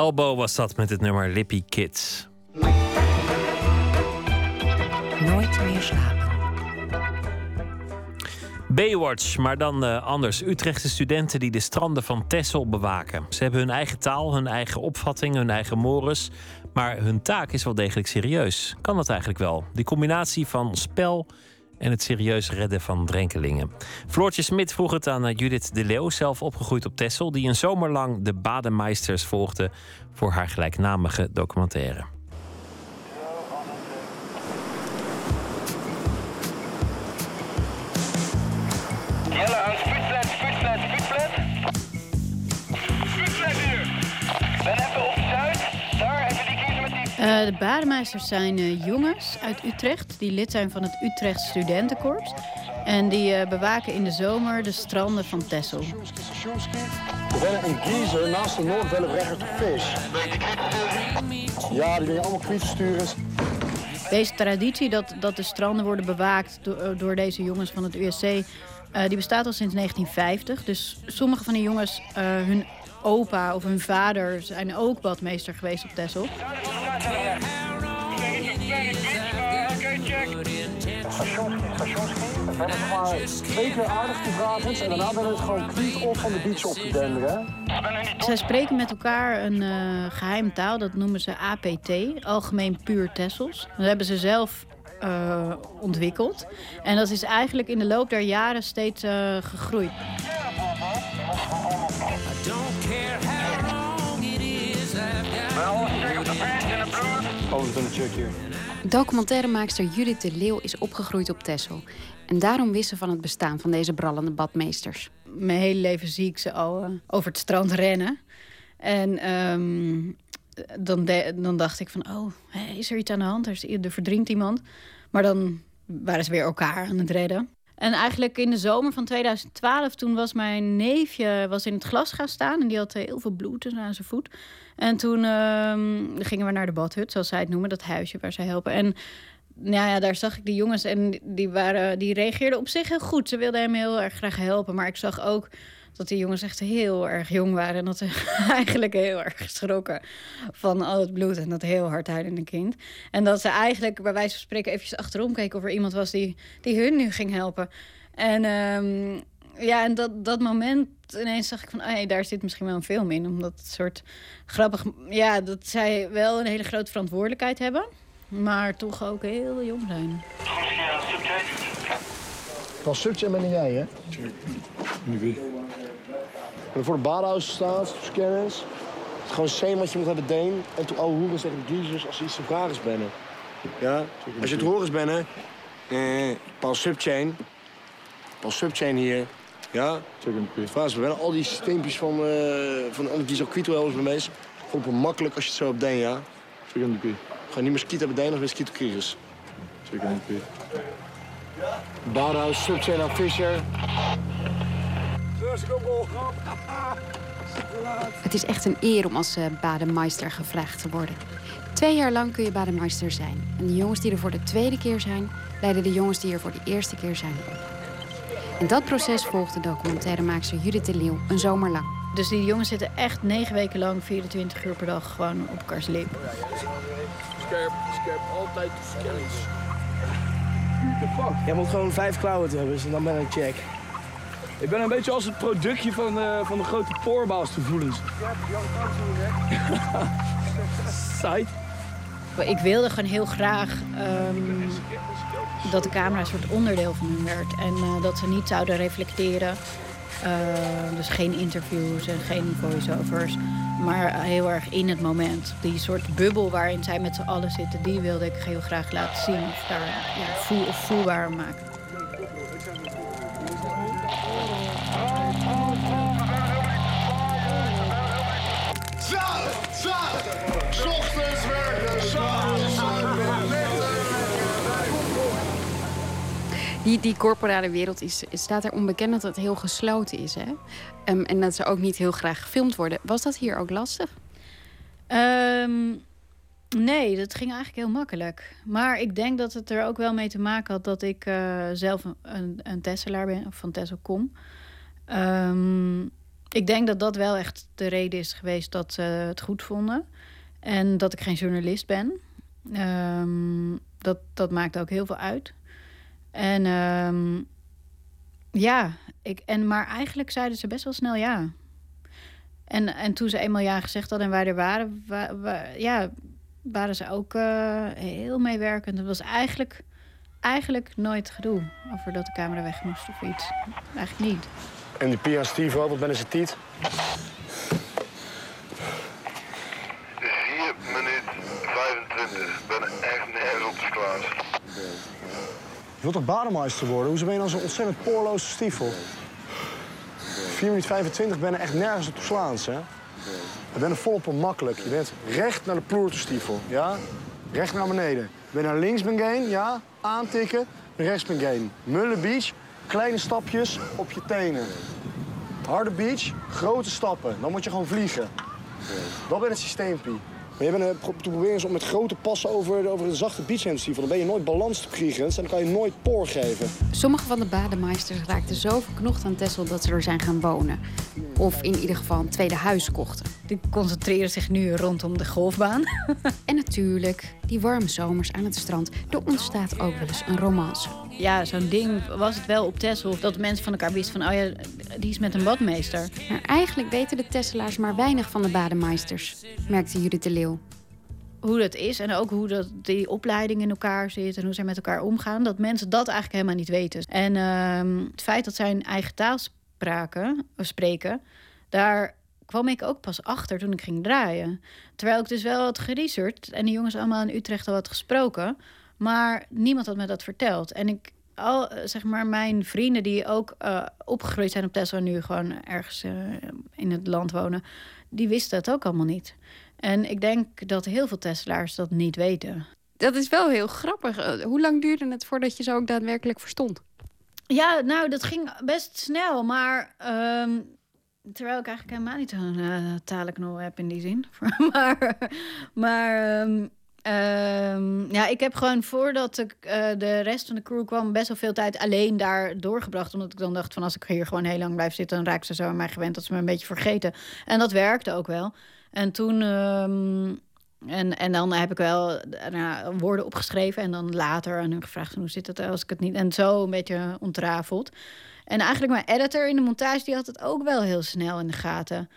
Elbow was dat met het nummer Lippy Kids. Nooit meer slapen. Baywatch, maar dan eh, anders. Utrechtse studenten die de stranden van Texel bewaken. Ze hebben hun eigen taal, hun eigen opvatting, hun eigen mores. Maar hun taak is wel degelijk serieus. Kan dat eigenlijk wel? Die combinatie van spel, en het serieus redden van drenkelingen. Floortje Smit vroeg het aan Judith de Leeuw, zelf opgegroeid op Texel... die een zomer lang de Bademeisters volgde voor haar gelijknamige documentaire. Uh, de bademeisters zijn uh, jongens uit Utrecht die lid zijn van het Utrecht Studentenkorps. En die uh, bewaken in de zomer de stranden van Texel. We zijn in Giezer naast de Noordwellenbrecher Vis. Ja, die ben je allemaal kwietsturen. Deze traditie dat, dat de stranden worden bewaakt door, door deze jongens van het USC... Die bestaat al sinds 1950. Dus sommige van die jongens, hun opa of hun vader zijn ook badmeester geweest op ben het gewoon de beach op. Zij spreken met elkaar een uh, geheime taal, dat noemen ze APT, Algemeen Puur Tessels. Dat hebben ze zelf uh, ontwikkeld. En dat is eigenlijk in de loop der jaren steeds uh, gegroeid. Documentairemaakster Judith de Leeuw is opgegroeid op Texel. En daarom wist ze van het bestaan van deze brallende badmeesters. Mijn hele leven zie ik ze al uh, over het strand rennen. En um, dan, dan dacht ik van, oh, is er iets aan de hand? Er, er verdrinkt iemand. Maar dan waren ze weer elkaar aan het redden. En eigenlijk in de zomer van 2012, toen was mijn neefje was in het glas gaan staan. En die had heel veel bloed aan zijn voet. En toen um, gingen we naar de badhut, zoals zij het noemen. Dat huisje waar zij helpen. En nou ja, daar zag ik die jongens en die, waren, die reageerden op zich heel goed. Ze wilden hem heel erg graag helpen. Maar ik zag ook dat die jongens echt heel erg jong waren. En dat ze [laughs] eigenlijk heel erg geschrokken van al het bloed en dat heel hard huilende kind. En dat ze eigenlijk bij wijze van spreken eventjes achterom keken of er iemand was die, die hun nu ging helpen. En um, ja, en dat, dat moment ineens zag ik van, hey, daar zit misschien wel een film in. Omdat het soort grappig, ja, dat zij wel een hele grote verantwoordelijkheid hebben. Maar toch ook heel jong zijn. Van Subje ben jij, hè? Nu En voor de barhuis staat, scanners. Het gewoon same wat je moet hebben deen. En toen oude hoeren zeggen Jesus als ze iets te vragen is. Ja? Als je het horen is binnen. Eh, Subchain. Paul Subchain hier. Ja? Vraag we wel al die systeempjes van, uh, van zo kwito hebben bij mensen. Gewoon makkelijk als je het zo op deen, ja? Gewoon niet meer skieten hebben deen, of weer skieten. Zeker niet. Barhuis, Subchain aan Fischer. Het is echt een eer om als uh, bademeister gevraagd te worden. Twee jaar lang kun je bademeister zijn. En de jongens die er voor de tweede keer zijn, leiden de jongens die er voor de eerste keer zijn op. En dat proces volgde documentairemaakster Judith de Leeuw een zomer lang. Dus die jongens zitten echt negen weken lang, 24 uur per dag, gewoon op elkaars lip. Scherp, scherp, altijd scans. Jij moet gewoon vijf klauwen hebben, dus dan ben ik check. Ik ben een beetje als het productje van, uh, van de grote poorbaalsgevoelens. [laughs] Side. Ik wilde gewoon heel graag um, dat de camera een soort onderdeel van hun werd. En uh, dat ze niet zouden reflecteren. Uh, dus geen interviews en geen voiceovers. Maar heel erg in het moment. Die soort bubbel waarin zij met z'n allen zitten, die wilde ik heel graag laten zien. Of daar ja, voelbaar maken. Die, die corporale wereld is, staat er onbekend dat het heel gesloten is. Hè? Um, en dat ze ook niet heel graag gefilmd worden. Was dat hier ook lastig? Um, nee, dat ging eigenlijk heel makkelijk. Maar ik denk dat het er ook wel mee te maken had dat ik uh, zelf een, een Tesselaar ben, of van Tessel kom. Um, ik denk dat dat wel echt de reden is geweest dat ze het goed vonden. En dat ik geen journalist ben. Um, dat, dat maakt ook heel veel uit. En um, Ja, ik, en, maar eigenlijk zeiden ze best wel snel ja. En, en toen ze eenmaal ja gezegd hadden en wij er waren, wa- wa- ja, waren ze ook eh, heel meewerkend. Het was eigenlijk, eigenlijk nooit gedoe over dat de camera weg moest of iets. Eigenlijk niet. En die Pia Steve, wat ben ze tiet? 4 minuut 25. Ben echt nergens op de Klaas. Je wilt toch bademeister worden? Hoezo ben je dan zo'n ontzettend poorloze stiefel? 4 minuten 25 ben je echt nergens op te slaan, hè? Je bent er volop op makkelijk. Je bent recht naar de ploertenstiefel, ja? Recht naar beneden. Ben je naar links ben gaan, ja? Aantikken, rechts ben gaan. Mullen beach, kleine stapjes op je tenen. Harde beach, grote stappen. Dan moet je gewoon vliegen. Dat ben het systeempie. Maar je bent eh, pro- te proberen om met grote passen over, over een zachte beachhandstiefel. Dan ben je nooit balans te krijgen en dan kan je nooit poor geven. Sommige van de bademeisters raakten zo verknocht aan Texel dat ze er zijn gaan wonen. Of in ieder geval een tweede huis kochten. Die concentreren zich nu rondom de golfbaan. En natuurlijk, die warme zomers aan het strand. Er ontstaat ook wel eens een romance. Ja, zo'n ding was het wel op Texel. Dat mensen van elkaar wisten van, oh ja, die is met een badmeester. Maar eigenlijk weten de Tesselaars maar weinig van de bademeisters, merkte Judith de Leeuw. Hoe dat is en ook hoe dat die opleiding in elkaar zit en hoe zij met elkaar omgaan. Dat mensen dat eigenlijk helemaal niet weten. En ehm, het feit dat zij een eigen taal spraken, of spreken, daar kwam ik ook pas achter toen ik ging draaien. Terwijl ik dus wel had geresearched en die jongens allemaal in Utrecht al had gesproken. Maar niemand had me dat verteld. En ik, al, eh, zeg maar, mijn vrienden die ook eh, opgegroeid zijn op Tesla nu gewoon ergens eh, in het land wonen, die wisten het ook allemaal niet. En ik denk dat heel veel Teslaars dat niet weten. Dat is wel heel grappig. Hoe lang duurde het voordat je ze ook daadwerkelijk verstond? Ja, nou, dat ging best snel. Maar ehm, terwijl ik eigenlijk helemaal niet zo'n uh, talenknol heb in die zin. [laughs] maar maar ehm, ehm, ja, ik heb gewoon voordat ik, eh, de rest van de crew kwam... best wel veel tijd alleen daar doorgebracht. Omdat ik dan dacht van als ik hier gewoon heel lang blijf zitten... dan raak ze zo aan mij gewend dat ze me een beetje vergeten. En dat werkte ook wel. En toen... ehm, en, en dan heb ik wel eh, nou, woorden opgeschreven en dan later aan hun gevraagd hoe zit het als ik het niet. En zo een beetje ontrafeld. En eigenlijk mijn editor in de montage die had het ook wel heel snel in de gaten.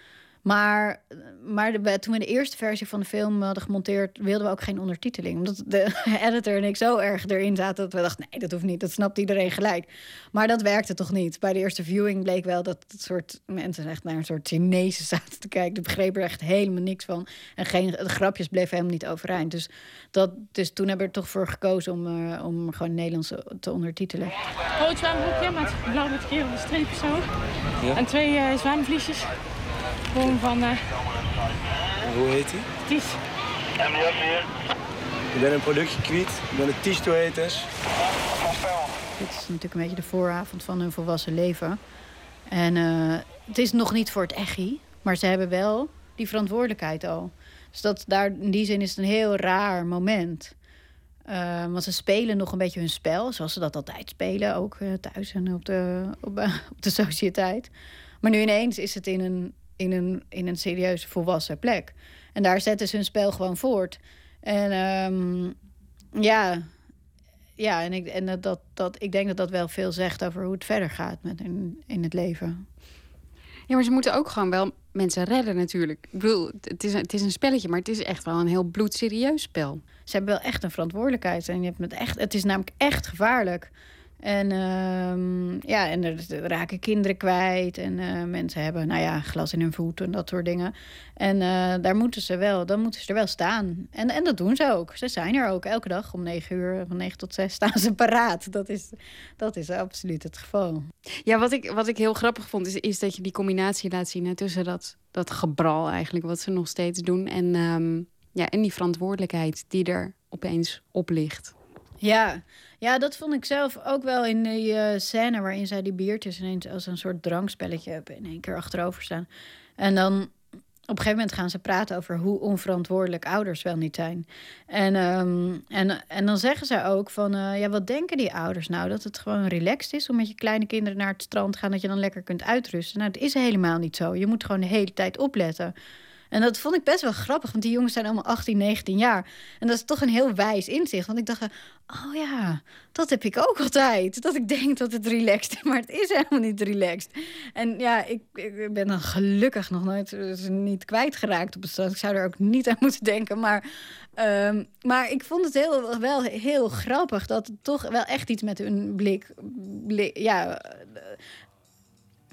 Maar, maar de, toen we de eerste versie van de film hadden gemonteerd, wilden we ook geen ondertiteling. Omdat de [laughs] editor en ik zo erg erin zaten dat we dachten: nee, dat hoeft niet, dat snapt iedereen gelijk. Maar dat werkte toch niet. Bij de eerste viewing bleek wel dat het soort mensen echt naar een soort Chinezen [laughs] zaten te kijken. Die begrepen er echt helemaal niks van. En geen, de grapjes bleven helemaal niet overeind. Dus, dat, dus toen hebben we er toch voor gekozen om, uh, om gewoon Nederlands te ondertitelen. Rood zwembroekje met blauw met geel een streepje zo. Ja. En twee uh, zwemvliesjes. Gewoon van... Uh, Hoe heet hij? Ties. Ik ben een productje kwijt. Ik ben een Ties toe heet is. Dit is natuurlijk een beetje de vooravond van hun volwassen leven. En uh, het is nog niet voor het echi, maar ze hebben wel die verantwoordelijkheid al. Dus dat daar, in die zin is het een heel raar moment. Uh, want ze spelen nog een beetje hun spel, zoals ze dat altijd spelen, ook uh, thuis en op de, op, [laughs] op de sociëteit. Maar nu ineens is het in een, in een, in een serieuze volwassen plek. En daar zetten ze hun spel gewoon voort. En um, ja, ja, en, ik, en dat, dat, ik denk dat dat wel veel zegt over hoe het verder gaat met in, in het leven. Ja, maar ze moeten ook gewoon wel mensen redden natuurlijk. Ik bedoel, het is, het is een spelletje, maar het is echt wel een heel bloedserieus spel. Ze hebben wel echt een verantwoordelijkheid. En je hebt het, echt, het is namelijk echt gevaarlijk. En uh, ja, en er, er, raken kinderen kwijt. En uh, mensen hebben, nou ja, glas in hun voet en dat soort dingen. En uh, daar moeten ze wel, dan moeten ze er wel staan. En, en dat doen ze ook. Ze zijn er ook elke dag om negen uur, van negen tot zes staan ze [laughs] paraat. Dat is, dat is absoluut het geval. Ja, wat ik, wat ik heel grappig vond, is, is dat je die combinatie laat zien hè, tussen dat, dat gebral eigenlijk, wat ze nog steeds doen. En, um, ja, en die verantwoordelijkheid die er opeens op ligt. Ja, ja, dat vond ik zelf ook wel in die uh, scène waarin zij die biertjes ineens als een soort drankspelletje hebben in één keer achterover staan. En dan op een gegeven moment gaan ze praten over hoe onverantwoordelijk ouders wel niet zijn. En, um, en, en dan zeggen ze ook van, uh, ja, wat denken die ouders nou? Dat het gewoon relaxed is om met je kleine kinderen naar het strand te gaan, dat je dan lekker kunt uitrusten. Nou, dat is helemaal niet zo. Je moet gewoon de hele tijd opletten. En dat vond ik best wel grappig, want die jongens zijn allemaal 18, 19 jaar. En dat is toch een heel wijs inzicht. Want ik dacht, oh ja, dat heb ik ook altijd. Dat ik denk dat het relaxed is, [laughs] maar het is helemaal niet relaxed. En ja, ik, ik ben dan gelukkig nog nooit eh, niet kwijtgeraakt op het strand. Ik zou er ook niet aan [laughs] moeten denken, maar... Ehm, maar ik vond het heel, wel heel grappig dat het toch wel echt iets met hun blik, blik ja,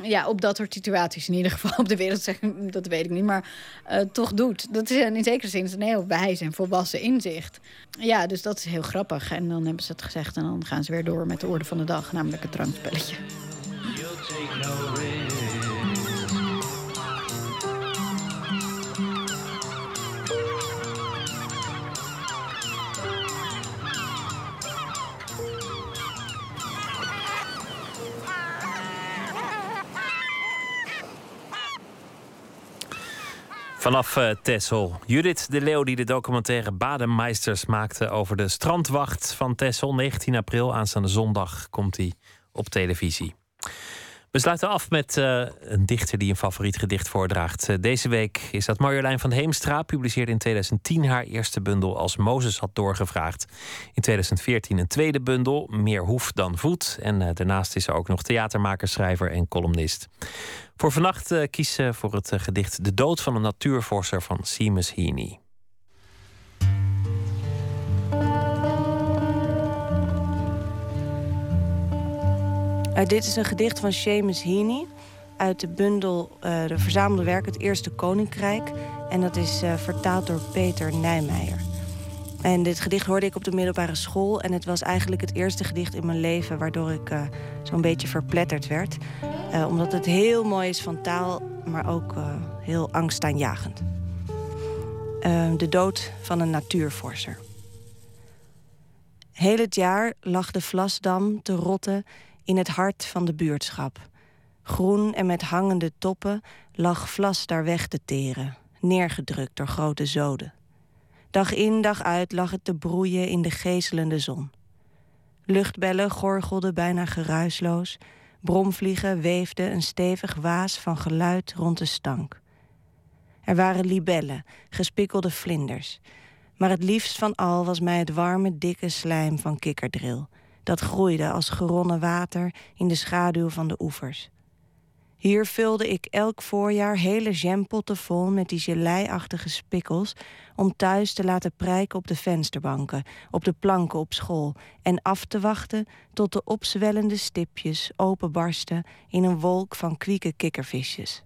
ja, op dat soort situaties in ieder geval op de wereld dat weet ik niet, maar uh, toch doet. Dat is in zekere zin een heel wijs en volwassen inzicht. Ja, dus dat is heel grappig. En dan hebben ze het gezegd en dan gaan ze weer door met de orde van de dag, namelijk het drankspelletje. Vanaf uh, Texel. Judith de Leeuw die de documentaire Badenmeisters maakte over de strandwacht van Texel. 19 april, aanstaande zondag, komt hij op televisie. We sluiten af met uh, een dichter die een favoriet gedicht voordraagt. Uh, deze week is dat Marjolein van Heemstra. Publiceerde in 2010 haar eerste bundel als Mozes had doorgevraagd. In 2014 een tweede bundel, Meer hoef dan voet. En uh, daarnaast is ze ook nog theatermaker, schrijver en columnist. Voor vannacht uh, kies ze voor het gedicht De dood van een natuurvorser van Seamus Heaney. Uh, dit is een gedicht van Seamus Heaney uit de bundel De Verzamelde Werken, het Eerste Koninkrijk. En dat is vertaald door Peter Nijmeijer. En dit gedicht hoorde ik op de middelbare school. En het was eigenlijk het eerste gedicht in mijn leven waardoor ik zo'n beetje verpletterd werd. Omdat het heel mooi is van taal, maar ook heel angstaanjagend. Uh, de dood van een natuurvorser. Heel het jaar lag de Vlasdam te rotten in het hart van de buurtschap. Groen en met hangende toppen lag Vlas daar weg te teren, neergedrukt door grote zoden. Dag in, dag uit lag het te broeien in de gezelende zon. Luchtbellen gorgelden bijna geruisloos Bromvliegen weefden een stevig waas van geluid rond de stank. Er waren libellen, gespikkelde vlinders. Maar het liefst van al was mij het warme, dikke slijm van kikkerdril. Dat groeide als geronnen water in de schaduw van de oevers. Hier vulde ik elk voorjaar hele jampotten vol met die geleiachtige spikkels om thuis te laten prijken op de vensterbanken, op de planken op school en af te wachten tot de opzwellende stipjes openbarsten in een wolk van kwieke kikkervisjes.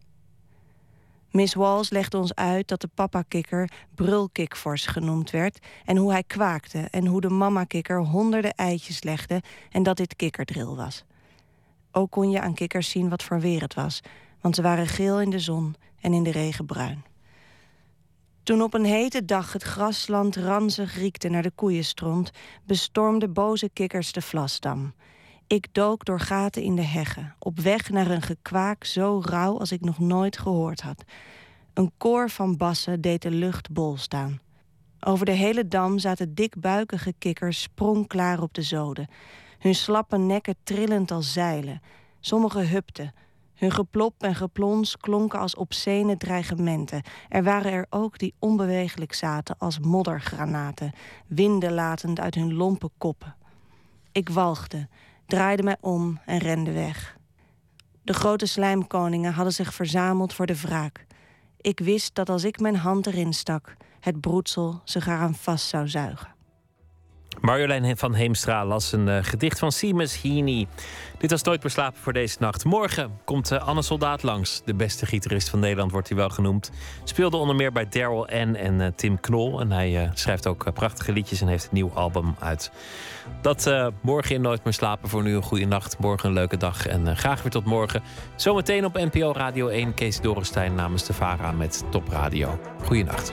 Miss Walls legde ons uit dat de papa-kikker brulkikvors genoemd werd en hoe hij kwaakte en hoe de mama-kikker honderden eitjes legde en dat dit kikkerdril was. Ook kon je aan kikkers zien wat voor weer het was, want ze waren geel in de zon en in de regen bruin. Toen op een hete dag het grasland ranzig riekte naar de koeienstront, bestormden boze kikkers de Vlasdam. Ik dook door gaten in de heggen, op weg naar een gekwaak zo rauw als ik nog nooit gehoord had. Een koor van bassen deed de lucht bol staan. Over de hele dam zaten dikbuikige kikkers sprongklaar op de zoden hun slappe nekken trillend als zeilen. Sommige hupten. Hun geplop en geplons klonken als obscene dreigementen. Er waren er ook die onbewegelijk zaten als moddergranaten, winden latend uit hun lompe koppen. Ik walgde, draaide mij om en rende weg. De grote slijmkoningen hadden zich verzameld voor de wraak. Ik wist dat als ik mijn hand erin stak, het broedsel zich eraan vast zou zuigen. Marjolein van Heemstra las een uh, gedicht van Seamus Heaney. Dit was Nooit meer slapen voor deze nacht. Morgen komt uh, Anne Soldaat langs. De beste gitarist van Nederland wordt hij wel genoemd. Speelde onder meer bij Daryl N en uh, Tim Knol. En hij schrijft ook prachtige liedjes en heeft een nieuw album uit. Dat morgen in Nooit meer slapen. Voor nu een goede nacht. Morgen een leuke dag. En graag weer tot morgen. Zometeen op NPO Radio 1. Kees Dorenstein namens de VARA met Top Radio. Goeienacht.